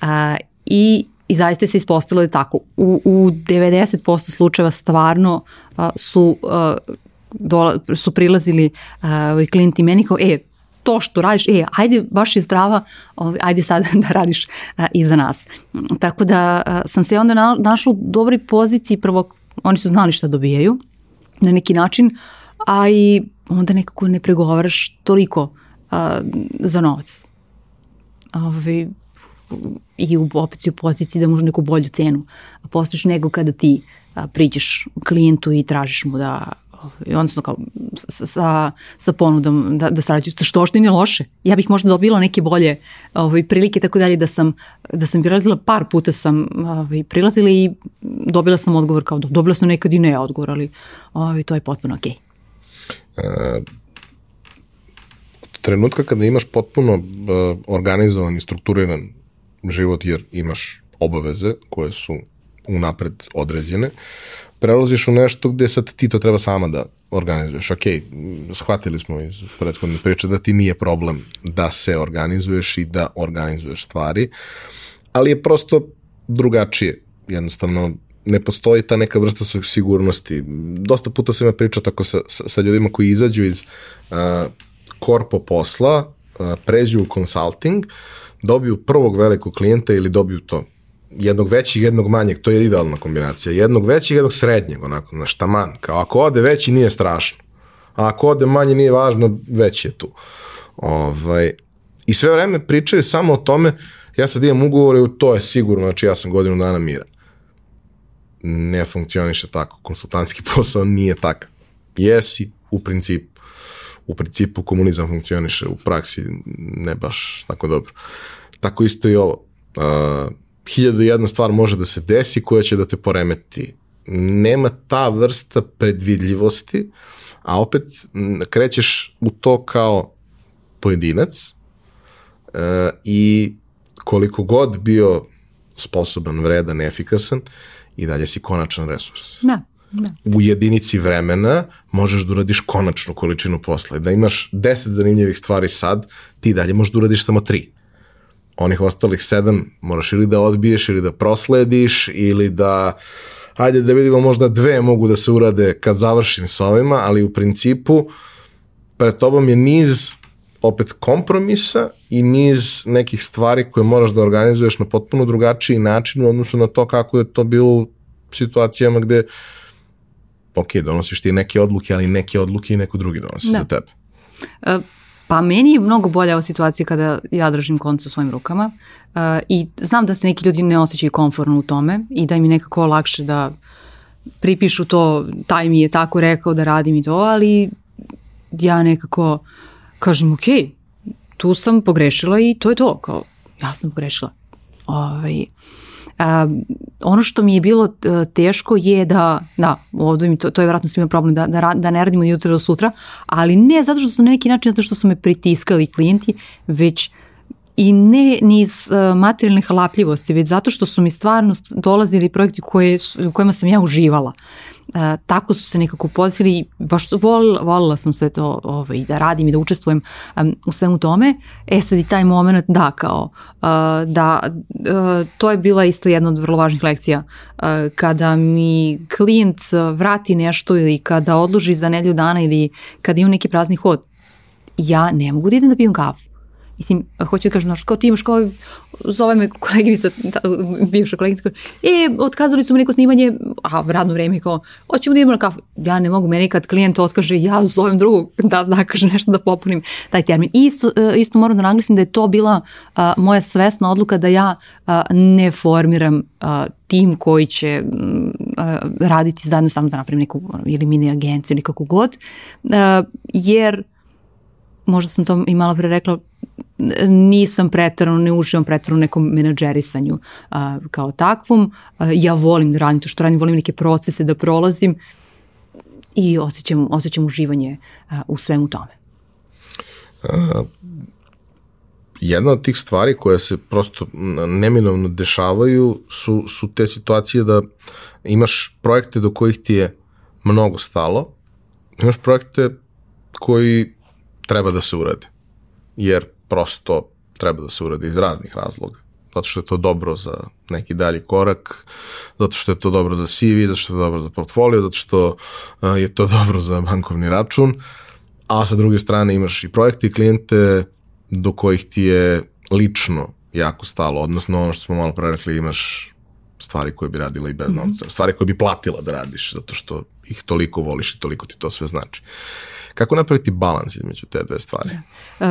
A, I I zaista se ispostavilo da je tako. U, u 90% slučajeva stvarno a, su, a, dola, su prilazili a, klijenti meni kao, e, to što radiš, e, ajde, baš je zdrava, ovaj, ajde sad [LAUGHS] da radiš a, i za nas. Tako da a, sam se onda na, našla u dobroj poziciji, prvo oni su znali šta dobijaju na neki način, a i onda nekako ne pregovaraš toliko a, za novac. Ove, ovaj, i u, opet u poziciji da može neku bolju cenu postojiš nego kada ti a, priđeš klijentu i tražiš mu da odnosno kao sa, sa ponudom da, da sarađuješ, što što nije loše. Ja bih možda dobila neke bolje ovaj, prilike, tako dalje, da sam, da sam prilazila, par puta sam ovaj, prilazila i dobila sam odgovor kao, dobila sam nekad i ne odgovor, ali ovaj, to je potpuno okej. Okay. E, trenutka kada imaš potpuno uh, organizovan i strukturiran život jer imaš obaveze koje su unapred određene, prelaziš u nešto gde sad ti to treba sama da organizuješ. Ok, shvatili smo iz prethodne priče da ti nije problem da se organizuješ i da organizuješ stvari, ali je prosto drugačije. Jednostavno, ne postoji ta neka vrsta sigurnosti. Dosta puta se me priča tako sa, sa, sa ljudima koji izađu iz uh, korpo posla, uh, pređu u consulting, dobiju prvog velikog klijenta ili dobiju to jednog većeg, jednog manjeg, to je idealna kombinacija. Jednog većeg, jednog srednjeg, onako, na štaman. Kao ako ode veći nije strašno. A ako ode manje nije važno, veći je tu. Ovaj, I sve vreme pričaju samo o tome, ja sad imam ugovore, to je sigurno, znači ja sam godinu dana miran. Ne funkcioniše tako. Konsultantski [LAUGHS] posao nije takav. Jesi, u principu. U principu komunizam funkcioniše, u praksi ne baš tako dobro. Tako isto i ovo. Uh, hiljadu jedna stvar može da se desi koja će da te poremeti. Nema ta vrsta predvidljivosti, a opet krećeš u to kao pojedinac e, i koliko god bio sposoban, vredan, efikasan, i dalje si konačan resurs. Da. Da. U jedinici vremena možeš da uradiš konačnu količinu posla. Da imaš 10 zanimljivih stvari sad, ti dalje možeš da uradiš samo 3 onih ostalih sedam moraš ili da odbiješ ili da proslediš ili da hajde da vidimo možda dve mogu da se urade kad završim sa ovima, ali u principu pred tobom je niz opet kompromisa i niz nekih stvari koje moraš da organizuješ na potpuno drugačiji način u odnosu na to kako je to bilo u situacijama gde ok, donosiš ti neke odluke, ali neke odluke i neko drugi donosi da. za tebe. Uh, Pa meni je mnogo bolja ova situacija kada ja držim konce u svojim rukama uh, i znam da se neki ljudi ne osjećaju konforno u tome i da im je nekako lakše da pripišu to, taj mi je tako rekao da radim i to, ali ja nekako kažem ok, tu sam pogrešila i to je to, kao ja sam pogrešila. Ovaj, Um, ono što mi je bilo uh, teško je da, da, ovdje mi to, to je vjerojatno svima problem, da, da, da ne radimo od jutra do sutra, ali ne zato što su na neki način, zato što su me pritiskali klijenti, već i ne ni iz uh, materijalne halapljivosti, već zato što su mi stvarno dolazili projekti koje, u kojima sam ja uživala. E, tako su se nekako podesili i baš volila, volila sam sve to ovaj, da radim i da učestvujem um, u svemu tome. E sad i taj moment, da, kao, uh, da, uh, to je bila isto jedna od vrlo važnih lekcija. Uh, kada mi klijent vrati nešto ili kada odloži za nedlju dana ili kada imam neki prazni hod, ja ne mogu da idem da pijem kafu Mislim, hoću da kažem, znaš, kao ti imaš kao, zove me koleginica, da, bivša koleginica, kao, e, otkazali su mi neko snimanje, a radno vreme, kao, hoćemo da idemo na kafu. Ja ne mogu, meni kad klijent otkaže, ja zovem drugog da zakaže nešto da popunim taj termin. I isto, e, isto moram da naglasim da je to bila a, moja svesna odluka da ja a, ne formiram a, tim koji će raditi zajedno sa mnom da napravim neku ili mini agenciju ili kako god, uh, jer možda sam to i malo pre rekla, nisam pretarano, ne uživam pretarano nekom menadžerisanju a, kao takvom. A, ja volim da radim to što radim, volim neke procese da prolazim i osjećam, osjećam uživanje a, u svemu tome. A, jedna od tih stvari koja se prosto neminovno dešavaju su, su te situacije da imaš projekte do kojih ti je mnogo stalo, imaš projekte koji treba da se urade. Jer prosto treba da se uradi iz raznih razloga. Zato što je to dobro za neki dalji korak, zato što je to dobro za CV, zato što je to dobro za portfolio, zato što je to [LAUGHS] dobro za bankovni račun, a sa druge strane imaš i projekte i klijente do kojih ti je lično jako stalo, odnosno ono što smo malo pre rekli, imaš stvari koje bi radila i bez mm -hmm. novca, stvari koje bi platila da radiš, zato što ih toliko voliš i toliko ti to sve znači. Kako napraviti balans između te dve stvari? Uh,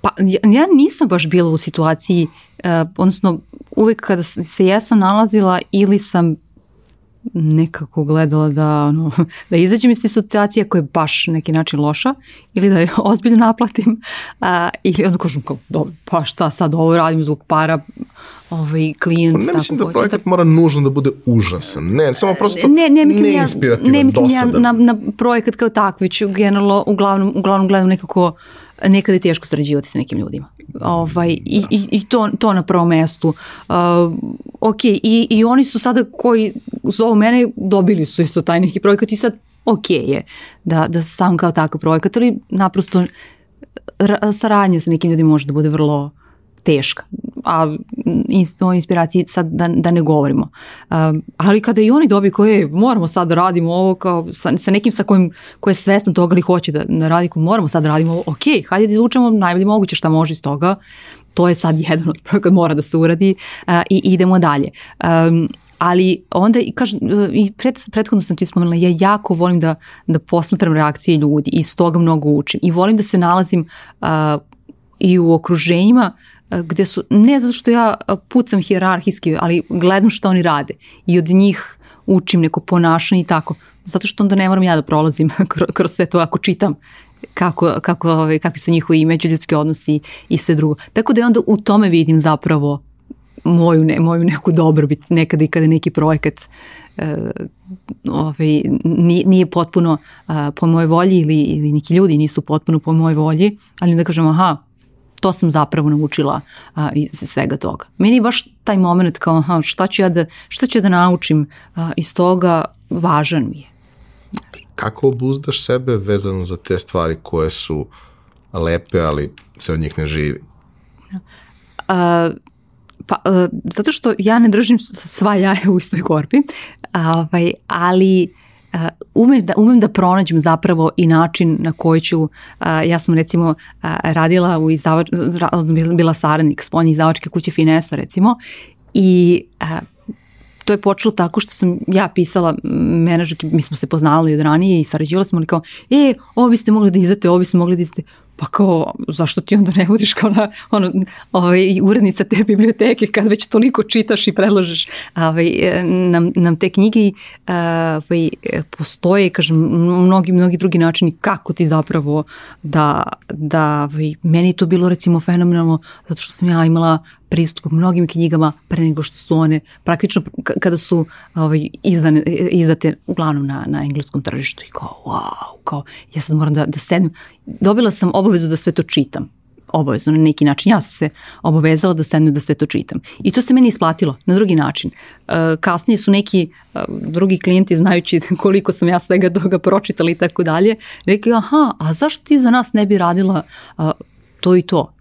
Pa ja nisam baš bila u situaciji, uh, odnosno uvek kada se jesam nalazila ili sam nekako gledala da, ono, [LAUGHS] da izađem iz te situacije koja je baš neki način loša ili da je [LAUGHS] ozbiljno naplatim uh, ili onda kažem kao, dobro, pa šta sad ovo radim zbog para ovaj klijent. Pa ne mislim da projekat da... mora nužno da bude užasan. Ne, samo prosto ne, ne, mislim ne ja, ne mislim dosadan. ja na, na projekat kao takvi, već generalno uglavnom, uglavnom gledam nekako uh, nekada je teško sarađivati sa nekim ljudima. Ovaj, i, i, i to, to na prvom mestu. Uh, ok, i, i oni su sada koji zovu mene, dobili su isto taj neki projekat i sad ok je da, da sam kao takav projekat, ali naprosto saradnja sa nekim ljudima može da bude vrlo teška, a o inspiraciji sad da, da ne govorimo. Um, ali kada i oni dobi koje moramo sad da radimo ovo kao sa, sa nekim sa kojim ko je svestan toga ili hoće da, da radi, moramo sad da radimo ovo, ok, hajde da izvučemo najbolje moguće šta može iz toga, to je sad jedan od projekata mora da se uradi uh, i idemo dalje. Um, ali onda i kažem i pred, prethodno sam ti spomenula ja jako volim da da posmatram reakcije ljudi i iz toga mnogo učim i volim da se nalazim uh, i u okruženjima gde su, ne zato što ja pucam hjerarhijski, ali gledam što oni rade i od njih učim neko ponašanje i tako. Zato što onda ne moram ja da prolazim [LAUGHS] kroz sve to ako čitam kako, kako, ovaj, kakvi su njihovi međuljudski odnosi i sve drugo. Tako da onda u tome vidim zapravo moju, ne, moju neku dobrobit nekada i kada neki projekat uh, ovaj, nije, nije potpuno uh, po mojoj volji ili, ili neki ljudi nisu potpuno po mojoj volji, ali onda kažem aha, to sam zapravo naučila a, iz svega toga. Meni je baš taj moment kao aha, šta ću ja da, šta ću ja da naučim a, iz toga važan mi je. Kako obuzdaš sebe vezano za te stvari koje su lepe, ali se od njih ne živi? A, pa, a, zato što ja ne držim sva jaja u istoj korpi, a, ovaj, ali Uh, umem da, umem da pronađem zapravo i način na koji ću, uh, ja sam recimo uh, radila u izdavač, bila saradnik spoljne izdavačke kuće Finesa recimo i to je počelo tako što sam ja pisala menadžerki, mi smo se poznali od ranije i sarađivala smo, ali kao, e, ovo biste mogli da izdate, ovo biste mogli da izdate pa kao, zašto ti onda ne budiš kao na, ono, ovaj, urednica te biblioteke kad već toliko čitaš i predložiš ovaj, nam, nam te knjige ovaj, postoje, kažem, mnogi, mnogi drugi načini kako ti zapravo da, da ovaj, meni to bilo recimo fenomenalno zato što sam ja imala pristup mnogim knjigama pre nego što su one praktično kada su ovaj, izdane, izdate uglavnom na, na engleskom tržištu i kao wow, kao ja sad moram da, da sednem. Dobila sam obavezu da sve to čitam obavezno na neki način. Ja sam se obavezala da sednem da sve to čitam. I to se meni isplatilo na drugi način. E, kasnije su neki e, drugi klijenti znajući [LAUGHS] koliko sam ja svega toga pročitala i tako dalje, rekli aha, a zašto ti za nas ne bi radila to i to?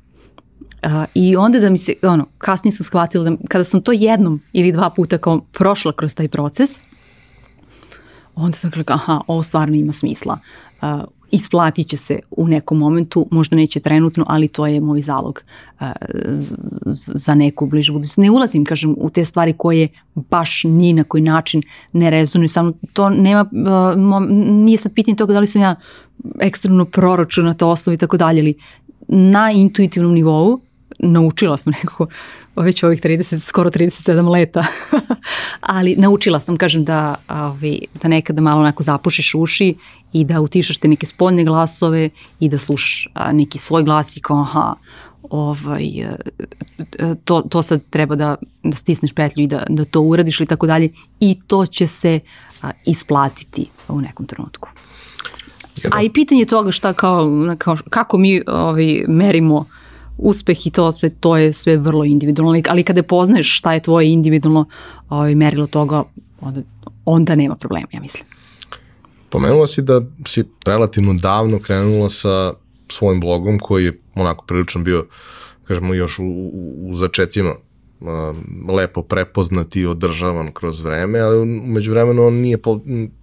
Uh, I onda da mi se, ono, kasnije sam shvatila da kada sam to jednom ili dva puta kao prošla kroz taj proces, onda sam rekla, aha, ovo stvarno ima smisla. Uh, isplatit će se u nekom momentu, možda neće trenutno, ali to je moj zalog uh, za neku bližu budućnost. Ne ulazim, kažem, u te stvari koje baš ni na koji način ne rezonuju sa mnom. To nema, uh, nije sad pitanje toga da li sam ja ekstremno proroču na to osnovu i tako dalje, ali na intuitivnom nivou naučila sam nekako već ovih 30, skoro 37 leta, [LAUGHS] ali naučila sam, kažem, da, ovi, da nekada malo onako zapušiš uši i da utišaš te neke spoljne glasove i da slušaš neki svoj glas i kao aha, ovaj, to, to sad treba da, da stisneš petlju i da, da to uradiš ili tako dalje i to će se a, isplatiti u nekom trenutku. A i pitanje toga šta kao, kao kako mi ovaj, merimo uspeh i to sve, to je sve vrlo individualno, ali kada poznaješ šta je tvoje individualno ovaj, merilo toga, onda, onda nema problema, ja mislim. Pomenula si da si relativno davno krenula sa svojim blogom koji je onako prilično bio, kažemo, još u, u, u začecima lepo prepoznat i održavan kroz vreme, ali umeđu vremenu on nije po,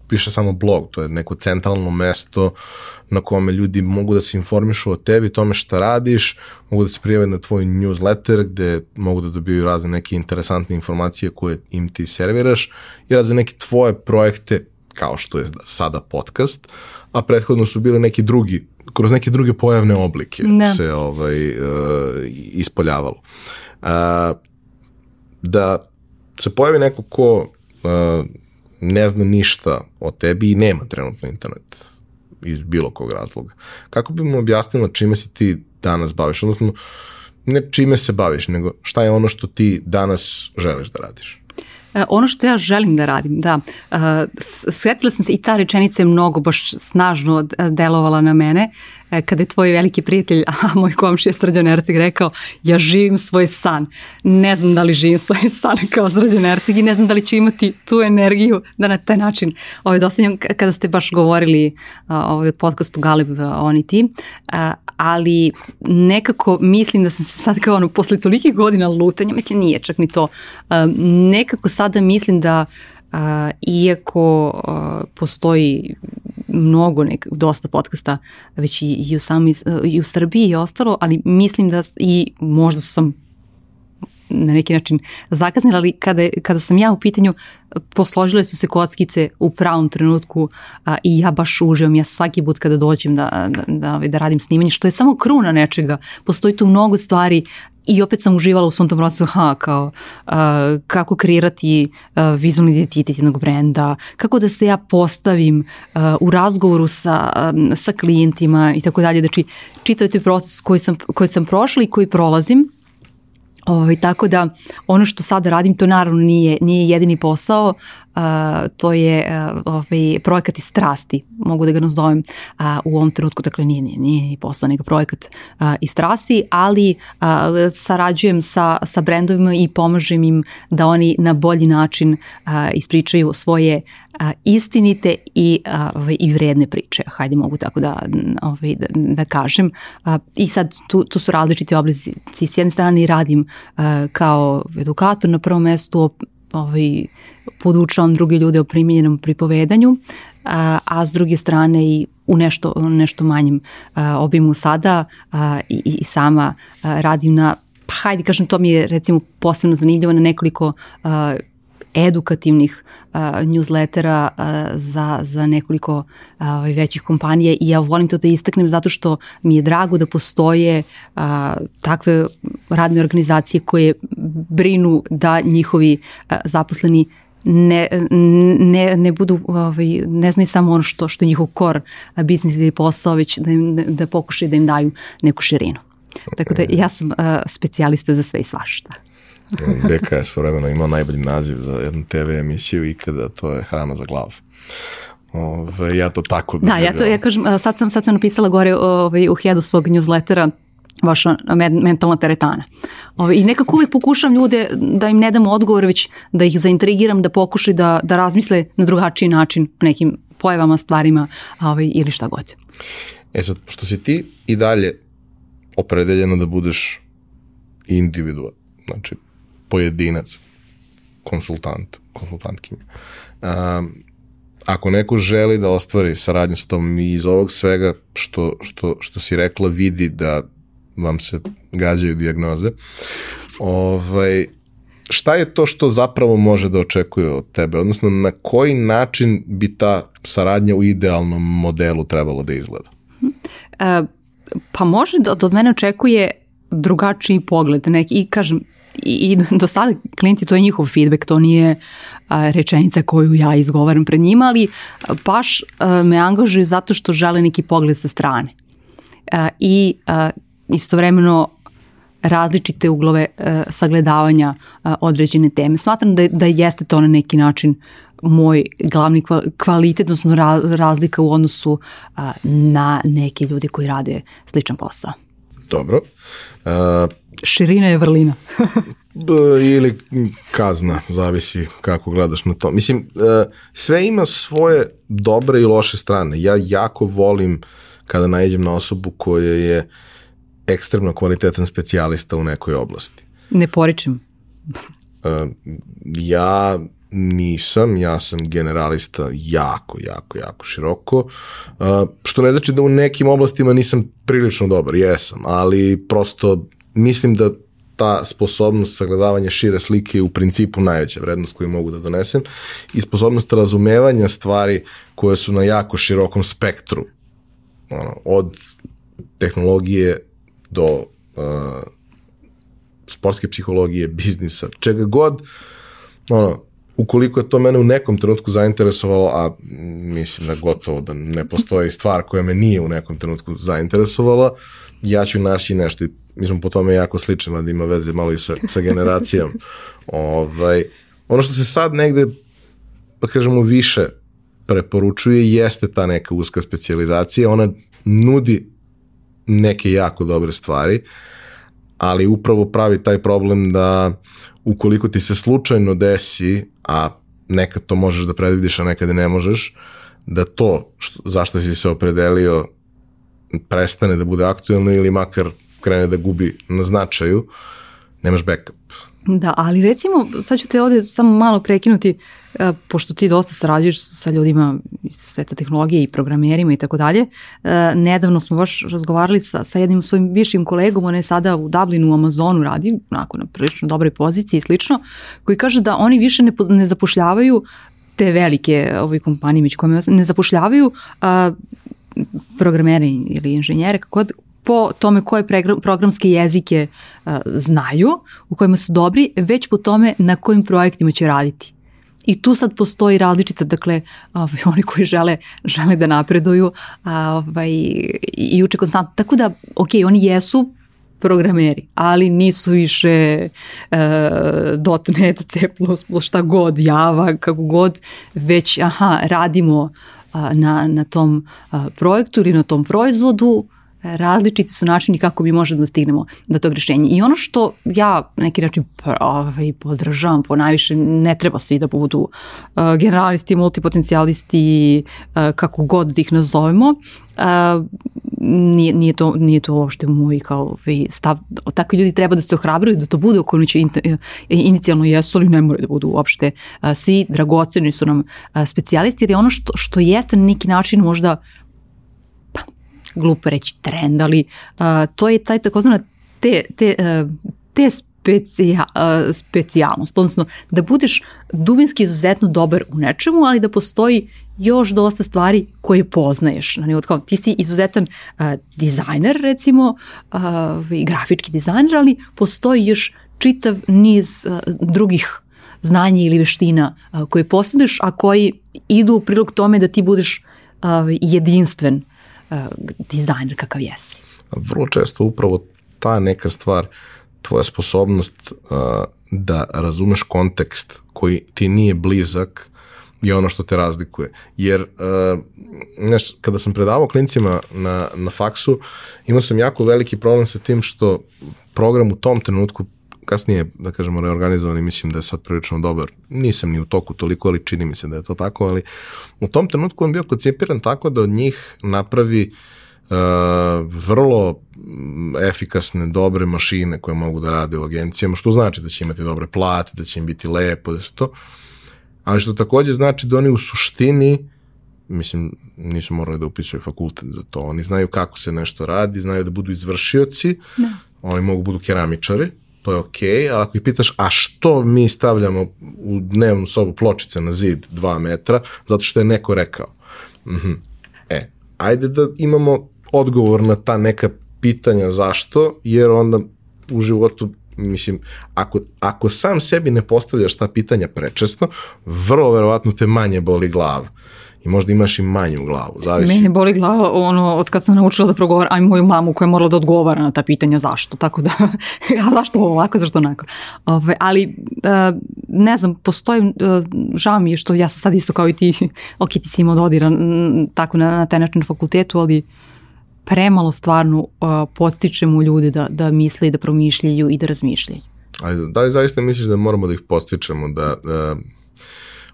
piše samo blog, to je neko centralno mesto na kome ljudi mogu da se informišu o tebi, tome šta radiš, mogu da se prijave na tvoj newsletter gde mogu da dobiju razne neke interesantne informacije koje im ti serviraš i razne neke tvoje projekte kao što je sada podcast, a prethodno su bile neki drugi, kroz neke druge pojavne oblike da. se ovaj, uh, ispoljavalo. Uh, da se pojavi neko ko uh, ne zna ništa o tebi i nema trenutno internet iz bilo kog razloga. Kako bi mu objasnila čime se ti danas baviš? Odnosno, ne čime se baviš, nego šta je ono što ti danas želiš da radiš? E, ono što ja želim da radim, da, uh, svetila sam se i ta rečenica je mnogo baš snažno delovala na mene, E, kada je tvoj veliki prijatelj, [LAUGHS] a moj komšija Srđan Ercig rekao, ja živim svoj san. Ne znam da li živim svoj [LAUGHS] san kao Srđan Ercig i ne znam da li ću imati tu energiju da na taj način, ovaj, dosadnjom kada ste baš govorili ovaj, od podcastu Galib, oni ti, ali nekako mislim da sam se sad kao ono, posle tolikih godina lutanja, mislim nije čak ni to, nekako sada mislim da iako postoji mnogo nek, dosta podcasta već i, i, u sami, i u Srbiji i ostalo, ali mislim da i možda sam na neki način zakasnila, ali kada, kada sam ja u pitanju, posložile su se kockice u pravom trenutku a, i ja baš uživam, ja svaki put kada dođem da, da, da, da radim snimanje, što je samo kruna nečega, postoji tu mnogo stvari i opet sam uživala u svom tom procesu, ha, kao uh, kako kreirati uh, vizualni identitet jednog brenda, kako da se ja postavim uh, u razgovoru sa, um, sa klijentima i tako dalje. Znači, čitav proces koji sam, koji sam prošla i koji prolazim, Ovaj, tako da ono što sada radim to naravno nije, nije jedini posao, to je ovaj, projekat iz strasti, mogu da ga nazovem u ovom trenutku, dakle nije, nije, nije ni posao, nego projekat iz strasti, ali sarađujem sa, sa brendovima i pomažem im da oni na bolji način ispričaju svoje istinite i, ovaj, i vredne priče, hajde mogu tako da, ovaj, da, da kažem. I sad tu, tu su različiti oblici. S jedne strane radim kao edukator na prvom mestu, ovaj, podučavam druge ljude o primjenjenom pripovedanju, a, a s druge strane i u nešto, nešto manjem a, obimu sada a, i, i sama a, radim na pa hajde kažem to mi je recimo posebno zanimljivo na nekoliko a, edukativnih uh, newslettera uh, za, za nekoliko uh, većih kompanija i ja volim to da istaknem zato što mi je drago da postoje uh, takve radne organizacije koje brinu da njihovi uh, zaposleni ne, ne, ne budu, ovaj, ne znaju samo ono što, što je njihov kor biznis ili posao, već da, im, da pokušaju da im daju neku širinu. Tako da ja sam uh, specijalista za sve i svašta. [LAUGHS] BKS vremeno imao najbolji naziv za jednu TV emisiju ikada, to je hrana za glavu. Ove, ja to tako da. Da, ja to ja kažem, sad sam, sad sam napisala gore ovaj, u headu svog newslettera vaša mentalna teretana. Ove, I nekako uvijek pokušam ljude da im ne dam odgovor, već da ih zaintrigiram, da pokušaju da, da razmisle na drugačiji način o nekim pojavama, stvarima ove, ili šta god. E sad, što si ti i dalje opredeljena da budeš individual, znači pojedinac, konsultant, konsultantkinja. Um, ako neko želi da ostvari saradnju sa tom iz ovog svega što, što, što si rekla vidi da vam se gađaju diagnoze, ovaj, šta je to što zapravo može da očekuje od tebe? Odnosno, na koji način bi ta saradnja u idealnom modelu trebalo da izgleda? E, pa može da od mene očekuje drugačiji pogled neki i kažem i, i [LAUGHS] do sada klijenti to je njihov feedback, to nije a, rečenica koju ja izgovaram pred njima, ali baš a, me angažuju zato što žele neki pogled sa strane. A, I a, istovremeno različite uglove a, sagledavanja a, određene teme. Smatram da, da jeste to na neki način moj glavni kvalitet, odnosno razlika u odnosu a, na neke ljudi koji rade sličan posao. Dobro. Uh, Širina je vrlina. [LAUGHS] ili kazna, zavisi kako gledaš na to. Mislim, uh, sve ima svoje dobre i loše strane. Ja jako volim kada najedem na osobu koja je ekstremno kvalitetan specijalista u nekoj oblasti. Ne poričem. Uh, ja nisam, ja sam generalista jako, jako, jako široko, uh, što ne znači da u nekim oblastima nisam prilično dobar, jesam, ali prosto mislim da ta sposobnost sagledavanja šire slike je u principu najveća vrednost koju mogu da donesem i sposobnost razumevanja stvari koje su na jako širokom spektru, ono, od tehnologije do uh, sportske psihologije, biznisa, čega god, ono, ukoliko je to mene u nekom trenutku zainteresovalo, a mislim da gotovo da ne postoji stvar koja me nije u nekom trenutku zainteresovala, ja ću naći nešto i mi smo po tome jako slični, da ima veze malo i sa, sa generacijom. [LAUGHS] ovaj, ono što se sad negde, da kažemo, više preporučuje jeste ta neka uska specializacija, ona nudi neke jako dobre stvari, ali upravo pravi taj problem da ukoliko ti se slučajno desi, a nekad to možeš da predvidiš, a nekad ne možeš, da to što, zašto si se opredelio prestane da bude aktuelno ili makar krene da gubi na značaju, nemaš backup. Da, ali recimo, sad ću te ovde samo malo prekinuti, e, pošto ti dosta sarađuješ sa ljudima iz sveta tehnologije i programerima i tako dalje. E, nedavno smo baš razgovarali sa, sa jednim svojim višim kolegom, on je sada u Dublinu u Amazonu radi, onako na prilično dobroj poziciji i slično, koji kaže da oni više ne, ne zapošljavaju te velike ove kompanije među kojima ne zapošljavaju a, programere ili inženjere kako po tome koje programske jezike a, znaju, u kojima su dobri, već po tome na kojim projektima će raditi. I tu sad postoji različita, dakle, ovaj, [LAUGHS] oni koji žele, žele da napreduju ovaj, i uče konstantno. Tako da, ok, oni jesu programeri, ali nisu više uh, .NET, C++, šta god, Java, kako god, već, aha, radimo uh, na, na tom uh, projektu ili na tom proizvodu, različiti su načini kako mi možemo da stignemo do tog rešenja. I ono što ja neki način ovaj, podržavam po najviše, ne treba svi da budu uh, generalisti, multipotencijalisti, uh, kako god da ih nazovemo, uh, nije, nije, to, nije to uopšte moj kao ovaj, stav. Takvi ljudi treba da se ohrabruju da to bude ako će in, inicijalno jesu, ali ne moraju da budu uopšte svi dragoceni su nam specijalisti, jer je ono što, što jeste na neki način možda glupo reći trend, ali uh, to je taj takozvana te, te, uh, te specija, uh, specijalnost, odnosno da budeš dubinski izuzetno dobar u nečemu, ali da postoji još dosta stvari koje poznaješ. Na kao, ti si izuzetan uh, dizajner, recimo, uh, grafički dizajner, ali postoji još čitav niz uh, drugih znanja ili veština uh, koje posjeduješ, a koji idu u prilog tome da ti budeš uh, jedinstven uh, dizajner kakav jesi. Vrlo često upravo ta neka stvar, tvoja sposobnost uh, da razumeš kontekst koji ti nije blizak je ono što te razlikuje. Jer, uh, znaš, kada sam predavao klincima na, na faksu, imao sam jako veliki problem sa tim što program u tom trenutku kasnije, da kažemo, reorganizovan i mislim da je sad prilično dobar. Nisam ni u toku toliko, ali čini mi se da je to tako, ali u tom trenutku on bio koncipiran tako da od njih napravi uh, vrlo efikasne, dobre mašine koje mogu da rade u agencijama, što znači da će imati dobre plate, da će im biti lepo, da se to, ali što takođe znači da oni u suštini mislim, nisu morali da upisuju fakultet za to. Oni znaju kako se nešto radi, znaju da budu izvršioci, da. oni mogu budu keramičari, to je okej, okay, ali ako ih pitaš, a što mi stavljamo u dnevnu sobu pločice na zid 2 metra, zato što je neko rekao. Mm -hmm. E, ajde da imamo odgovor na ta neka pitanja zašto, jer onda u životu mislim, ako, ako sam sebi ne postavljaš ta pitanja prečesto, vrlo verovatno te manje boli glava i možda imaš i manju glavu. Zavisi. Mene boli glava ono, od kad sam naučila da progovaram, aj moju mamu koja je morala da odgovara na ta pitanja zašto, tako da, [LAUGHS] a zašto ovako, zašto onako. Ove, ali, uh, ne znam, postoji, uh, žao mi je što ja sam sad isto kao i ti, [LAUGHS] ok, ti si imao dodira tako na, na taj način na fakultetu, ali premalo stvarno uh, podstičemo ljude da, da misle i da promišljaju i da razmišljaju. Ajde, da li zaista misliš da moramo da ih postičemo, da, da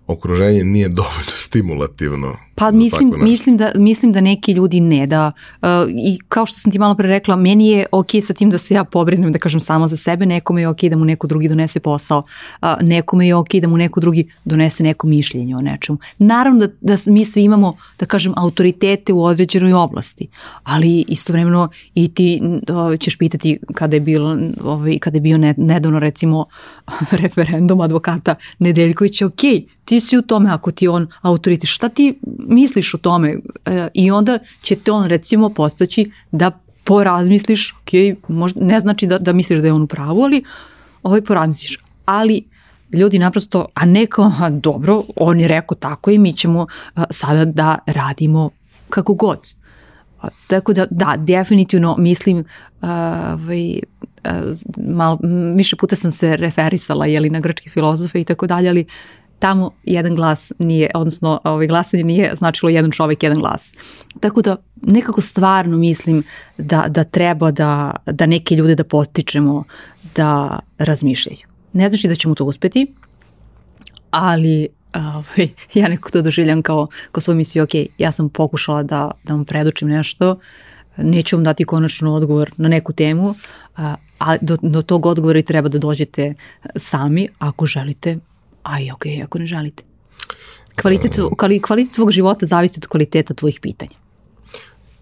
okruženje nije dovoljno stimulativno. Pa mislim, mislim, da, mislim da neki ljudi ne da uh, i kao što sam ti malo pre rekla, meni je ok sa tim da se ja pobrinem da kažem samo za sebe, nekome je ok da mu neko drugi donese posao, uh, nekome je ok da mu neko drugi donese neko mišljenje o nečemu. Naravno da, da mi svi imamo, da kažem, autoritete u određenoj oblasti, ali istovremeno i ti uh, ćeš pitati kada je, bilo, ovaj, kada je bio nedavno recimo [LAUGHS] referendum advokata Nedeljkovića, ok, ti si u tome ako ti on autoritet, šta ti misliš o tome e, i onda će te on recimo postaći da porazmisliš, ok, možda, ne znači da, da misliš da je on u pravu, ali ovaj porazmisliš, ali ljudi naprosto, a neko, a dobro, on je rekao tako i mi ćemo a, sada da radimo kako god. A, tako da, da, definitivno mislim, a, ovaj, malo, više puta sam se referisala jeli, na grčke filozofe i tako dalje, ali tamo jedan glas nije, odnosno ovaj, glasanje nije značilo jedan čovek, jedan glas. Tako da nekako stvarno mislim da, da treba da, da neke ljude da postičemo da razmišljaju. Ne znači da ćemo to uspeti, ali ovaj, [LAUGHS] ja nekako to doživljam kao, kao svoju misiju, ok, ja sam pokušala da, da vam predočim nešto, neću vam dati konačno odgovor na neku temu, a do, do tog odgovora i treba da dođete sami, ako želite, a i ok, ako ne želite. Kvalitet, kvalitet tvog života zavisi od kvaliteta tvojih pitanja.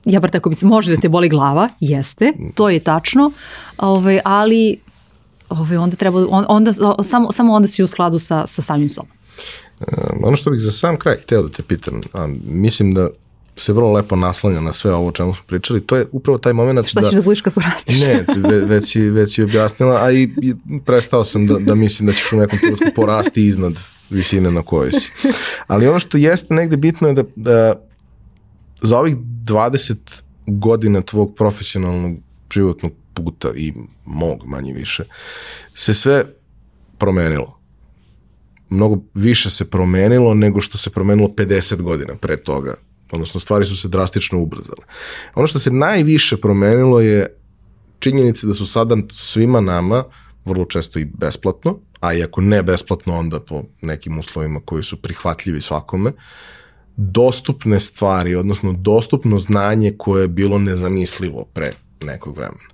Ja bar tako mislim, može da te boli glava, jeste, to je tačno, ovaj, ali ovaj, onda treba, onda, samo, samo onda si u skladu sa, sa samim sobom. Um, ono što bih za sam kraj hteo da te pitam, a, mislim da se vrlo lepo naslanja na sve ovo o čemu smo pričali, to je upravo taj moment Šta da... Šta ćeš da budeš kad porastiš? Ne, već si, već si objasnila, a i, i prestao sam da, da mislim da ćeš u nekom trenutku porasti iznad visine na kojoj si. Ali ono što jeste negde bitno je da, da za ovih 20 godina tvog profesionalnog životnog puta i mog manje više, se sve promenilo. Mnogo više se promenilo nego što se promenilo 50 godina pre toga odnosno stvari su se drastično ubrzale. Ono što se najviše promenilo je činjenica da su sada svima nama, vrlo često i besplatno, a i ako ne besplatno, onda po nekim uslovima koji su prihvatljivi svakome, dostupne stvari, odnosno dostupno znanje koje je bilo nezamislivo pre nekog vremena.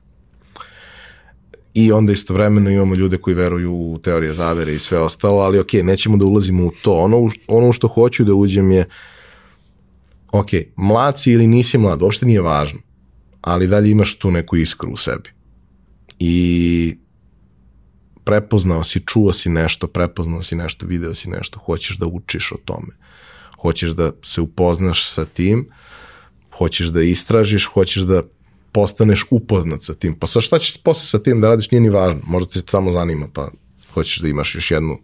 I onda istovremeno imamo ljude koji veruju u teorije zavere i sve ostalo, ali ok, nećemo da ulazimo u to. Ono, ono što hoću da uđem je uh, ok, mlad si ili nisi mlad, uopšte nije važno, ali dalje imaš tu neku iskru u sebi. I prepoznao si, čuo si nešto, prepoznao si nešto, video si nešto, hoćeš da učiš o tome. Hoćeš da se upoznaš sa tim, hoćeš da istražiš, hoćeš da postaneš upoznat sa tim. Pa sa šta ćeš posle sa tim da radiš nije ni važno. Možda te samo zanima, pa hoćeš da imaš još jednu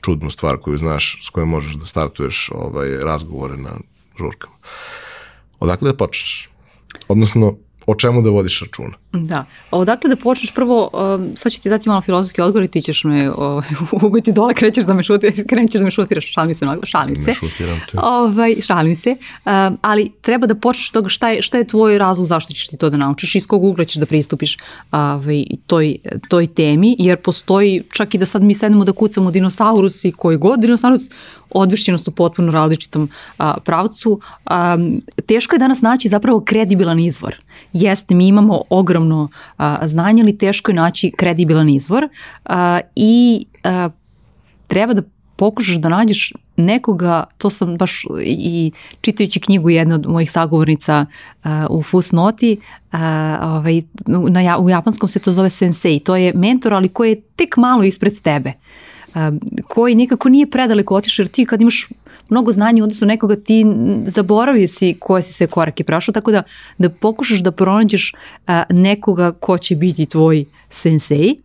čudnu stvar koju znaš, s kojom možeš da startuješ ovaj, razgovore na žurkama. Odakle da počneš? Odnosno, o čemu da vodiš računa. Da. Odakle da počneš prvo, um, sad ću ti dati malo filozofski odgovor i ti ćeš me ovaj, [LAUGHS] ubiti dole, krećeš da me šuti, krećeš da me šutiraš, šalim se, šalim se. Ne šutiram te. Ovaj, šalim se, um, ali treba da počneš toga šta je, šta je tvoj razlog zašto ćeš ti to da naučiš, iz kog ugla ćeš da pristupiš ovaj, toj, toj temi, jer postoji, čak i da sad mi sednemo da kucamo dinosaurusi, koji god dinosaurus, odvešćeno su potpuno različitom a, pravcu. A, teško je danas naći zapravo kredibilan izvor. Jeste, mi imamo ogromno a, znanje, ali teško je naći kredibilan izvor a, i a, treba da pokušaš da nađeš nekoga, to sam baš i čitajući knjigu jedne od mojih sagovornica uh, u Fusnoti, uh, ovaj, na, u japanskom se to zove sensei, to je mentor, ali koji je tek malo ispred tebe. koji nikako nije predaleko otišao, jer ti kad imaš mnogo znanja u odnosu nekoga, ti zaboravio si koje si sve korake prošao, tako da, da pokušaš da pronađeš nekoga ko će biti tvoj sensei,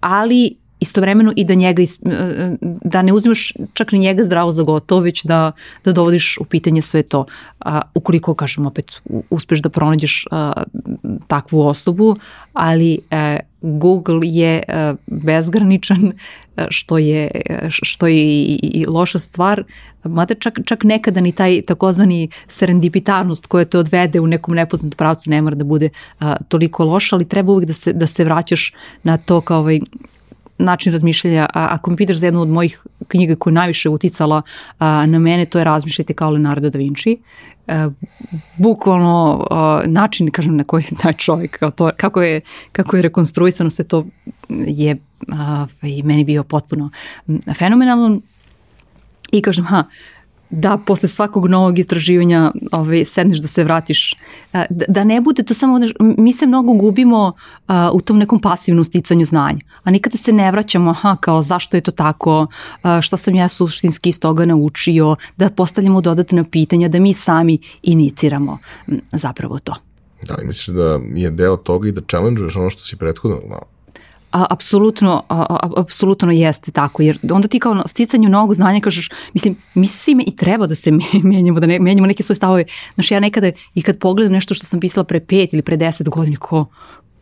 ali istovremeno i da njega, da ne uzimaš čak ni njega zdravo za gotovo, već da, da dovodiš u pitanje sve to. A, ukoliko, kažem, opet uspeš da pronađeš a, takvu osobu, ali a, e, Google je a, e, bezgraničan, a, što je, što je i, i loša stvar, mada čak, čak nekada ni taj takozvani serendipitarnost koja te odvede u nekom nepoznatom pravcu ne mora da bude a, toliko loša, ali treba uvijek da se, da se vraćaš na to kao ovaj, način razmišljanja, a ako mi pitaš za jednu od mojih knjiga koja je najviše uticala a, na mene, to je Razmišljajte kao Leonardo da Vinci. A, bukvalno a, način, kažem, na koji taj čovjek, kao to, kako, je, kako je rekonstruisano sve to je a, i meni bio potpuno fenomenalno. I kažem, ha, da posle svakog novog istraživanja ovaj, sedneš da se vratiš. Da, da ne bude to samo, mi se mnogo gubimo uh, u tom nekom pasivnom sticanju znanja, a nikada se ne vraćamo, aha, kao zašto je to tako, uh, šta sam ja suštinski iz toga naučio, da postavljamo dodatna pitanja, da mi sami iniciramo zapravo to. Da, i misliš da je deo toga i da challenge ono što si prethodno? A, apsolutno, a, apsolutno jeste tako, jer onda ti kao na sticanju novog znanja kažeš, mislim, mi svi i treba da se [LAUGHS] menjamo, da ne, menjamo neke svoje stavove. Znaš, ja nekada i kad pogledam nešto što sam pisala pre pet ili pre deset godina, ko,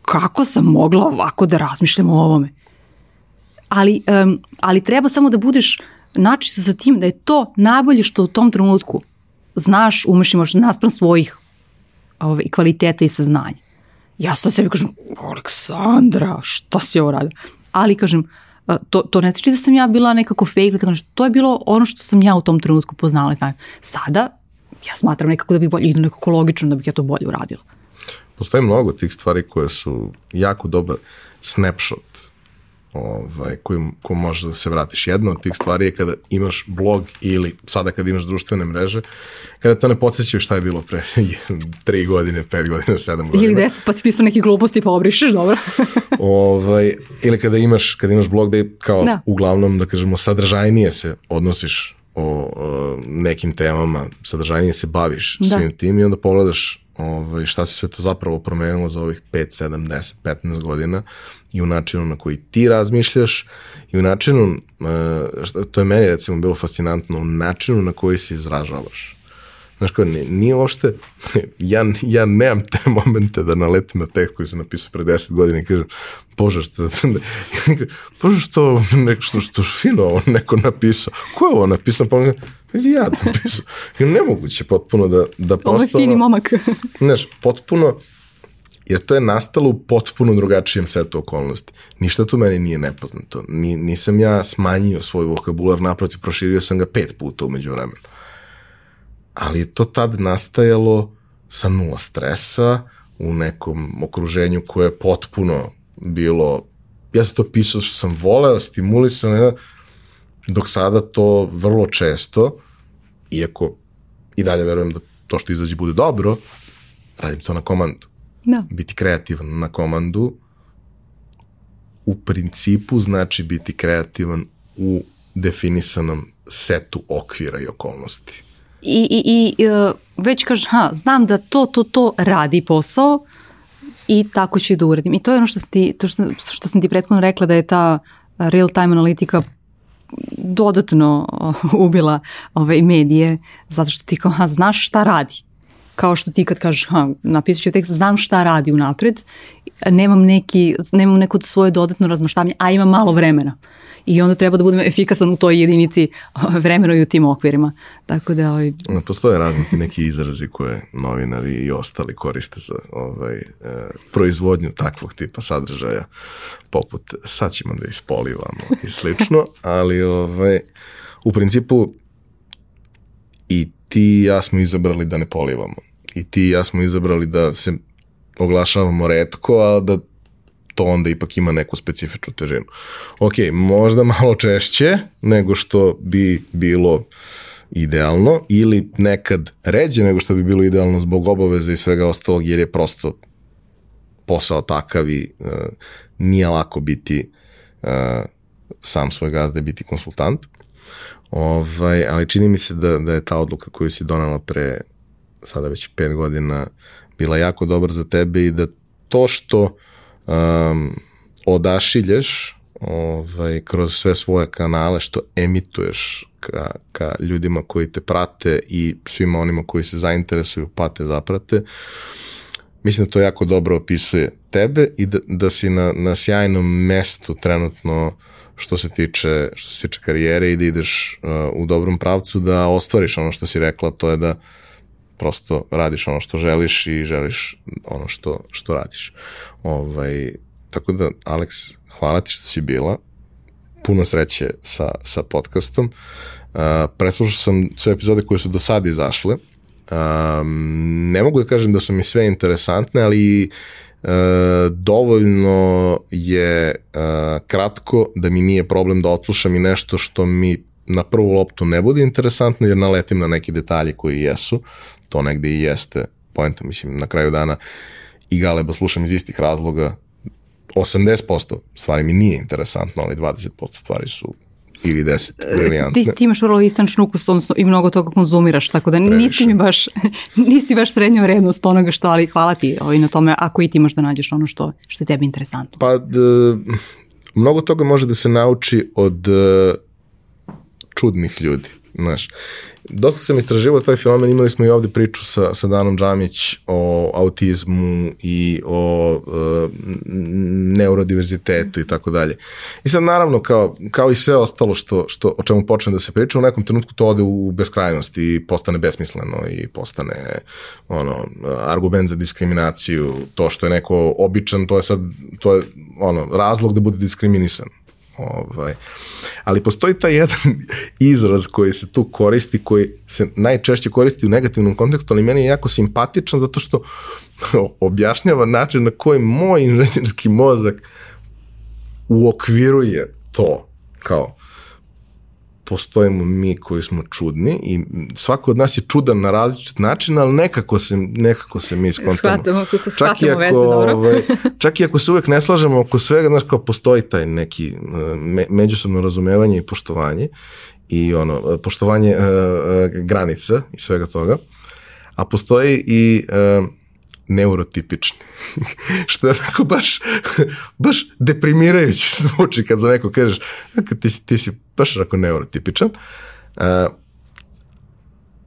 kako sam mogla ovako da razmišljam o ovome? Ali, um, ali treba samo da budeš nači se sa tim da je to najbolje što u tom trenutku znaš, umeš i možda naspram svojih ove, kvaliteta i saznanja. Ja sad sebi kažem, Aleksandra, šta si ovo radila? Ali kažem, to, to ne znači da sam ja bila nekako fake, da to je bilo ono što sam ja u tom trenutku poznala. Sada ja smatram nekako da bih bolje, idu nekako logično da bih ja to bolje uradila. Postoje mnogo tih stvari koje su jako dobar snapshot ovaj, koju, ko može da se vratiš. Jedna od tih stvari je kada imaš blog ili sada kada imaš društvene mreže, kada te ne podsjećaju šta je bilo pre [LAUGHS] 3 godine, 5 godina, 7 godina. Ili 10, pa si pisao neki gluposti pa obrišeš, dobro. [LAUGHS] ovaj, ili kada imaš, kada imaš blog da je kao da. uglavnom, da kažemo, sadržajnije se odnosiš o, o nekim temama, sadržajnije se baviš da. svim tim i onda pogledaš ovaj, šta se sve to zapravo promenilo za ovih 5, 7, 10, 15 godina i u načinu na koji ti razmišljaš i u načinu, uh, to je meni recimo bilo fascinantno, u načinu na koji se izražavaš. Znaš kao, nije ošte, [LAUGHS] ja, ja nemam te [LAUGHS] momente da naletim na tekst koji sam napisao pre 10 godina i kažem, bože što, [LAUGHS] bože što, neko što, što fino ovo neko napisao. Ko je ovo napisao? Pa ja napisao. Nemoguće potpuno da, da prosto... Ovo je fini momak. [LAUGHS] Znaš, potpuno, jer to je nastalo u potpuno drugačijem setu okolnosti. Ništa tu meni nije nepoznato. Ni, nisam ja smanjio svoj vokabular, naprotiv, proširio sam ga pet puta umeđu vremenu. Ali je to tad nastajalo sa nula stresa, u nekom okruženju koje je potpuno bilo, ja sam to pisao što sam voleo, stimulisan, dok sada to vrlo često, iako i dalje verujem da to što izađe bude dobro, radim to na komandu. Da. Biti kreativan na komandu u principu znači biti kreativan u definisanom setu okvira i okolnosti. I, i, i uh, već kažeš, ha, znam da to, to, to radi posao i tako ću da uradim. I to je ono što ti, to što, što sam ti prethodno rekla da je ta real time analitika dodatno ubila ove medije zato što ti kao, ha, znaš šta radi kao što ti kad kažeš, ha, napisat ću tekst, znam šta radi unapred, nemam, neki, nemam neko svoje dodatno razmaštavanje, a imam malo vremena. I onda treba da budem efikasan u toj jedinici vremena i u tim okvirima. Tako da... Ovaj... Postoje razni ti neki izrazi koje novinari i ostali koriste za ovaj, e, proizvodnju takvog tipa sadržaja, poput sad ćemo da ispolivamo i slično, ali ovaj, u principu i ti i ja smo izabrali da ne polivamo i ti i ja smo izabrali da se oglašavamo redko, a da to onda ipak ima neku specifičnu težinu. Ok, možda malo češće nego što bi bilo idealno ili nekad ređe nego što bi bilo idealno zbog obaveza i svega ostalog jer je prosto posao takav i uh, nije lako biti uh, sam svoj gazda biti konsultant. Ovaj, ali čini mi se da, da je ta odluka koju si donala pre sada već pet godina bila jako dobra za tebe i da to što um, odašilješ ovaj, kroz sve svoje kanale, što emituješ ka, ka ljudima koji te prate i svima onima koji se zainteresuju, pate, zaprate, mislim da to jako dobro opisuje tebe i da, da si na, na sjajnom mestu trenutno što se tiče što se tiče karijere i da ideš uh, u dobrom pravcu da ostvariš ono što si rekla, to je da prosto radiš ono što želiš i želiš ono što, što radiš. Ovaj, tako da, Alex, hvala ti što si bila. Puno sreće sa, sa podcastom. Uh, preslušao sam sve epizode koje su do sada izašle. Um, ne mogu da kažem da su mi sve interesantne, ali uh, dovoljno je uh, kratko da mi nije problem da otlušam i nešto što mi na prvu loptu ne bude interesantno jer naletim na neki detalje koji jesu. To negde i jeste poenta, mislim, na kraju dana i Galeba slušam iz istih razloga 80% stvari mi nije interesantno, ali 20% stvari su ili 10 briljantne. Ti, ti imaš vrlo istančan ukus, odnosno i mnogo toga konzumiraš, tako da Previše. nisi mi baš, [LAUGHS] nisi baš srednja vrednost onoga što, ali hvala ti ovaj, na tome ako i ti imaš da nađeš ono što, što je tebi interesantno. Pa, d, mnogo toga može da se nauči od čudnih ljudi, znaš. Dosta sam istraživao taj fenomen, imali smo i ovde priču sa, sa Danom Džamić o autizmu i o e, neurodiverzitetu i tako dalje. I sad naravno kao, kao i sve ostalo što, što, o čemu počne da se priča, u nekom trenutku to ode u beskrajnost i postane besmisleno i postane ono, argument za diskriminaciju, to što je neko običan, to je sad to je ono, razlog da bude diskriminisan Ovaj. Ali postoji taj jedan [LAUGHS] izraz koji se tu koristi, koji se najčešće koristi u negativnom kontekstu, ali meni je jako simpatičan zato što [LAUGHS] objašnjava način na koji moj inženjerski mozak uokviruje to kao postojimo mi koji smo čudni i svako od nas je čudan na različit način, ali nekako se, nekako se mi skontamo. Shvatamo, kako shvatamo veze, dobro. ovaj, čak i ako se uvek ne slažemo oko svega, znaš, kao postoji taj neki me, međusobno razumevanje i poštovanje i ono, poštovanje uh, uh, granica i svega toga, a postoji i uh, neurotipični. [LAUGHS] što je onako baš, baš deprimirajuće [LAUGHS] zvuči kad za neko kažeš, kad ti, ti si baš onako neurotipičan. Uh,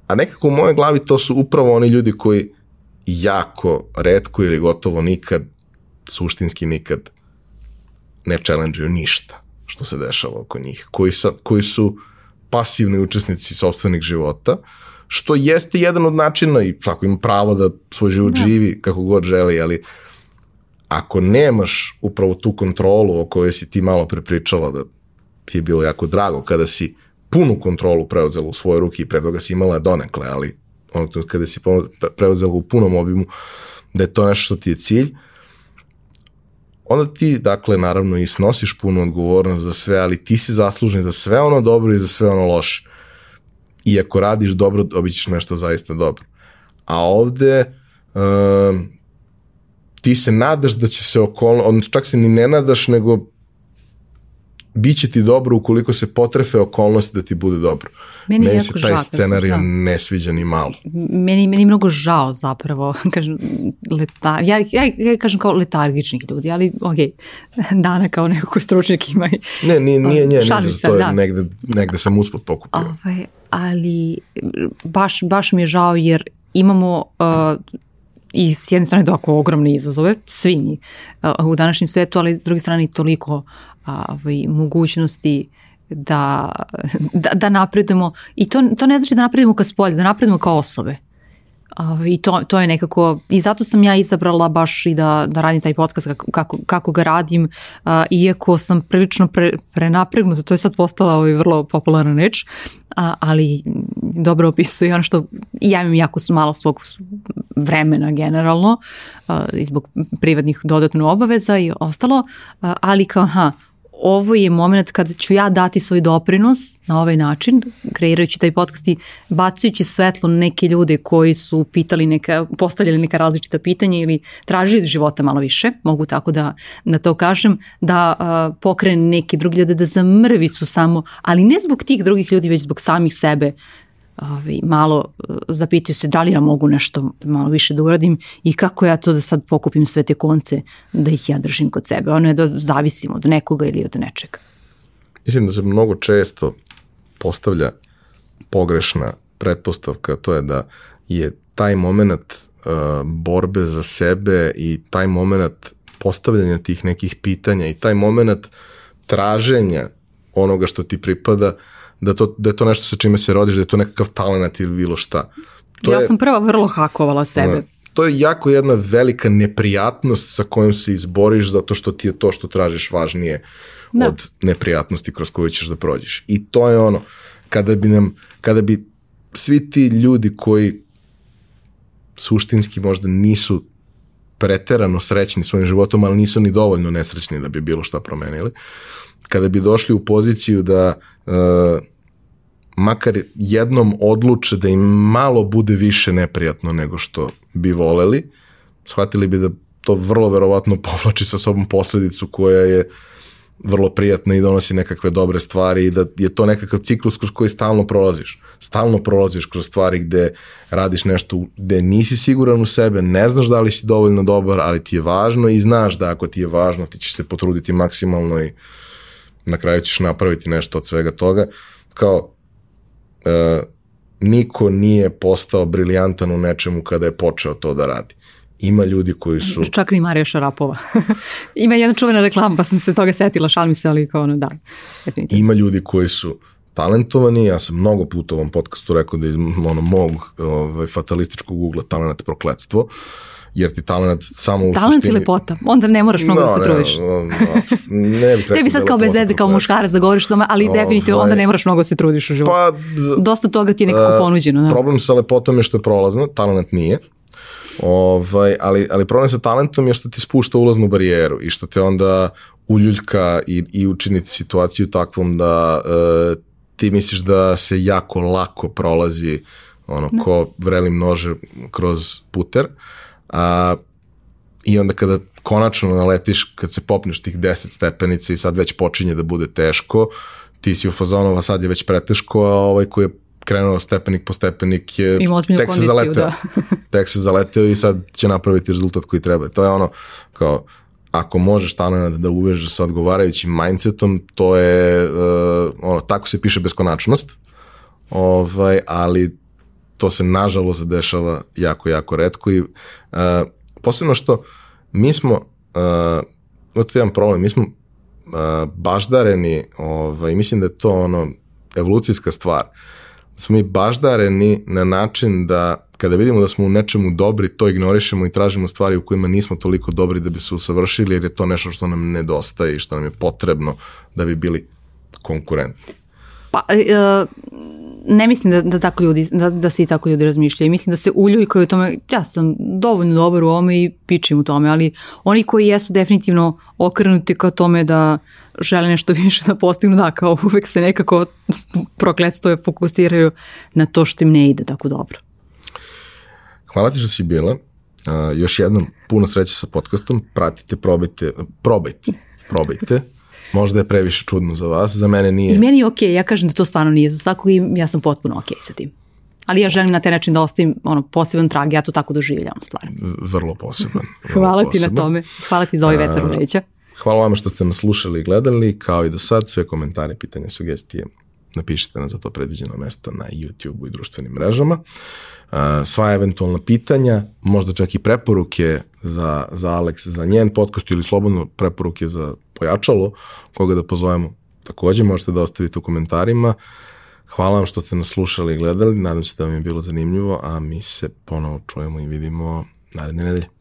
a nekako u mojoj glavi to su upravo oni ljudi koji jako redko ili gotovo nikad, suštinski nikad, ne challenge ništa što se dešava oko njih, koji, sa, koji su pasivni učesnici sobstvenih života, što jeste jedan od načina i svako ima pravo da svoj život da. živi kako god želi, ali ako nemaš upravo tu kontrolu o kojoj si ti malo prepričala da ti je bilo jako drago kada si punu kontrolu preuzela u svoje ruke i pre toga si imala donekle, ali ono kada si preuzela u punom obimu da je to nešto što ti je cilj, onda ti, dakle, naravno i snosiš punu odgovornost za sve, ali ti si zaslužen za sve ono dobro i za sve ono loše i ako radiš dobro, dobit ćeš nešto zaista dobro. A ovde um, ti se nadaš da će se okolno, odnosno čak se ni ne nadaš, nego biće ti dobro ukoliko se potrefe okolnosti da ti bude dobro. Meni, meni se taj scenarij da. ne sviđa ni malo. Meni, meni mnogo žao zapravo, [LAUGHS] kažem, leta, ja, ja, ja kažem kao letargičnih ljudi, ali ok, [LAUGHS] Dana kao nekako stručnjak ima i... Ne, [LAUGHS] nije, nije, nije, nije, to je da. negde, negde sam uspod pokupio. Ovaj, ali baš, baš mi je žao jer imamo uh, i s jedne strane doko ogromne izazove, svi mi uh, u današnjem svetu, ali s druge strane i toliko uh, ovaj, mogućnosti da, da, da napredujemo i to, to ne znači da napredujemo ka spolje, da napredujemo kao osobe. I to, to je nekako, i zato sam ja izabrala baš i da, da radim taj podcast kako, kako, kako ga radim, uh, iako sam prilično pre, prenapregnuta, to je sad postala ovaj vrlo popularna reč, a, ali dobro opisuje ono što ja imam jako malo svog vremena generalno, uh, zbog privatnih dodatno obaveza i ostalo, uh, ali kao, aha, ovo je moment kada ću ja dati svoj doprinos na ovaj način, kreirajući taj podcast i bacajući svetlo na neke ljude koji su pitali neka, postavljali neka različita pitanja ili tražili života malo više, mogu tako da, da to kažem, da uh, pokrene neki drugi ljude, da za mrvicu samo, ali ne zbog tih drugih ljudi, već zbog samih sebe, ovaj, malo uh, zapitaju se da li ja mogu nešto malo više da uradim i kako ja to da sad pokupim sve te konce da ih ja držim kod sebe. Ono je da zavisim od nekoga ili od nečega. Mislim da se mnogo često postavlja pogrešna pretpostavka, to je da je taj moment uh, borbe za sebe i taj moment postavljanja tih nekih pitanja i taj moment traženja onoga što ti pripada uh, da, to, da je to nešto sa čime se rodiš, da je to nekakav talent ili bilo šta. To ja je, sam prva vrlo hakovala sebe. Ne, to je jako jedna velika neprijatnost sa kojom se izboriš zato što ti je to što tražiš važnije da. od neprijatnosti kroz koju ćeš da prođeš. I to je ono, kada bi nam, kada bi svi ti ljudi koji suštinski možda nisu preterano srećni svojim životom, ali nisu ni dovoljno nesrećni da bi bilo šta promenili. Kada bi došli u poziciju da uh, makar jednom odluče da im malo bude više neprijatno nego što bi voleli, shvatili bi da to vrlo verovatno [LAUGHS] povlači sa sobom posledicu koja je vrlo prijatna i donosi nekakve dobre stvari i da je to nekakav ciklus kroz koji stalno prolaziš. Stalno prolaziš kroz stvari gde radiš nešto gde nisi siguran u sebe, ne znaš da li si dovoljno dobar, ali ti je važno i znaš da ako ti je važno ti ćeš se potruditi maksimalno i na kraju ćeš napraviti nešto od svega toga. Kao, e, niko nije postao briljantan u nečemu kada je počeo to da radi. Ima ljudi koji su... Čak ni Marija Šarapova. [LAUGHS] Ima jedna čuvena reklama, pa sam se toga setila, šalim se, ali kao ono, da. Definitivno. Ima ljudi koji su talentovani, ja sam mnogo puta u ovom podcastu rekao da iz ono, mog ovaj, fatalističkog ugla talent prokledstvo. Uh, jer ti talent samo u talent suštini... Talent i lepota, onda ne moraš mnogo no, da se trudiš. No, no, ne bih [LAUGHS] Tebi sad da kao bez veze, kao muškarac da govoriš tome, ali o, definitivno ovaj, onda ne moraš mnogo da se trudiš u životu. Pa, Dosta toga ti je nekako uh, ponuđeno. Da. Problem sa lepotom je što je prolazno, talent nije. Ovaj, ali, ali problem sa talentom je što ti spušta ulaznu barijeru i što te onda uljuljka i, i učiniti situaciju takvom da uh, ti misliš da se jako lako prolazi ono, da. ko vrelim nože kroz puter. Uh, A, I onda kada konačno naletiš, kad se popneš tih 10 stepenica i sad već počinje da bude teško, ti si u fazonu, a sad je već preteško, a ovaj koji je krenuo stepenik po stepenik je tek se zaleteo. Da. [LAUGHS] tek se zaleteo i sad će napraviti rezultat koji treba. To je ono, kao, ako možeš talent da uvežeš sa odgovarajućim mindsetom, to je, uh, ono, tako se piše beskonačnost, ovaj, ali to se nažalost dešava jako, jako redko i uh, posebno što mi smo, uh, to je jedan problem, mi smo uh, baždareni, ovaj, mislim da je to ono evolucijska stvar, da smo mi baždareni na način da kada vidimo da smo u nečemu dobri, to ignorišemo i tražimo stvari u kojima nismo toliko dobri da bi se usavršili, jer je to nešto što nam nedostaje i što nam je potrebno da bi bili konkurentni. Pa, uh, ne mislim da, da tako ljudi, da, da svi tako ljudi razmišljaju. Mislim da se uljuljkaju u tome, ja sam dovoljno dobar u ovome i pičim u tome, ali oni koji jesu definitivno okrenuti ka tome da žele nešto [LAUGHS] više da postignu, da, kao uvek se nekako prokledstvo fokusiraju na to što im ne ide tako dobro. Hvala ti što si bila. Uh, još jednom puno sreće sa podcastom. Pratite, probajte, probajte, probajte. Možda je previše čudno za vas, za mene nije. I meni je okej, okay, ja kažem da to stvarno nije za svakog i ja sam potpuno okej okay sa tim. Ali ja želim na taj način da ostavim ono, poseban trag, ja to tako doživljavam stvarno. Vrlo poseban. [LAUGHS] Vrlo Hvala poseban. ti na tome. Hvala ti za ovaj vetar u leđa. Hvala vama što ste nas slušali i gledali, kao i do sad, sve komentare, pitanja, sugestije napišite na za to predviđeno mesto na YouTube-u i društvenim mrežama. Sva eventualna pitanja, možda čak i preporuke za, za Alex, za njen podcast ili slobodno preporuke za pojačalo, koga da pozovemo, takođe možete da ostavite u komentarima. Hvala vam što ste nas slušali i gledali, nadam se da vam je bilo zanimljivo, a mi se ponovo čujemo i vidimo naredne nedelje.